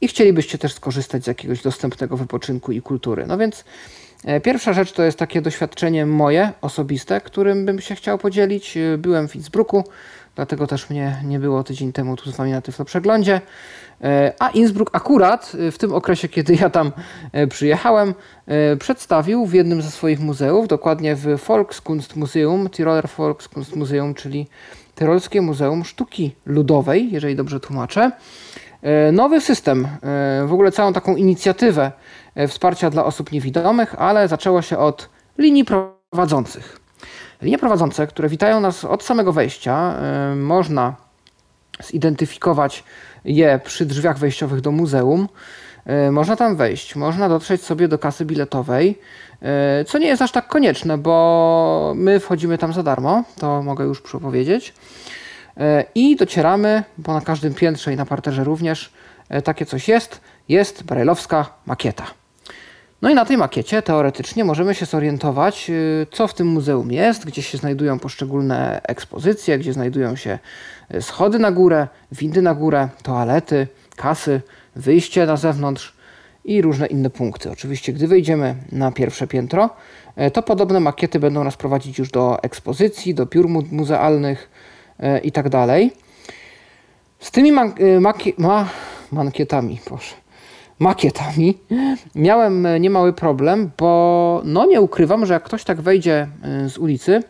i chcielibyście też skorzystać z jakiegoś dostępnego wypoczynku i kultury. No więc pierwsza rzecz to jest takie doświadczenie moje, osobiste, którym bym się chciał podzielić. E, byłem w Innsbrucku, dlatego też mnie nie było tydzień temu tu z Wami na Tyflo Przeglądzie. E, a Innsbruck akurat w tym okresie, kiedy ja tam przyjechałem, przedstawił w jednym ze swoich muzeów, dokładnie w Volkskunstmuseum, Tiroler Volkskunstmuseum, czyli Tyrolskie Muzeum Sztuki Ludowej, jeżeli dobrze tłumaczę, nowy system, w ogóle całą taką inicjatywę E, wsparcia dla osób niewidomych, ale zaczęło się od linii prowadzących. Linie prowadzące, które witają nas od samego wejścia, e, można zidentyfikować je przy drzwiach wejściowych do muzeum. E, można tam wejść, można dotrzeć sobie do kasy biletowej, co nie jest aż tak konieczne, bo my wchodzimy tam za darmo, to mogę już przepowiedzieć. I docieramy, bo na każdym piętrze i na parterze również takie coś jest, jest brajlowska makieta. No i na tej makiecie teoretycznie możemy się zorientować, y, co w tym muzeum jest, gdzie się znajdują poszczególne ekspozycje, gdzie znajdują się y, schody na górę, windy na górę, toalety, kasy, wyjście na zewnątrz i różne inne punkty. Oczywiście, gdy wejdziemy na pierwsze piętro, y, to podobne makiety będą nas prowadzić już do ekspozycji, do biur muzealnych i tak. Z tymi man ma mankietami, proszę makietami, miałem e, niemały problem, bo no nie ukrywam, że jak ktoś tak wejdzie e, z ulicy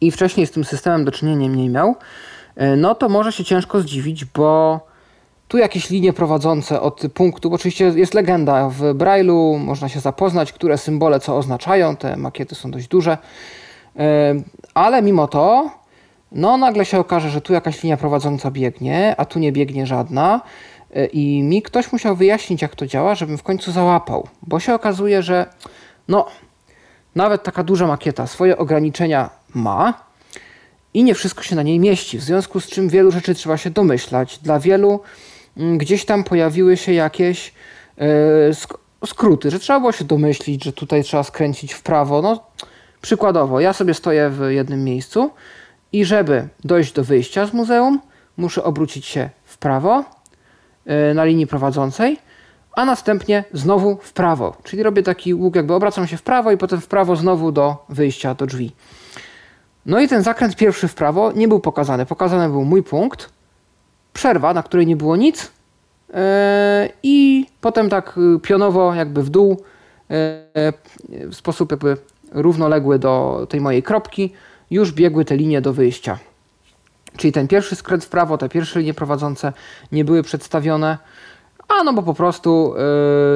i wcześniej z tym systemem do czynienia nie miał, e, no to może się ciężko zdziwić, bo tu jakieś linie prowadzące od punktu, bo oczywiście jest legenda w Braille'u, można się zapoznać, które symbole co oznaczają, te makiety są dość duże, ale mimo to, no nagle się okaże, że tu jakaś linia prowadząca biegnie, a tu nie biegnie żadna, I mi ktoś musiał wyjaśnić, jak to działa, żebym w końcu załapał, bo się okazuje, że no, nawet taka duża makieta swoje ograniczenia ma i nie wszystko się na niej mieści, w związku z czym wielu rzeczy trzeba się domyślać. Dla wielu mm, gdzieś tam pojawiły się jakieś yy, skróty, że trzeba było się domyślić, że tutaj trzeba skręcić w prawo. No, przykładowo, ja sobie stoję w jednym miejscu i żeby dojść do wyjścia z muzeum, muszę obrócić się w prawo, E, na linii prowadzącej, a następnie znowu w prawo. Czyli robię taki łuk, jakby obracam się w prawo i potem w prawo znowu do wyjścia do drzwi. No i ten zakręt pierwszy w prawo nie był pokazany. Pokazany był mój punkt, przerwa, na której nie było nic yy, i potem tak pionowo jakby w dół yy, w sposób jakby równoległy do tej mojej kropki już biegły te linie do wyjścia. Czyli ten pierwszy skręt w prawo, te pierwsze linie prowadzące nie były przedstawione, a no bo po prostu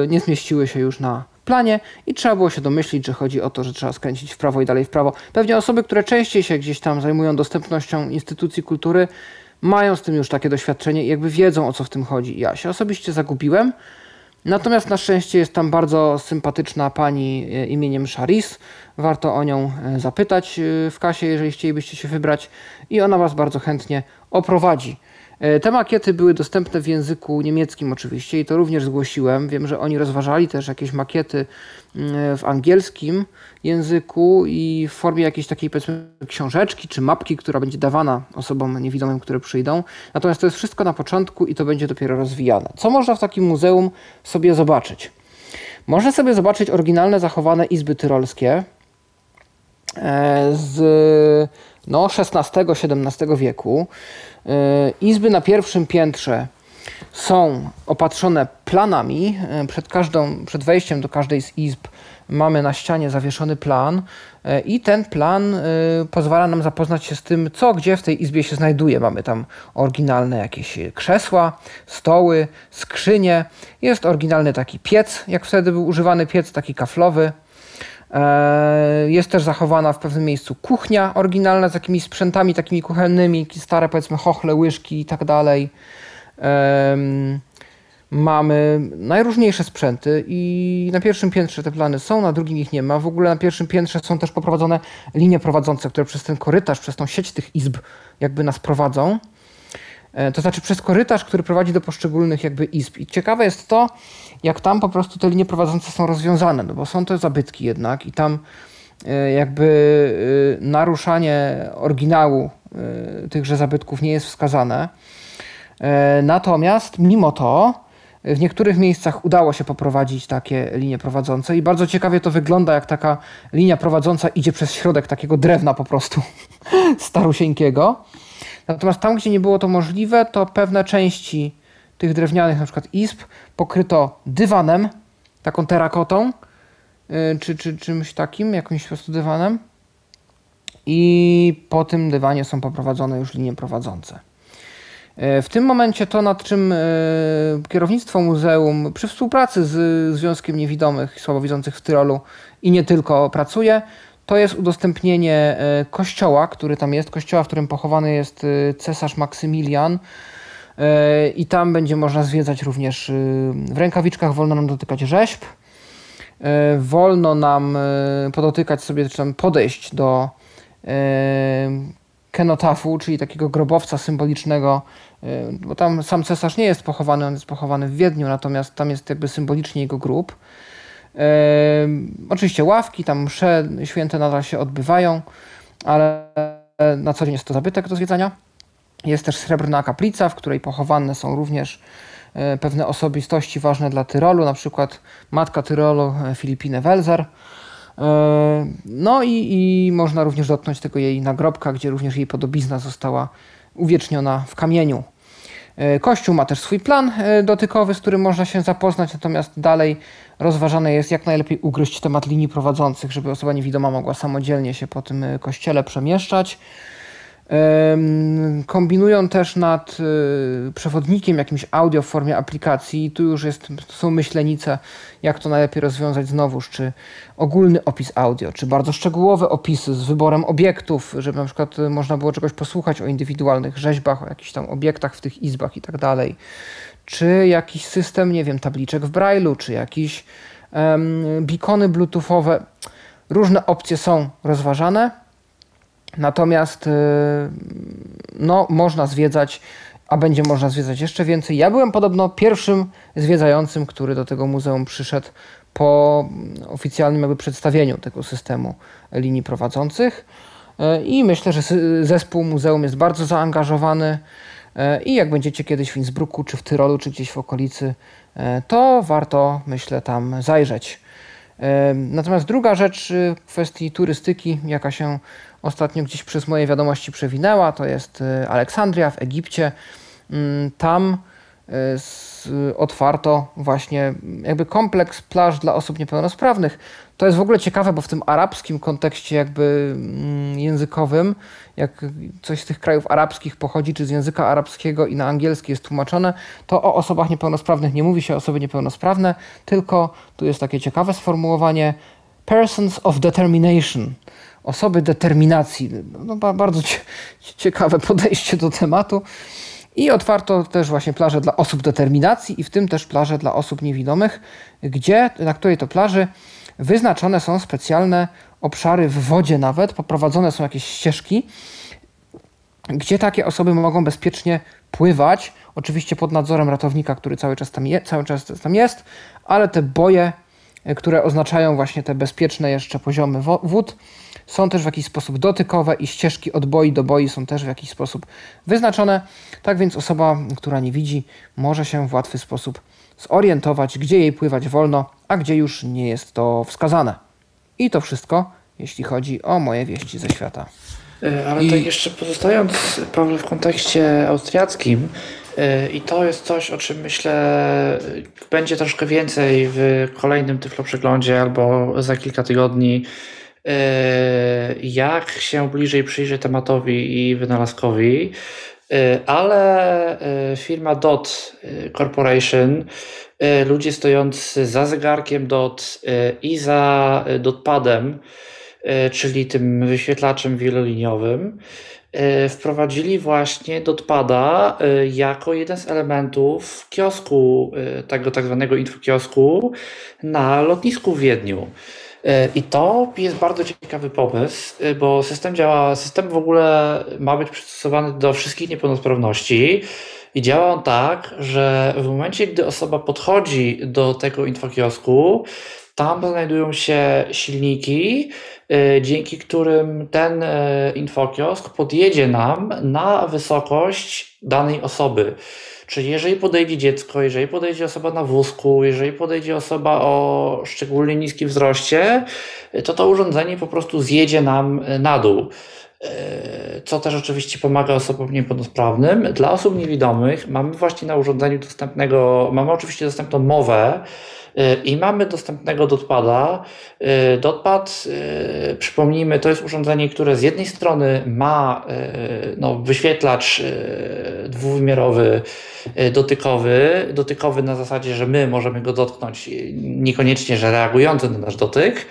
yy, nie zmieściły się już na planie i trzeba było się domyślić, że chodzi o to, że trzeba skręcić w prawo i dalej w prawo. Pewnie osoby, które częściej się gdzieś tam zajmują dostępnością instytucji kultury, mają z tym już takie doświadczenie i jakby wiedzą o co w tym chodzi. Ja się osobiście zagubiłem, Natomiast na szczęście jest tam bardzo sympatyczna pani e, imieniem Sharis. Warto o nią e, zapytać e, w kasie, jeżeli chcielibyście się wybrać, i ona Was bardzo chętnie oprowadzi. Te makiety były dostępne w języku niemieckim oczywiście i to również zgłosiłem. Wiem, że oni rozważali też jakieś makiety mm, w angielskim języku i w formie jakiejś takiej powiedzmy książeczki czy mapki, która będzie dawana osobom niewidomym, które przyjdą. Natomiast to jest wszystko na początku i to będzie dopiero rozwijane. Co można w takim muzeum sobie zobaczyć? Można sobie zobaczyć oryginalne zachowane izby tyrolskie e, z no, XVI-XVII wieku. E, izby na pierwszym piętrze są opatrzone planami. E, przed, każdą, przed wejściem do każdej z izb mamy na ścianie zawieszony plan e, i ten plan pozwala nam zapoznać się z tym, co gdzie w tej izbie się znajduje. Mamy tam oryginalne jakieś krzesła, stoły, skrzynie. Jest oryginalny taki piec, jak wtedy był używany piec, taki kaflowy. E, jest też zachowana w pewnym miejscu kuchnia oryginalna z jakimiś sprzętami takimi kuchennymi, stare powiedzmy chochle, łyżki i tak dalej mamy najróżniejsze sprzęty i na pierwszym piętrze te plany są, na drugim ich nie ma. W ogóle na pierwszym piętrze są też poprowadzone linie prowadzące, które przez ten korytarz, przez tą sieć tych izb jakby nas prowadzą. E, to znaczy przez korytarz, który prowadzi do poszczególnych jakby izb. I ciekawe jest to, jak tam po prostu te linie prowadzące są rozwiązane, no bo są to zabytki jednak i tam e, jakby e, naruszanie oryginału tychże zabytków nie jest wskazane. Natomiast mimo to w niektórych miejscach udało się poprowadzić takie linie prowadzące i bardzo ciekawie to wygląda, jak taka linia prowadząca idzie przez środek takiego drewna po prostu starusieńkiego. Natomiast tam, gdzie nie było to możliwe, to pewne części tych drewnianych na przykład izb pokryto dywanem, taką terakotą, yy, czy, czy czymś takim, jakimś po prostu dywanem. I po tym dywanie są poprowadzone już linie prowadzące. E, w tym momencie to, nad czym e, kierownictwo muzeum przy współpracy z Związkiem Niewidomych i Słabowidzących w Tyrolu i nie tylko pracuje, to jest udostępnienie kościoła, który tam jest, kościoła, w którym pochowany jest cesarz Maksymilian. I tam będzie można zwiedzać również w rękawiczkach, wolno nam dotykać rzeźb. Wolno nam podotykać sobie, czy tam podejść do kenotafu, czyli takiego grobowca symbolicznego, y, bo tam sam cesarz nie jest pochowany, on jest pochowany w Wiedniu, natomiast tam jest jakby symbolicznie jego grób. Oczywiście ławki, tam msze święte nadal się odbywają, ale na co dzień jest to zabytek do zwiedzania. Jest też srebrna kaplica, w której pochowane są również y, pewne osobistości ważne dla Tyrolu, na przykład matka Tyrolu Filipine Welzer, E, no i, i można również dotknąć tego jej nagrobka, gdzie również jej podobizna została uwieczniona w kamieniu. E, Kościół ma też swój plan e, dotykowy, z którym można się zapoznać, natomiast dalej rozważane jest, jak najlepiej ugryźć temat linii prowadzących, żeby osoba niewidoma mogła samodzielnie się po tym kościele przemieszczać. Kombinują też nad y, przewodnikiem jakimś audio w formie aplikacji. Tu już jest, są myślenice, jak to najlepiej rozwiązać znowuż, czy ogólny opis audio, czy bardzo szczegółowe opisy z wyborem obiektów, żeby na przykład można było czegoś posłuchać o indywidualnych rzeźbach, o jakichś tam obiektach w tych izbach i tak dalej. Czy jakiś system, nie wiem, tabliczek w Braille'u, czy jakieś um, bikony bluetoothowe. Różne opcje są rozważane Natomiast y, no, można zwiedzać, a będzie można zwiedzać jeszcze więcej. Ja byłem podobno pierwszym zwiedzającym, który do tego muzeum przyszedł po oficjalnym jakby przedstawieniu tego systemu linii prowadzących. Y, I myślę, że zespół muzeum jest bardzo zaangażowany. Y, I jak będziecie kiedyś w Innsbrucku, czy w Tyrolu, czy gdzieś w okolicy, to warto, myślę, tam zajrzeć. Natomiast druga rzecz w kwestii turystyki, jaka się ostatnio gdzieś przez moje wiadomości przewinęła, to jest y, Aleksandria w Egipcie. Mm, tam y, otwarto właśnie jakby kompleks plaż dla osób niepełnosprawnych. To jest w ogóle ciekawe, bo w tym arabskim kontekście jakby mm, językowym, jak coś z tych krajów arabskich pochodzi, czy z języka arabskiego i na angielski jest tłumaczone, to o osobach niepełnosprawnych nie mówi się osoby niepełnosprawne, tylko tu jest takie ciekawe sformułowanie persons of determination osoby determinacji. No, bardzo ciekawe podejście do tematu. I otwarto też właśnie plaże dla osób determinacji i w tym też plaże dla osób niewidomych, gdzie na której to plaży wyznaczone są specjalne obszary w wodzie nawet, poprowadzone są jakieś ścieżki, gdzie takie osoby mogą bezpiecznie pływać, oczywiście pod nadzorem ratownika, który cały czas tam, je, cały czas tam jest, ale te boje, które oznaczają właśnie te bezpieczne jeszcze poziomy wód, są też w jakiś sposób dotykowe i ścieżki od boi do boi są też w jakiś sposób wyznaczone. Tak więc osoba, która nie widzi, może się w łatwy sposób zorientować, gdzie jej pływać wolno, a gdzie już nie jest to wskazane. I to wszystko, jeśli chodzi o moje wieści ze świata. E, ale I... tak jeszcze pozostając, Paweł, w kontekście austriackim, I to jest coś, o czym myślę będzie troszkę więcej w kolejnym Tyflo przeglądzie albo za kilka tygodni. Jak się bliżej przyjrzeć tematowi i wynalazkowi, ale firma DOT Corporation, ludzie stojący za zegarkiem DOT i za dotpadem, czyli tym wyświetlaczem wieloliniowym, wprowadzili właśnie Dotpada e, jako jeden z elementów kiosku, e, tego tak zwanego infokiosku na lotnisku w Wiedniu. I to jest bardzo ciekawy pomysł, bo system działa, system w ogóle ma być przystosowany do wszystkich niepełnosprawności i działa on tak, że w momencie, gdy osoba podchodzi do tego infokiosku, tam znajdują się silniki, y, dzięki którym ten y, infokiosk podjedzie nam na wysokość danej osoby. Czyli jeżeli podejdzie dziecko, jeżeli podejdzie osoba na wózku, jeżeli podejdzie osoba o szczególnie niskim wzroście, to to urządzenie po prostu zjedzie nam na dół. Co też oczywiście pomaga osobom niepełnosprawnym. Dla osób niewidomych mamy właśnie na urządzeniu dostępnego, mamy oczywiście dostępną mowę, i mamy dostępnego dotpada. Y, dotpad, y, przypomnijmy, to jest urządzenie, które z jednej strony ma y, no, wyświetlacz dwuwymiarowy, dotykowy, dotykowy na zasadzie, że my możemy go dotknąć, niekoniecznie, że reagujący na nasz dotyk,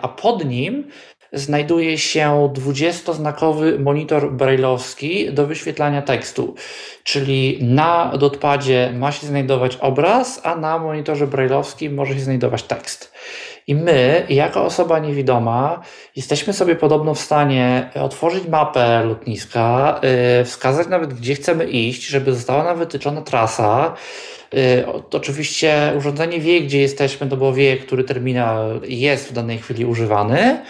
a pod nim znajduje się 20-znakowy monitor brailleowski do wyświetlania tekstu. Czyli na dotpadzie ma się znajdować obraz, a na monitorze brailleowskim może się znajdować tekst. I my, jako osoba niewidoma, jesteśmy sobie podobno w stanie otworzyć mapę lotniska, yy, wskazać nawet, gdzie chcemy iść, żeby została nam wytyczona trasa. Yy, oczywiście urządzenie wie, gdzie jesteśmy, to bo wie, który terminal jest w danej chwili używany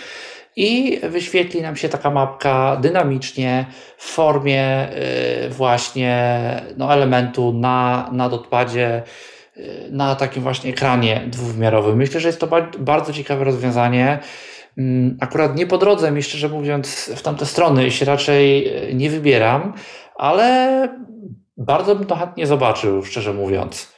i wyświetli nam się taka mapka dynamicznie w formie y, właśnie no, elementu na, na dotpadzie, y, na takim właśnie ekranie dwuwymiarowym. Myślę, że jest to bardzo ciekawe rozwiązanie. Mm, akurat nie po drodze mi, szczerze mówiąc, w tamte strony się raczej y, nie wybieram, ale bardzo bym to chętnie zobaczył, szczerze mówiąc.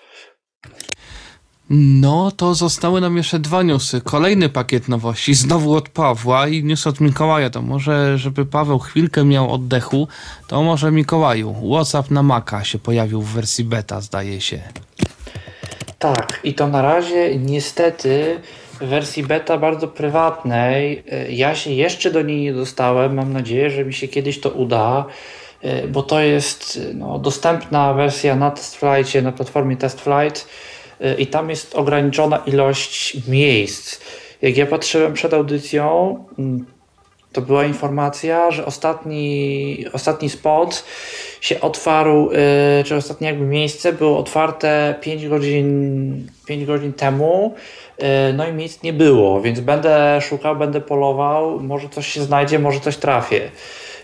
No, to zostały nam jeszcze dwa newsy. Kolejny pakiet nowości, znowu od Pawła i news od Mikołaja. To może, żeby Paweł chwilkę miał oddechu, to może Mikołaju. WhatsApp na Maca się pojawił w wersji beta, zdaje się. Tak, i to na razie niestety w wersji beta bardzo prywatnej. Ja się jeszcze do niej nie dostałem. Mam nadzieję, że mi się kiedyś to uda bo to jest no, dostępna wersja na TestFlightie, na platformie TestFlight i tam jest ograniczona ilość miejsc. Jak ja patrzyłem przed audycją, mm, to była informacja, że ostatni, ostatni spot się otwarł, y, czy ostatnie jakby miejsce było otwarte 5 godzin, 5 godzin temu, y, no i miejsc nie było, więc będę szukał, będę polował, może coś się znajdzie, może coś trafię.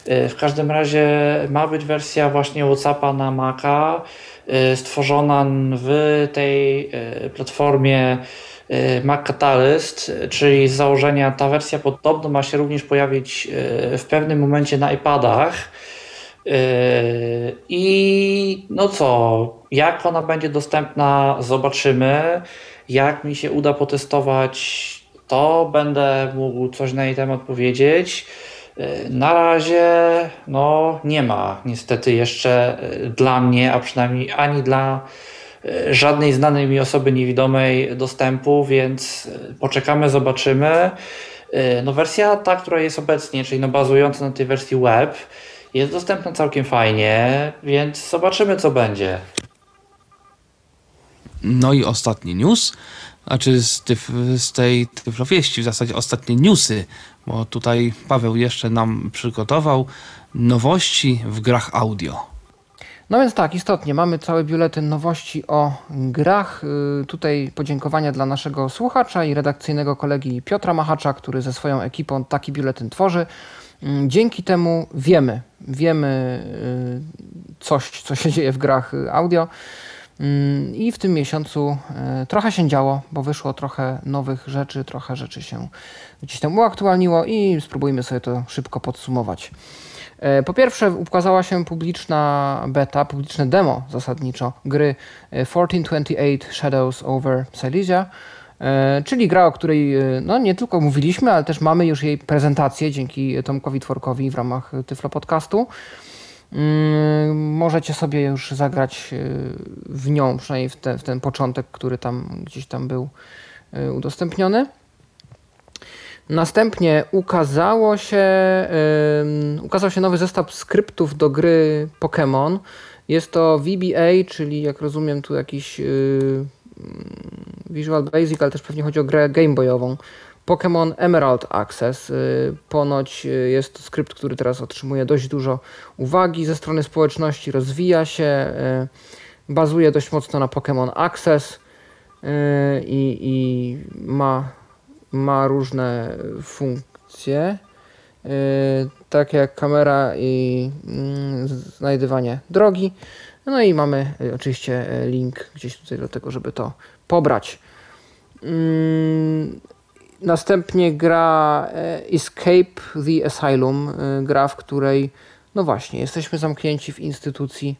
W każdym razie ma być wersja właśnie WhatsAppa na Maca, Y, stworzona w tej y, platformie y, Mac Catalyst, czyli z założenia ta wersja podobno ma się również pojawić w pewnym momencie na iPadach. I no co, jak ona będzie dostępna, zobaczymy. Jak mi się uda potestować, to będę mógł coś na jej temat powiedzieć. Na razie no, nie ma niestety jeszcze e, dla mnie, a przynajmniej ani dla e, żadnej znanej mi osoby niewidomej dostępu, więc e, poczekamy, zobaczymy. No, wersja ta, która jest obecnie, czyli no, bazująca na tej wersji web, jest dostępna całkiem fajnie, więc zobaczymy, co będzie. No i ostatni news, znaczy z, tyf, z tej tyflowieści, w zasadzie ostatnie newsy bo tutaj Paweł jeszcze nam przygotował nowości w grach audio. No więc tak, istotnie, mamy cały biuletyn nowości o grach. Y, tutaj podziękowania dla naszego słuchacza i redakcyjnego kolegi Piotra Machacza, który ze swoją ekipą taki biuletyn tworzy. Mm, dzięki temu wiemy, wiemy y, coś, co się dzieje w grach audio. Mm, I w tym miesiącu trochę się działo, bo wyszło trochę nowych rzeczy, trochę rzeczy się gdzieś tam uaktualniło i spróbujmy sobie to szybko podsumować. E, po pierwsze ukazała się publiczna beta, publiczne demo zasadniczo gry 1428 Shadows over Silesia, czyli gra, o której no, nie tylko mówiliśmy, ale też mamy już jej prezentację dzięki Tomkowi Tworkowi w ramach Tyflo Podcastu. Mm, możecie sobie już zagrać w nią, przynajmniej w, te, w ten początek, który tam gdzieś tam był udostępniony. Następnie ukazało się, ukazał się nowy zestaw skryptów do gry Pokémon. Jest to VBA, czyli jak rozumiem tu jakiś yy, Visual Basic, ale też pewnie chodzi o grę gameboyową. Pokémon Emerald Access. Yy, ponoć y, jest to skrypt, który teraz otrzymuje dość dużo uwagi ze strony społeczności, rozwija się, y, bazuje dość mocno na Pokémon Access y, i, i ma ma różne funkcje, y, tak jak kamera i mm, znajdywanie drogi. No i mamy y, oczywiście y, link gdzieś tutaj do tego, żeby to pobrać. Mm, następnie gra Escape the Asylum, gra, w której no właśnie, jesteśmy zamknięci w instytucji,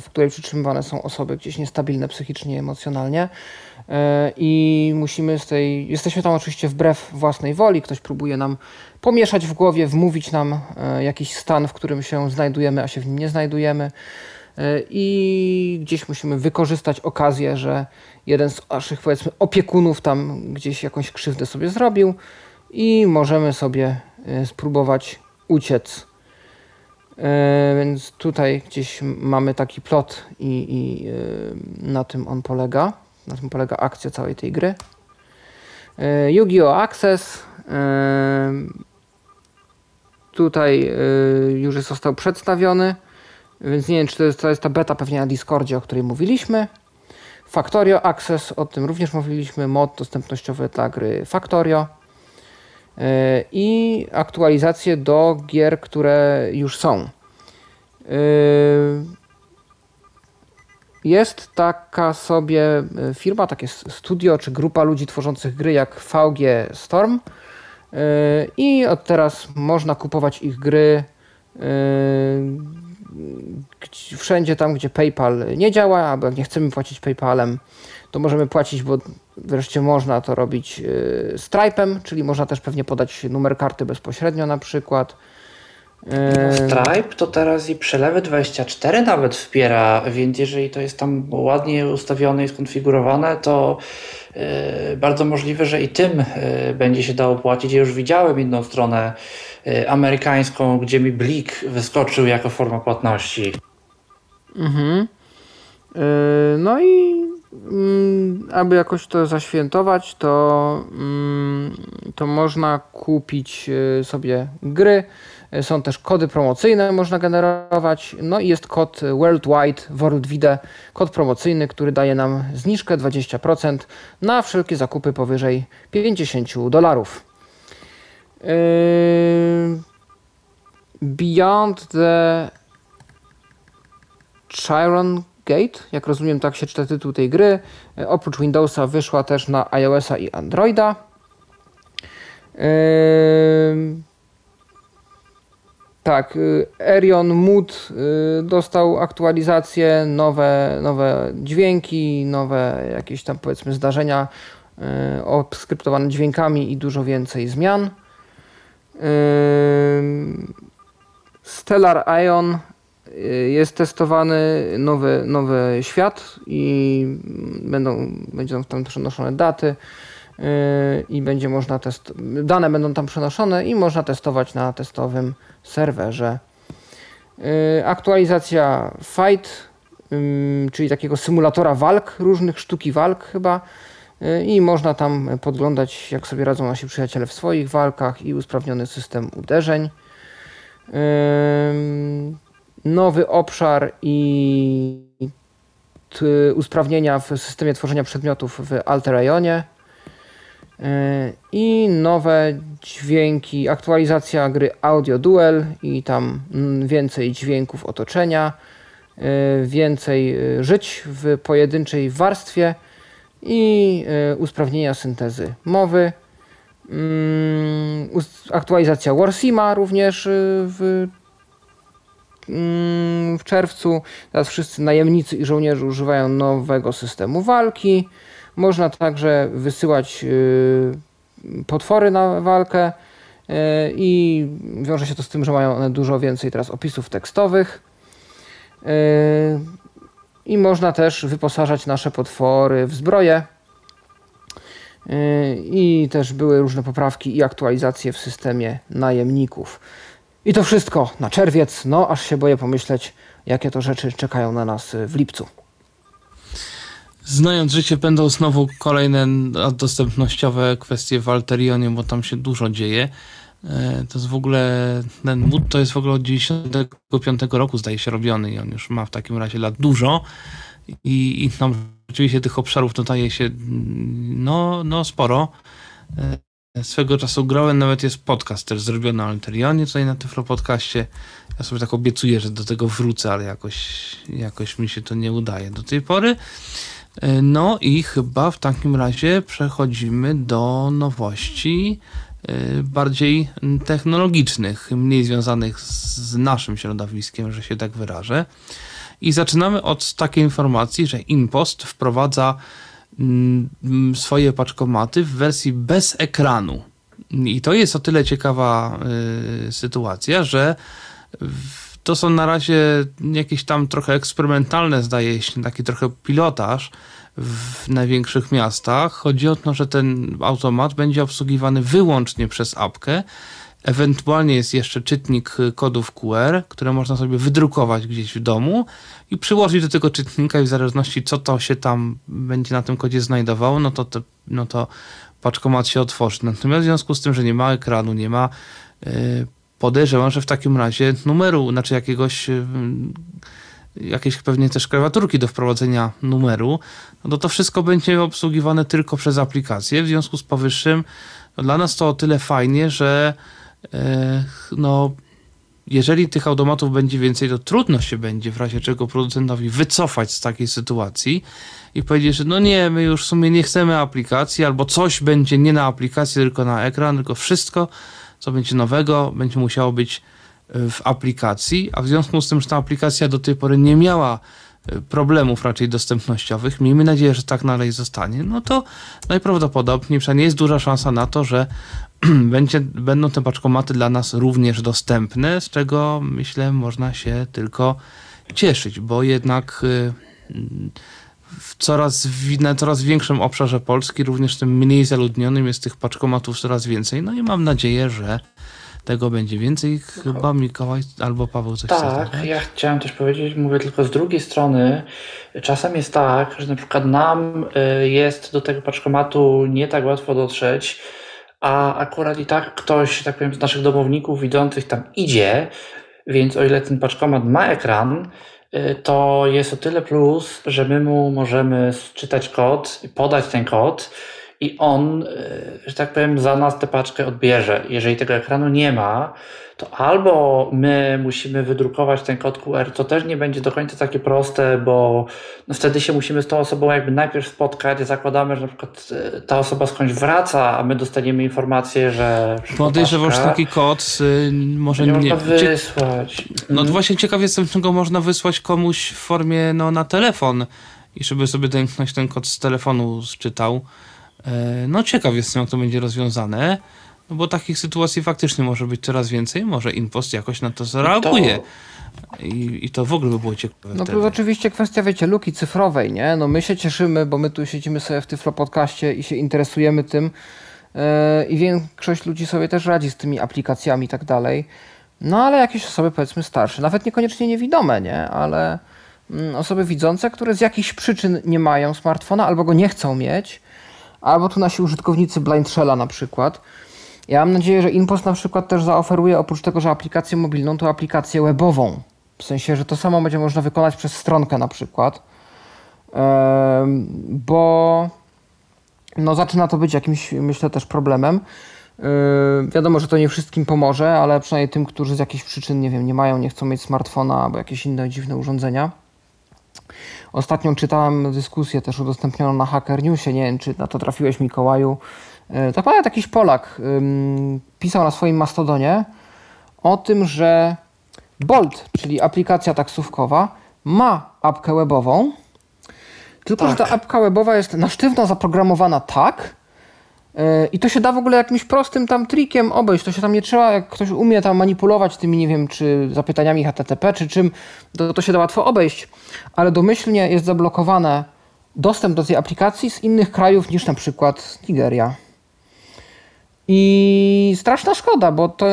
w której przytrzymywane są osoby gdzieś niestabilne psychicznie emocjonalnie. E, i musimy z tej. Jesteśmy tam oczywiście wbrew własnej woli. Ktoś próbuje nam pomieszać w głowie, wmówić nam e, jakiś stan, w którym się znajdujemy, a się w nim nie znajdujemy. E, I gdzieś musimy wykorzystać okazję, że jeden z naszych powiedzmy opiekunów tam gdzieś jakąś krzywdę sobie zrobił i możemy sobie spróbować uciec. Więc tutaj gdzieś mamy taki plot i, i na tym on polega. Na tym polega akcja całej tej gry. E, Yu-Gi-Oh! Access. E, tutaj e, już został przedstawiony, więc nie wiem, czy to jest, to jest ta beta pewnie na Discordzie, o której mówiliśmy. Factorio Access, o tym również mówiliśmy, mod dostępnościowy dla gry Factorio i aktualizacje do gier, które już są. Jest taka sobie e, firma, takie studio czy grupa ludzi tworzących gry jak VG Storm e, i od teraz można kupować ich gry wszędzie tam, gdzie PayPal nie działa, albo jak nie chcemy płacić PayPalem, to możemy płacić, bo wreszcie można to robić Stripe'em, czyli można też pewnie podać numer karty bezpośrednio na przykład. Stripe to teraz i przelewy 24 nawet wspiera, więc jeżeli to jest tam ładnie ustawione i skonfigurowane, to yy, bardzo możliwe, że i tym będzie się dało płacić. Ja już widziałem inną stronę amerykańską, gdzie mi blik wyskoczył jako forma płatności. Mhm. no i aby jakoś to zaświętować, to, mm, to można kupić sobie gry są też kody promocyjne, można generować. No i jest kod Worldwide, WorldWide, kod promocyjny, który daje nam zniżkę 20% na wszelkie zakupy powyżej 50 dolarów. Yy, Beyond the Chiron Gate, jak rozumiem, tak się czyta tytuł tej gry. Oprócz Windowsa wyszła też na iOSa i Androida. Yy, tak, y, Erion Mood y, dostał aktualizację, nowe, nowe dźwięki, nowe jakieś tam powiedzmy zdarzenia y, obskryptowane dźwiękami i dużo więcej zmian. Stellar Ion jest testowany nowy, nowy świat i będą, będą tam przenoszone daty i będzie można test, dane będą tam przenoszone i można testować na testowym serwerze. Y, aktualizacja Fight, czyli takiego symulatora walk, różnych sztuki walk chyba. Y, I można tam podglądać, jak sobie radzą nasi przyjaciele w swoich walkach i usprawniony system uderzeń. Nowy obszar i usprawnienia w systemie tworzenia przedmiotów w Alterajonie i nowe dźwięki, aktualizacja gry Audio Duel i tam mm, więcej dźwięków otoczenia, y, więcej y, żyć w pojedynczej warstwie i y, usprawnienia syntezy mowy. Mm, aktualizacja Warsima również y, w, w czerwcu. Teraz wszyscy najemnicy i żołnierze używają nowego systemu walki. Można także wysyłać y, potwory na walkę y, i wiąże się to z tym, że mają one dużo więcej teraz opisów tekstowych. I można też wyposażać nasze potwory w zbroję. I też były różne poprawki i aktualizacje w systemie najemników. I to wszystko na czerwiec. No, aż się boję pomyśleć, jakie to rzeczy czekają na nas w lipcu. Znając życie, będą znowu kolejne dostępnościowe kwestie w Alterionie, bo tam się dużo dzieje. E, to jest w ogóle, ten mód to jest w ogóle od 95 roku zdaje się robiony i on już ma w takim razie lat dużo i, i tam rzeczywiście tych obszarów dodaje się no, no sporo. Swego czasu grałem, nawet jest podcast też zrobiony na Alterionie, tutaj na Tyflo Podcaście. Ja sobie tak obiecuję, że do tego wrócę, ale jakoś, jakoś mi się to nie udaje do tej pory. E, no i chyba w takim razie przechodzimy do nowości e, bardziej technologicznych, mniej związanych z naszym środowiskiem, że się tak wyrażę. I zaczynamy od takiej informacji, że InPost wprowadza swoje paczkomaty w wersji bez ekranu. I to jest o tyle ciekawa y, sytuacja, że to są na razie jakieś tam trochę eksperymentalne, zdaje się, taki trochę pilotaż w największych miastach. Chodzi o to, że ten automat będzie obsługiwany wyłącznie przez apkę Ewentualnie jest jeszcze czytnik kodów QR, które można sobie wydrukować gdzieś w domu i przyłożyć do tego czytnika i w zależności co to się tam będzie na tym kodzie znajdowało, no to, te, no to paczkomat się otworzy. Natomiast w związku z tym, że nie ma ekranu, nie ma yy, podejrzewam, że w takim razie numeru, znaczy jakiegoś yy, jakieś pewnie też klawiaturki do wprowadzenia numeru, no to to wszystko będzie obsługiwane tylko przez aplikację. W związku z powyższym no dla nas to o tyle fajnie, że no, jeżeli tych automatów będzie więcej, to trudno się będzie w razie czego producentowi wycofać z takiej sytuacji i powiedzieć, że no nie, my już w sumie nie chcemy aplikacji, albo coś będzie nie na aplikacji, tylko na ekran, tylko wszystko, co będzie nowego, będzie musiało być e, w aplikacji, a w związku z tym, że ta aplikacja do tej pory nie miała e, problemów raczej dostępnościowych, miejmy nadzieję, że tak dalej zostanie, no to najprawdopodobniej przynajmniej jest duża szansa na to, że będzie, będą te paczkomaty dla nas również dostępne, z czego myślę można się tylko cieszyć, bo jednak y, w coraz, na coraz większym obszarze Polski, również tym mniej zaludnionym, jest tych paczkomatów coraz więcej. No i mam nadzieję, że tego będzie więcej. Chyba Mikołaj albo Paweł coś Tak, chce, ja chciałem też powiedzieć, mówię tylko z drugiej strony, czasem jest tak, że na przykład nam y, jest do tego paczkomatu nie tak łatwo dotrzeć, a akurat i tak ktoś, tak powiem, z naszych domowników widzących tam idzie, więc o ile ten paczkomat ma ekran, y, to jest o tyle plus, że my mu możemy czytać kod, podać ten kod i on, y, że tak powiem, za nas tę paczkę odbierze. Jeżeli tego ekranu nie ma, to albo my musimy wydrukować ten kod QR, to też nie będzie do końca takie proste, bo no wtedy się musimy z tą osobą jakby najpierw spotkać, zakładamy, że na przykład e, ta osoba skądś wraca, a my dostaniemy informację, że Podejrzewam, że taki kod y, może nie... nie wysłać. No mhm. właśnie ciekaw jestem, czego można wysłać komuś w formie no, na telefon i żeby sobie ten, ktoś ten kod z telefonu zczytał. E, no ciekaw jestem, jak to będzie rozwiązane. No bo takich sytuacji faktycznie może być coraz więcej, może Impost jakoś na to zareaguje. I, I to w ogóle by było ciekawe. No to oczywiście kwestia, wiecie, luki cyfrowej, nie? No my się cieszymy, bo my tu siedzimy sobie w Tyflo Podcaście i się interesujemy tym yy, i większość ludzi sobie też radzi z tymi aplikacjami i tak dalej. No ale jakieś osoby powiedzmy starsze, nawet niekoniecznie niewidome, nie? Ale mm, osoby widzące, które z jakichś przyczyn nie mają smartfona albo go nie chcą mieć, albo tu nasi użytkownicy Blind Shella na przykład, ja mam nadzieję, że InPost na przykład też zaoferuje oprócz tego, że aplikację mobilną, to aplikację webową. W sensie, że to samo będzie można wykonać przez stronkę na przykład. Bo no zaczyna to być jakimś, myślę, też problemem. Wiadomo, że to nie wszystkim pomoże, ale przynajmniej tym, którzy z jakichś przyczyn, nie wiem, nie mają, nie chcą mieć smartfona albo jakieś inne dziwne urządzenia. Ostatnio czytałem dyskusję też udostępnioną na Hacker Newsie, nie wiem, czy na to trafiłeś Mikołaju, E, tak naprawdę jakiś Polak ym, pisał na swoim Mastodonie o tym, że Bolt, czyli aplikacja taksówkowa, ma apkę webową, tylko Tak. że ta apka webowa jest na sztywno zaprogramowana tak, i to się da w ogóle jakimś prostym tam trikiem obejść. To się tam nie trzeba, jak ktoś umie tam manipulować tymi, nie wiem, czy zapytaniami HTTP, czy czym, to, to się da łatwo obejść. Ale domyślnie jest zablokowane dostęp do tej aplikacji z innych krajów niż na przykład Nigeria. I straszna szkoda, bo to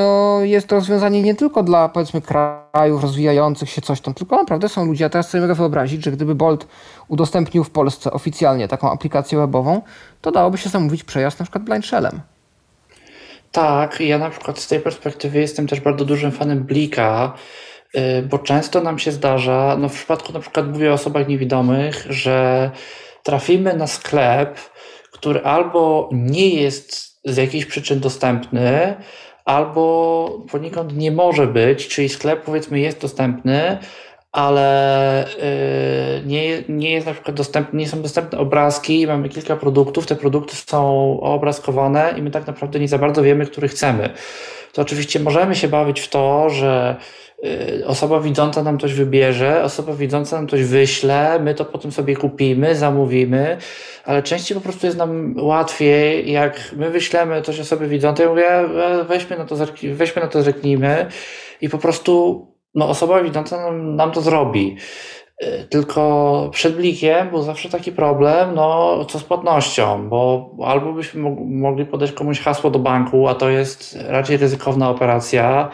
jest rozwiązanie nie tylko dla powiedzmy krajów rozwijających się coś tam, tylko naprawdę są ludzie, ja teraz sobie mogę wyobrazić, że gdyby Bolt udostępnił w Polsce oficjalnie taką aplikację webową, to dałoby się zamówić przejazd na przykład blind shellem. Tak, ja na przykład z tej perspektywy jestem też bardzo dużym fanem Blika, y, bo często nam się zdarza, no w przypadku na przykład mówię o osobach niewidomych, że trafimy na sklep, który albo nie jest z jakichś przyczyn dostępny, albo poniekąd nie może być, czyli sklep powiedzmy jest dostępny, ale y, nie, nie jest na przykład dostępny, nie są dostępne obrazki, mamy kilka produktów, te produkty są obrazkowane i my tak naprawdę nie za bardzo wiemy, który chcemy. To oczywiście możemy się bawić w to, że osoba widząca nam coś wybierze, osoba widząca nam coś wyśle, my to potem sobie kupimy, zamówimy, ale częściej po prostu jest nam łatwiej, jak my wyślemy coś osobie widzącej, mówię, "E, weźmy na to, weźmy na to, zerknijmy i po prostu no, osoba widząca nam, nam to zrobi. Y, Tylko przed blikiem był zawsze taki problem, no co z płatnością, bo albo byśmy mog- mogli podać komuś hasło do banku, a to jest raczej ryzykowna operacja,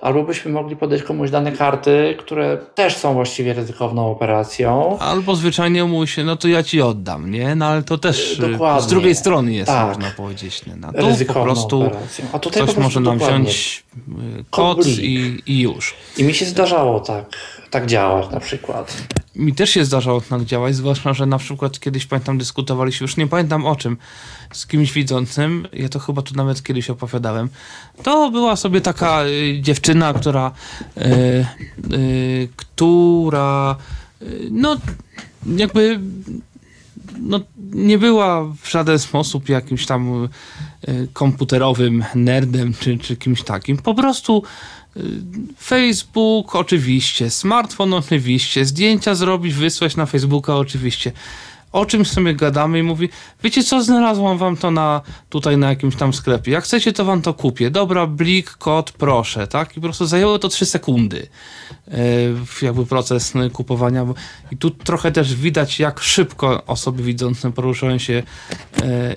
albo byśmy mogli podać komuś dane karty, które też są właściwie ryzykowną operacją. Albo zwyczajnie mu się, no to ja ci oddam, nie? No ale to też y, Dokładnie. z drugiej strony jest, Tak. można powiedzieć. Nie? No, tu po Ryzykowną prostu operacją. A tutaj ktoś po prostu może nam dokładnie. wziąć y, Kod i, i już. I mi się zdarzało tak, tak działać na przykład. Mi też się zdarzało tak działać, zwłaszcza, że na przykład kiedyś pamiętam dyskutowaliśmy, już nie pamiętam o czym, z kimś widzącym, ja to chyba tu nawet kiedyś opowiadałem. To była sobie taka y, dziewczyna, która, y, y, która, y, no jakby no, nie była w żaden sposób jakimś tam y, komputerowym nerdem czy, czy kimś takim. Po prostu Facebook oczywiście, smartfon oczywiście, zdjęcia zrobić, wysłać na Facebooka oczywiście. O czymś sobie gadamy i mówi, wiecie co, znalazłam wam to na, tutaj na jakimś tam sklepie. Jak chcecie, to wam to kupię. Dobra, blik, kod, proszę, tak? I po prostu zajęło to 3 sekundy. Yy, jakby proces kupowania. I tu trochę też widać, jak szybko osoby widzące poruszają się.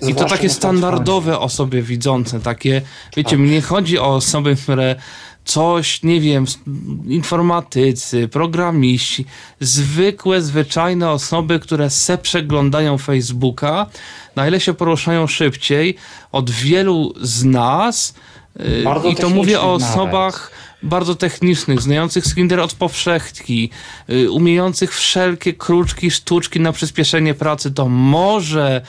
Yy, I to takie na standardowe osoby widzące, takie, wiecie, mnie chodzi o osoby, które coś, nie wiem, informatycy, programiści, zwykłe, zwyczajne osoby, które se przeglądają Facebooka, na ile się poruszają szybciej od wielu z nas. Yy, Bardzo I to mówię o technicznych nawet. osobach bardzo technicznych, znających Slinder od powszechki, y, umiejących wszelkie kruczki, sztuczki na przyspieszenie pracy, to może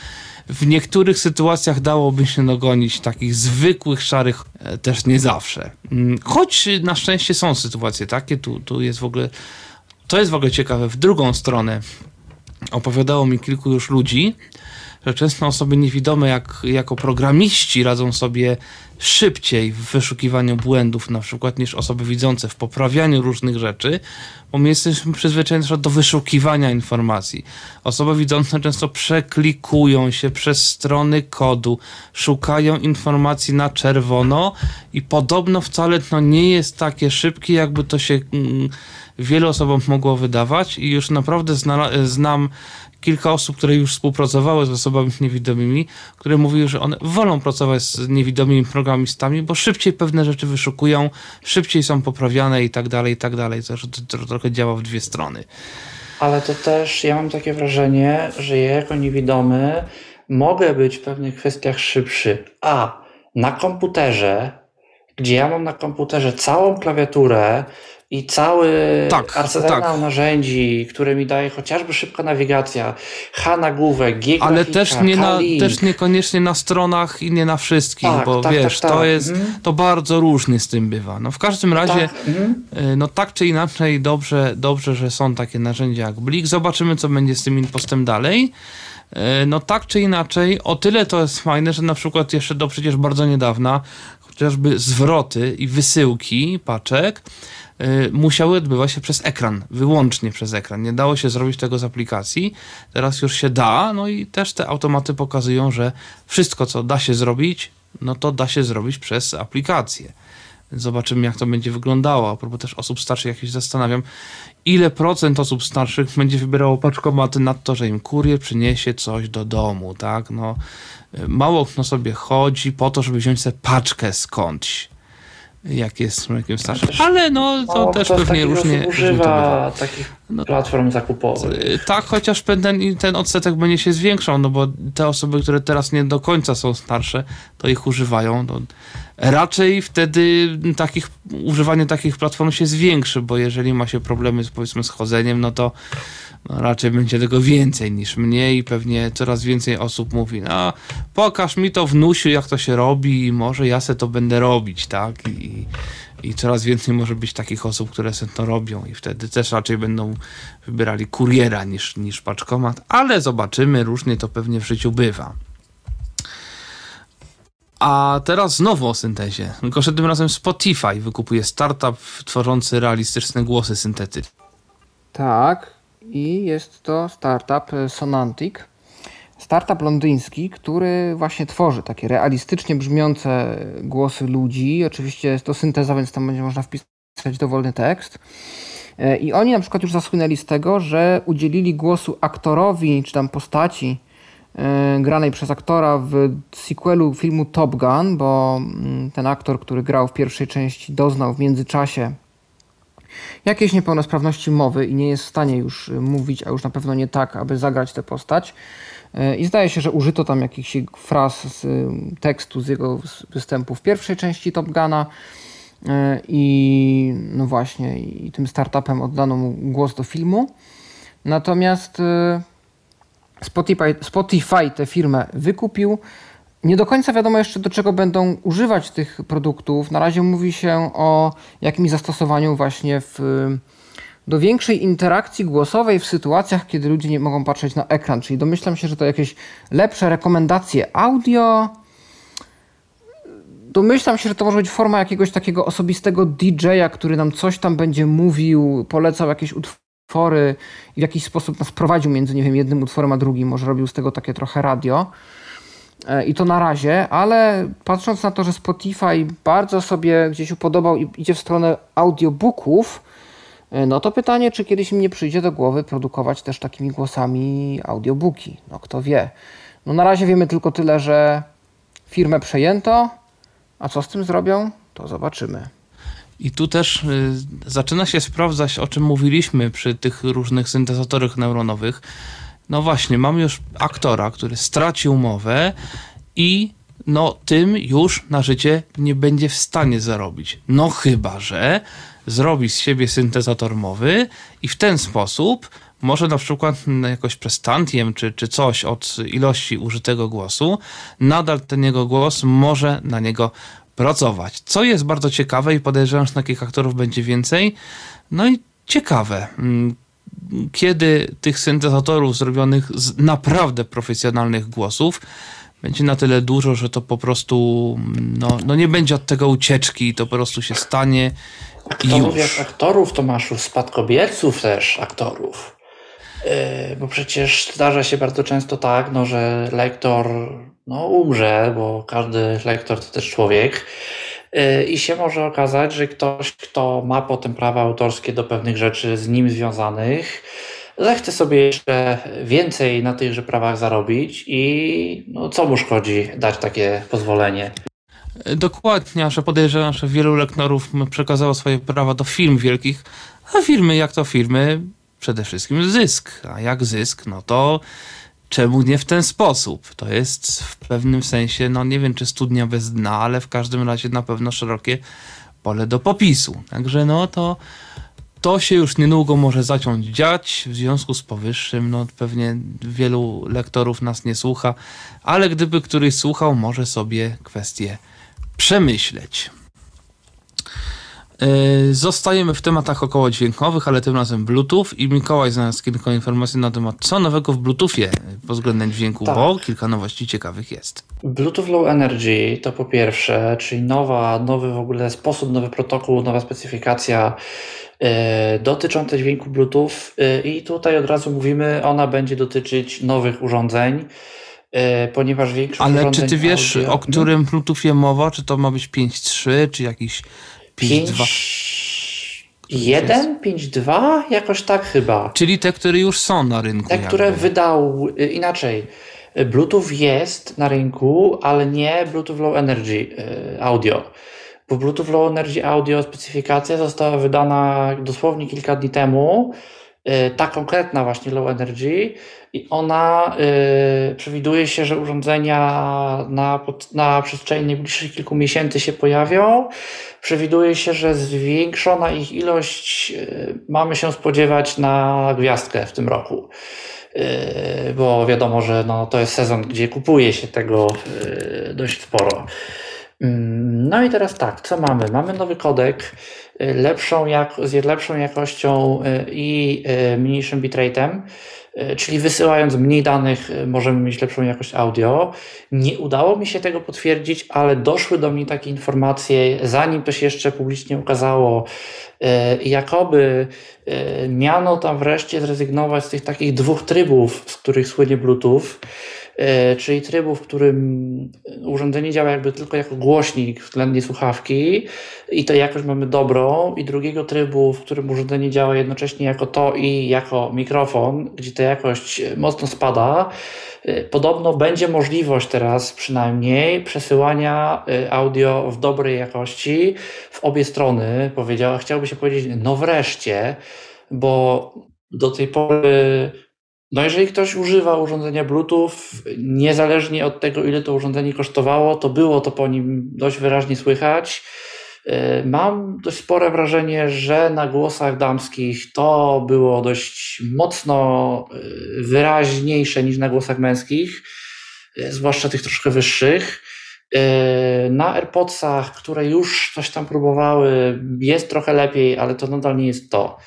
w niektórych sytuacjach dałoby się dogonić takich zwykłych, szarych, e, też nie zawsze. Mm, Choć na szczęście są sytuacje takie, tu, tu jest w ogóle, to jest w ogóle ciekawe, w drugą stronę opowiadało mi kilku już ludzi, że często osoby niewidome jak, jako programiści radzą sobie szybciej w wyszukiwaniu błędów na przykład niż osoby widzące w poprawianiu różnych rzeczy, bo my jesteśmy przyzwyczajeni do wyszukiwania informacji. Osoby widzące często przeklikują się przez strony kodu, szukają informacji na czerwono i podobno wcale to nie jest takie szybkie, jakby to się mm, wielu osobom mogło wydawać i już naprawdę znam kilka osób, które już współpracowały z osobami niewidomymi, które mówiły, że one wolą pracować z niewidomymi programistami, bo szybciej pewne rzeczy wyszukują, szybciej są poprawiane i tak dalej, i tak dalej. To, to trochę działa w dwie strony. Ale to też ja mam takie wrażenie, że ja jako niewidomy mogę być w pewnych kwestiach szybszy. A na komputerze, gdzie ja mam na komputerze całą klawiaturę i cały Tak, arsenał tak. narzędzi, które mi daje chociażby szybka nawigacja, H nagłówek, G Ale też, nie na, też niekoniecznie na stronach i nie na wszystkich, Tak, bo tak, wiesz, tak, to tak. jest, Mhm. to bardzo różnie z tym bywa. No w każdym razie, Tak, mhm. y, no tak czy inaczej, dobrze, dobrze, że są takie narzędzia jak Blik. Zobaczymy, co będzie z tym impostem dalej. E, no tak czy inaczej, o tyle to jest fajne, że na przykład jeszcze do przecież bardzo niedawna chociażby zwroty i wysyłki paczek y, musiały odbywać się przez ekran, wyłącznie przez ekran. Nie dało się zrobić tego z aplikacji. Teraz już się da, no i też te automaty pokazują, że wszystko, co da się zrobić, no to da się zrobić przez aplikację. Zobaczymy, jak to będzie wyglądało. A propos też osób starszych, jak się zastanawiam, ile procent osób starszych będzie wybierało paczkomaty na to, że im kurier przyniesie coś do domu, tak? No, mało kto sobie chodzi po to, żeby wziąć sobie paczkę skądś jak jest człowiekiem starszym. Ale no to też pewnie różnie używa takich no, platform zakupowych. Y, tak, chociaż ten, ten odsetek będzie się zwiększał, no bo te osoby, które teraz nie do końca są starsze, to ich używają. No, raczej wtedy takich, używanie takich platform się zwiększy, bo jeżeli ma się problemy z, powiedzmy z chodzeniem, no to no, raczej będzie tego więcej niż mniej. Pewnie coraz więcej osób mówi, no pokaż mi to wnusiu, jak to się robi i może ja se to będę robić, tak? I, i coraz więcej może być takich osób, które se to robią i wtedy też raczej będą wybierali kuriera niż, niż paczkomat, ale zobaczymy, różnie to pewnie w życiu bywa. A teraz znowu o syntezie. Tylko, że tym razem Spotify wykupuje startup tworzący realistyczne głosy syntetyczne. Tak, i jest to startup e, Sonantic. Startup londyński, który właśnie tworzy takie realistycznie brzmiące głosy ludzi. Oczywiście jest to synteza, więc tam będzie można wpisać dowolny tekst. E, I oni na przykład już zasłynęli z tego, że udzielili głosu aktorowi czy tam postaci e, granej przez aktora w sequelu filmu Top Gun, bo mm, ten aktor, który grał w pierwszej części, doznał w międzyczasie jakieś niepełnosprawności mowy i nie jest w stanie już y, mówić, a już na pewno nie tak, aby zagrać tę postać. Y, I zdaje się, że użyto tam jakichś fraz z y, tekstu z jego występu w pierwszej części Top Guna. I no właśnie, i tym startupem oddano mu głos do filmu. Natomiast Spotify, Spotify tę firmę wykupił. Nie do końca wiadomo jeszcze, do czego będą używać tych produktów. Na razie mówi się o jakimś zastosowaniu właśnie w, do większej interakcji głosowej w sytuacjach, kiedy ludzie nie mogą patrzeć na ekran. Czyli domyślam się, że to jakieś lepsze rekomendacje audio. Domyślam się, że to może być forma jakiegoś takiego osobistego DJ-a, który nam coś tam będzie mówił, polecał jakieś utwory i w jakiś sposób nas prowadził między, nie wiem, jednym utworem a drugim. Może robił z tego takie trochę radio. E, I to na razie, ale patrząc na to, że Spotify bardzo sobie gdzieś upodobał i idzie w stronę audiobooków, e, no to pytanie, czy kiedyś mi nie przyjdzie do głowy produkować też takimi głosami audiobooki. No kto wie. No na razie wiemy tylko tyle, że firmę przejęto, a co z tym zrobią, to zobaczymy. I tu też y, zaczyna się sprawdzać, o czym mówiliśmy przy tych różnych syntezatorach neuronowych, no właśnie, mamy już aktora, który stracił mowę i no tym już na życie nie będzie w stanie zarobić. No chyba, że zrobi z siebie syntezator mowy i w ten sposób może na przykład jakoś przez tantiem czy, czy coś od ilości użytego głosu, nadal ten jego głos może na niego pracować. Co jest bardzo ciekawe i podejrzewam, że takich aktorów będzie więcej. No i ciekawe, mm, kiedy tych syntezatorów zrobionych z naprawdę profesjonalnych głosów będzie na tyle dużo, że to po prostu no, no nie będzie od tego ucieczki, to po prostu się stanie Aktorów jak aktorów, to masz już spadkobierców też aktorów. Yy, bo przecież zdarza się bardzo często tak, no, że lektor no, umrze, bo każdy lektor to też człowiek i się może okazać, że ktoś, kto ma potem prawa autorskie do pewnych rzeczy z nim związanych, zechce sobie jeszcze więcej na tychże prawach zarobić i no, co mu szkodzi dać takie pozwolenie. Dokładnie, że podejrzewam, że wielu lektorów przekazało swoje prawa do firm wielkich, a firmy jak to firmy przede wszystkim zysk, a jak zysk, no to czemu nie w ten sposób? To jest w pewnym sensie, no nie wiem czy studnia bez dna, ale w każdym razie na pewno szerokie pole do popisu. Także no to to się już niedługo może zacząć dziać. W związku z powyższym, no pewnie wielu lektorów nas nie słucha, ale gdyby któryś słuchał, może sobie kwestię przemyśleć. Yy, zostajemy w tematach około dźwiękowych, ale tym razem Bluetooth i Mikołaj znalazł kilka informacji na temat co nowego w Bluetoothie pod względem dźwięku, Tak. bo kilka nowości ciekawych jest. Bluetooth Low Energy to po pierwsze, czyli nowa, nowy w ogóle sposób, nowy protokół, nowa specyfikacja e, dotycząca dźwięku Bluetooth e, i tutaj od razu mówimy, ona będzie dotyczyć nowych urządzeń, e, ponieważ większość Ale czy ty wiesz, audio- o którym Bluetoothie mowa? Czy to ma być 5.3, czy jakiś 5.2? 1, 5.2? Jakoś tak chyba. Czyli te, które już są na rynku. Te, które jakby. wydał y, inaczej. Bluetooth jest na rynku, ale nie Bluetooth Low Energy y, Audio. Bo Bluetooth Low Energy Audio specyfikacja została wydana dosłownie kilka dni temu. Y, Ta konkretna właśnie Low Energy i ona y, przewiduje się, że urządzenia na, na przestrzeni najbliższych kilku miesięcy się pojawią. Przewiduje się, że zwiększona ich ilość y, mamy się spodziewać na gwiazdkę w tym roku. Bo wiadomo, że no, to jest sezon, gdzie kupuje się tego dość sporo. Mm, No i teraz tak, co mamy? Mamy nowy kodek lepszą jak, z lepszą jakością yy, i yy, mniejszym bitrate'em, yy, czyli wysyłając mniej danych możemy mieć lepszą jakość audio. Nie udało mi się tego potwierdzić, ale doszły do mnie takie informacje, zanim to się jeszcze publicznie ukazało, jakoby miano tam wreszcie zrezygnować z tych takich dwóch trybów, z których słynie Bluetooth, czyli trybu, w którym urządzenie działa jakby tylko jako głośnik względnie słuchawki i to jakość mamy dobrą i drugiego trybu, w którym urządzenie działa jednocześnie jako to i jako mikrofon, gdzie ta jakość yy, mocno spada. Podobno będzie możliwość teraz przynajmniej przesyłania audio w dobrej jakości w obie strony. Powiedziała, chciałby się powiedzieć, no wreszcie, bo do tej pory, no jeżeli ktoś używa urządzenia Bluetooth, niezależnie od tego, ile to urządzenie kosztowało, to było to po nim dość wyraźnie słychać. Yy, Mam dość spore wrażenie, że na głosach damskich to było dość mocno yy, wyraźniejsze niż na głosach męskich, yy, zwłaszcza tych troszkę wyższych. Na AirPodsach, które już coś tam próbowały, jest trochę lepiej, ale to nadal nie jest to.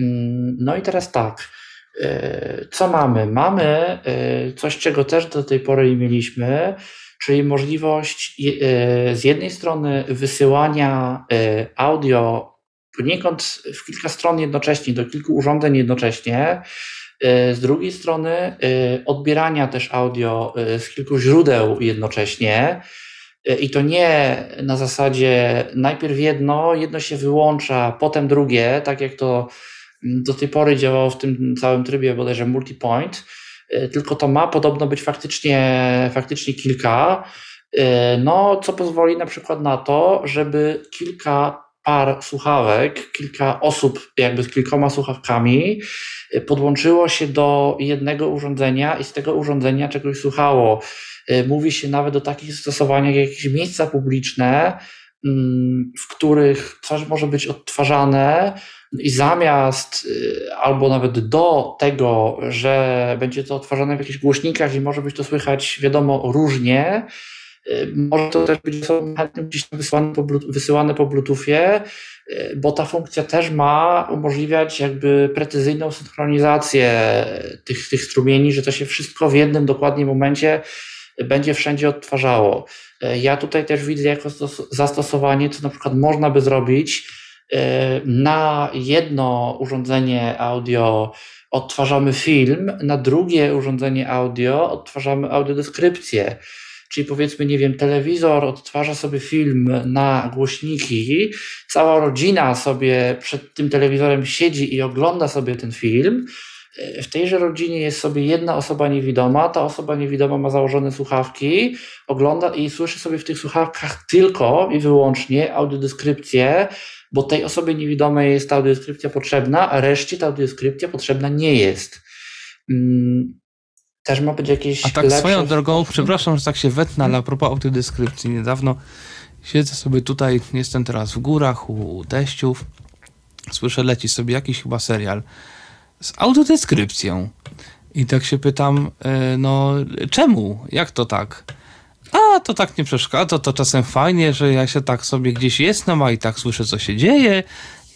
Mm, No i teraz tak. Yy, Co mamy? Mamy yy, coś, czego też do tej pory nie mieliśmy, czyli możliwość yy, z jednej strony wysyłania audio poniekąd w kilka stron jednocześnie, do kilku urządzeń jednocześnie, z drugiej strony odbierania też audio z kilku źródeł jednocześnie. I to nie na zasadzie najpierw jedno, jedno się wyłącza, potem drugie, tak jak to do tej pory działało w tym całym trybie bodajże multipoint, yy, tylko to ma podobno być faktycznie, faktycznie kilka, yy, no co pozwoli na przykład na to, żeby kilka par słuchawek, kilka osób jakby z kilkoma słuchawkami yy, podłączyło się do jednego urządzenia i z tego urządzenia czegoś słuchało. Mówi się nawet o takich zastosowaniach jak jakieś miejsca publiczne, mm, w których coś może być odtwarzane i zamiast y, albo nawet do tego, że będzie to odtwarzane w jakichś głośnikach i może być to słychać, wiadomo, różnie, y, może to też być wysyłane po, wysyłane po Bluetoothie, y, bo ta funkcja też ma umożliwiać jakby precyzyjną synchronizację tych, tych strumieni, że to się wszystko w jednym dokładnie momencie będzie wszędzie odtwarzało. Ja tutaj też widzę jako stos- zastosowanie, co na przykład można by zrobić na jedno urządzenie audio odtwarzamy film, na drugie urządzenie audio odtwarzamy audiodeskrypcję. Czyli powiedzmy, nie wiem, telewizor odtwarza sobie film na głośniki, cała rodzina sobie przed tym telewizorem siedzi i ogląda sobie ten film. E, W tejże rodzinie jest sobie jedna osoba niewidoma, ta osoba niewidoma ma założone słuchawki, ogląda i słyszy sobie w tych słuchawkach tylko i wyłącznie audiodeskrypcję, bo tej osobie niewidomej jest ta audiodeskrypcja potrzebna, a reszcie ta audiodeskrypcja potrzebna nie jest. Mm, Też ma być jakieś A tak lepsze... swoją drogą, przepraszam, że tak się wetnę, ale a propos audiodeskrypcji, niedawno siedzę sobie tutaj, jestem teraz w górach u, u teściów, słyszę, leci sobie jakiś chyba serial z audiodeskrypcją. I tak się pytam, e, no czemu? Jak to tak? A to tak nie przeszkadza, to czasem fajnie, że ja się tak sobie gdzieś jestem, a i tak słyszę, co się dzieje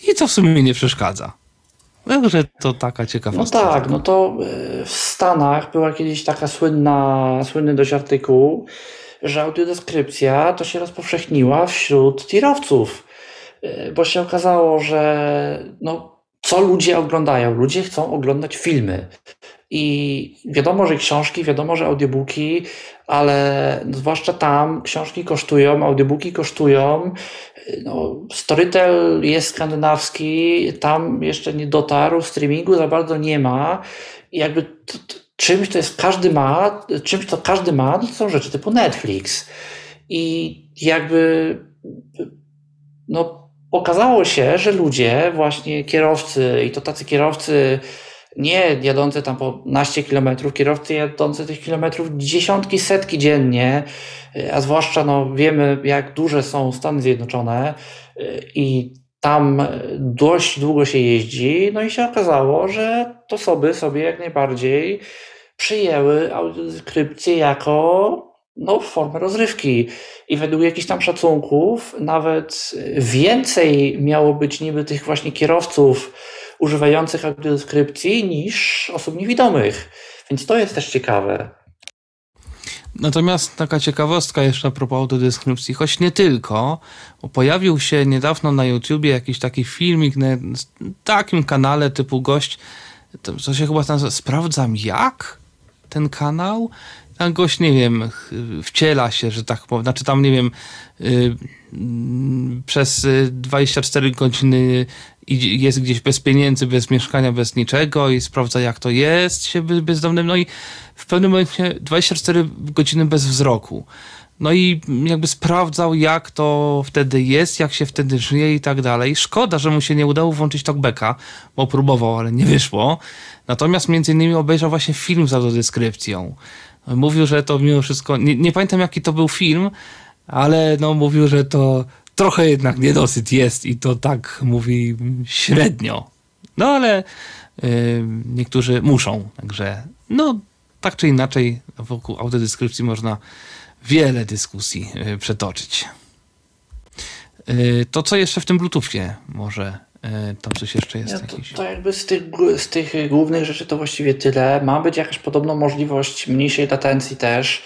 i to w sumie mi nie przeszkadza. Także to taka ciekawostka. No tak, no to e, w Stanach była kiedyś taka słynna, słynny dość artykuł, że audiodeskrypcja to się rozpowszechniła wśród tirowców, e, bo się okazało, że no, co ludzie oglądają? Ludzie chcą oglądać filmy. I wiadomo, że książki, wiadomo, że audiobooki, ale zwłaszcza tam książki kosztują, audiobooki kosztują. No, Storytel jest skandynawski, tam jeszcze nie dotarł, streamingu za bardzo nie ma. I jakby t, t, czymś to jest każdy ma, czymś to każdy ma, to są rzeczy typu Netflix. I jakby no, okazało się, że ludzie, właśnie kierowcy, i to tacy kierowcy, nie jadący tam po naście kilometrów, kierowcy jadący tych kilometrów dziesiątki, setki dziennie, a zwłaszcza no, wiemy, jak duże są Stany Zjednoczone i tam dość długo się jeździ, no i się okazało, że to osoby sobie jak najbardziej przyjęły audiodeskrypcję jako no, formę rozrywki. I według jakichś tam szacunków nawet więcej miało być niby tych właśnie kierowców, używających audiodeskrypcji niż osób niewidomych. Więc to jest też ciekawe. Natomiast taka ciekawostka jeszcze a propos autodeskrypcji, choć nie tylko, bo pojawił się niedawno na YouTubie jakiś taki filmik na takim kanale typu gość, to, się chyba nazywa Sprawdzam jak? Ten kanał? Tam gość, nie wiem, wciela się, że tak powiem, znaczy tam, nie wiem, yy, przez 24 godziny jest gdzieś bez pieniędzy, bez mieszkania, bez niczego i sprawdza jak to jest się bezdomnym, no i w pewnym momencie 24 godziny bez wzroku. No i jakby sprawdzał, jak to wtedy jest, jak się wtedy żyje i tak dalej. Szkoda, że mu się nie udało włączyć talkbacka, bo próbował, ale nie wyszło. Natomiast między innymi obejrzał właśnie film z autodeskrypcją. Mówił, że to mimo wszystko, nie, nie pamiętam jaki to był film, ale no mówił, że to trochę jednak niedosyt jest i to tak mówi średnio. No ale y, niektórzy muszą, także no tak czy inaczej wokół autodeskrypcji można wiele dyskusji y, przetoczyć. Y, to co jeszcze w tym Bluetoothie może tam coś jeszcze jest? Ja, to, to, jakby z tych, z tych głównych rzeczy to właściwie tyle. Ma być jakaś podobno możliwość mniejszej latencji też,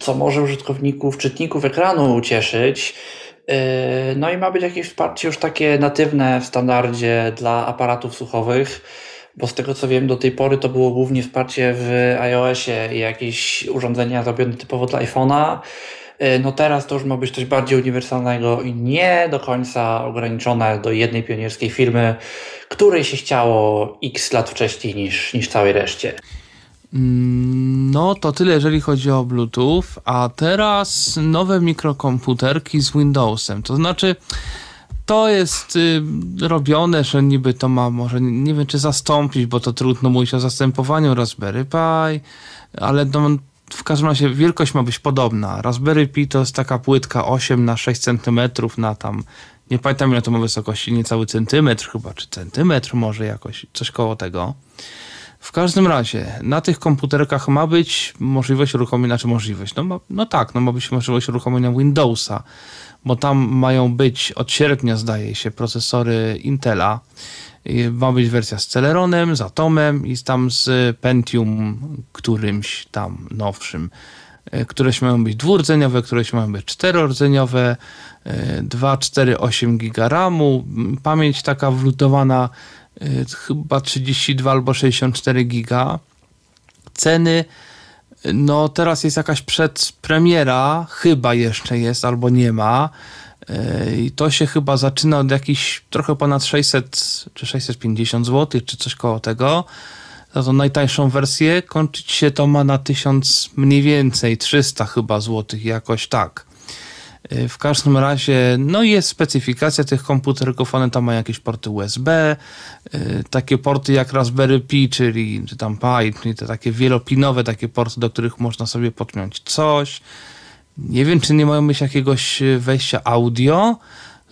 co może użytkowników, czytników ekranu ucieszyć. Yy, no i ma być jakieś wsparcie już takie natywne w standardzie dla aparatów słuchowych, bo z tego co wiem do tej pory to było głównie wsparcie w iOSie i jakieś urządzenia zrobione typowo dla iPhone'a. Yy, no teraz to już ma być coś bardziej uniwersalnego i nie do końca ograniczone do jednej pionierskiej firmy, której się chciało x lat wcześniej niż, niż całej reszcie. Mm, no to tyle, jeżeli chodzi o Bluetooth, a teraz nowe mikrokomputerki z Windowsem. To znaczy, to jest y, robione, że niby to ma może, nie, wiem czy zastąpić, bo to trudno mówić o zastępowaniu Raspberry Pi, ale no, w każdym razie wielkość ma być podobna. Raspberry Pi to jest taka płytka 8 na 6 cm na tam, nie pamiętam ile to ma wysokości, niecały centymetr chyba, czy centymetr może jakoś, coś koło tego. W każdym razie, na tych komputerkach ma być możliwość uruchomienia, znaczy możliwość, no, ma, no tak, no ma być możliwość uruchomienia Windowsa, bo tam mają być od sierpnia, zdaje się, procesory Intela. Ma być wersja z Celeronem, z Atomem i tam z Pentium którymś tam nowszym. E, któreś mają być dwurdzeniowe, któreś mają być czterordzeniowe, 2, 4, 8 giga RAMu, pamięć taka wlutowana chyba 32 albo 64 giga. Ceny, no teraz jest jakaś przedpremiera, chyba jeszcze jest albo nie ma. Y, I to się chyba zaczyna od jakichś trochę ponad 600 czy 650 zł, czy coś koło tego. Za tą najtańszą wersję kończyć się to ma na 1000 mniej więcej, 300 chyba złotych, jakoś tak. Y, w każdym razie, no jest specyfikacja tych komputerków, one tam mają jakieś porty USB, y, takie porty jak Raspberry Pi, czyli czy tam Pi, czyli te takie wielopinowe takie porty, do których można sobie podpiąć coś. Nie wiem, czy nie mają być jakiegoś wejścia audio,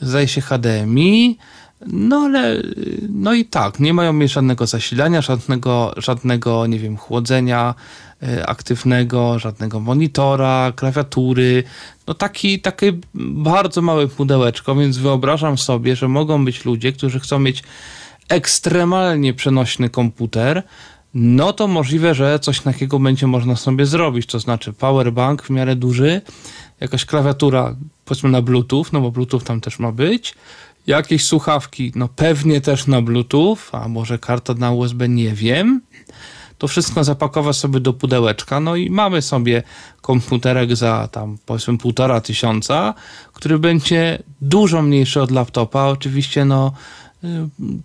zdaje się HDMI, No ale, no i tak, nie mają mieć żadnego zasilania, żadnego, żadnego, nie wiem, chłodzenia aktywnego, żadnego monitora, klawiatury. No taki, takie bardzo małe pudełeczko, więc wyobrażam sobie, że mogą być ludzie, którzy chcą mieć ekstremalnie przenośny komputer, no to możliwe, że coś takiego będzie można sobie zrobić. To znaczy powerbank w miarę duży, jakaś klawiatura, powiedzmy na Bluetooth, no bo Bluetooth tam też ma być. Jakieś słuchawki, no pewnie też na Bluetooth, a może karta na USB, nie wiem. To wszystko zapakować sobie do pudełeczka, no i mamy sobie komputerek za tam powiedzmy półtora tysiąca, który będzie dużo mniejszy od laptopa. Oczywiście, no y,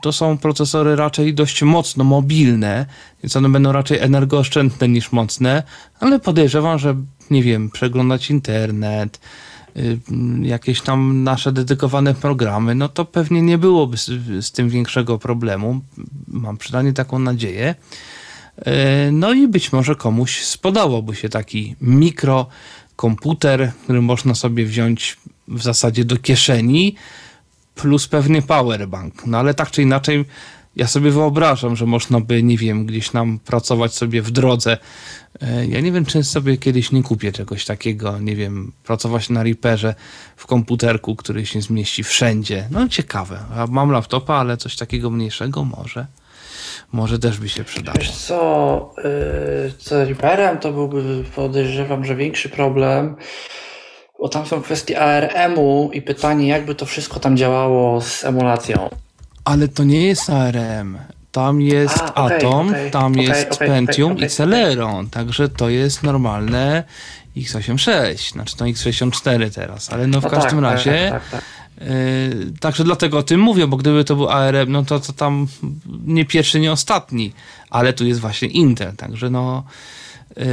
to są procesory raczej dość mocno mobilne, więc one będą raczej energooszczędne niż mocne, ale podejrzewam, że nie wiem, przeglądać internet, y, jakieś tam nasze dedykowane programy, no to pewnie nie byłoby z, z tym większego problemu. Mam przynajmniej taką nadzieję. Y, No i być może komuś spodobałby się taki mikrokomputer, który można sobie wziąć w zasadzie do kieszeni, plus pewnie powerbank. No ale tak czy inaczej, ja sobie wyobrażam, że można by, nie wiem, gdzieś nam pracować sobie w drodze. E, Ja nie wiem, czy sobie kiedyś nie kupię czegoś takiego, nie wiem, pracować na Reaperze w komputerku, który się zmieści wszędzie. No ciekawe. Mam laptopa, ale coś takiego mniejszego może. Może też by się przydało. Wiesz co, yy, z Reaperem to byłby, podejrzewam, że większy problem, bo tam są kwestie ARM-u i pytanie, jakby to wszystko tam działało z emulacją. Ale to nie jest ARM. Tam jest A, okej, Atom, okej, tam okej, jest Pentium i Celeron. Także to jest normalne x86, znaczy to x64 teraz, ale no w No każdym tak, razie. Tak, tak, tak. Yy, także dlatego o tym mówię, bo gdyby to był ARM, no to, to tam nie pierwszy, nie ostatni, ale tu jest właśnie Intel, także no. yy,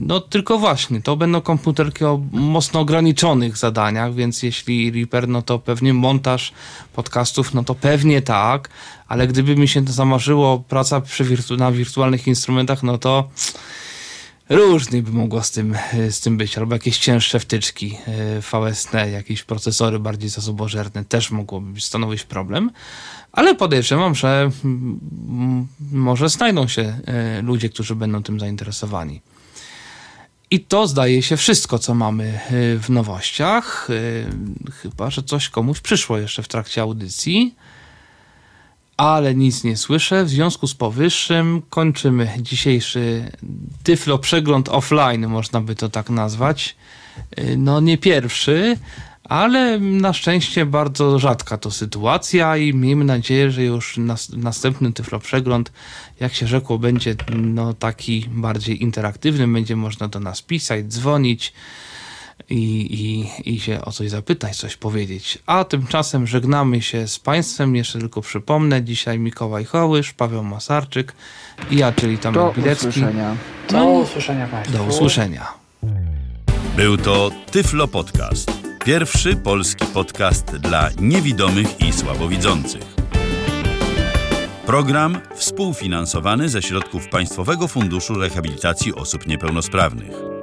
No tylko właśnie, to będą komputerki o mocno ograniczonych zadaniach, więc jeśli Reaper, no to pewnie montaż podcastów, no to pewnie tak, ale gdyby mi się to zamarzyło praca przy wirtu- na wirtualnych instrumentach, no to różnie by mogło z tym, z tym być, albo jakieś cięższe wtyczki e, VST, jakieś procesory bardziej zasobożerne też mogłoby stanowić problem, ale podejrzewam, że mm, może znajdą się e, ludzie, którzy będą tym zainteresowani. I to zdaje się wszystko, co mamy e, w nowościach, e, chyba, że coś komuś przyszło jeszcze w trakcie audycji ale nic nie słyszę. W związku z powyższym kończymy dzisiejszy Tyflo przegląd offline, można by to tak nazwać. Yy, No nie pierwszy, ale na szczęście bardzo rzadka to sytuacja i miejmy nadzieję, że już nas, następny Tyflo przegląd, jak się rzekło, będzie no, taki bardziej interaktywny. Będzie można do nas pisać, dzwonić i, i, i się o coś zapytać, coś powiedzieć. A tymczasem żegnamy się z Państwem. Jeszcze tylko przypomnę, dzisiaj Mikołaj Hołysz, Paweł Masarczyk i ja, czyli Do Tomek Bilecki. usłyszenia. Do usłyszenia Państwu. Do usłyszenia. Był to Tyflo Podcast. Pierwszy polski podcast dla niewidomych i słabowidzących. Program współfinansowany ze środków Państwowego Funduszu Rehabilitacji Osób Niepełnosprawnych.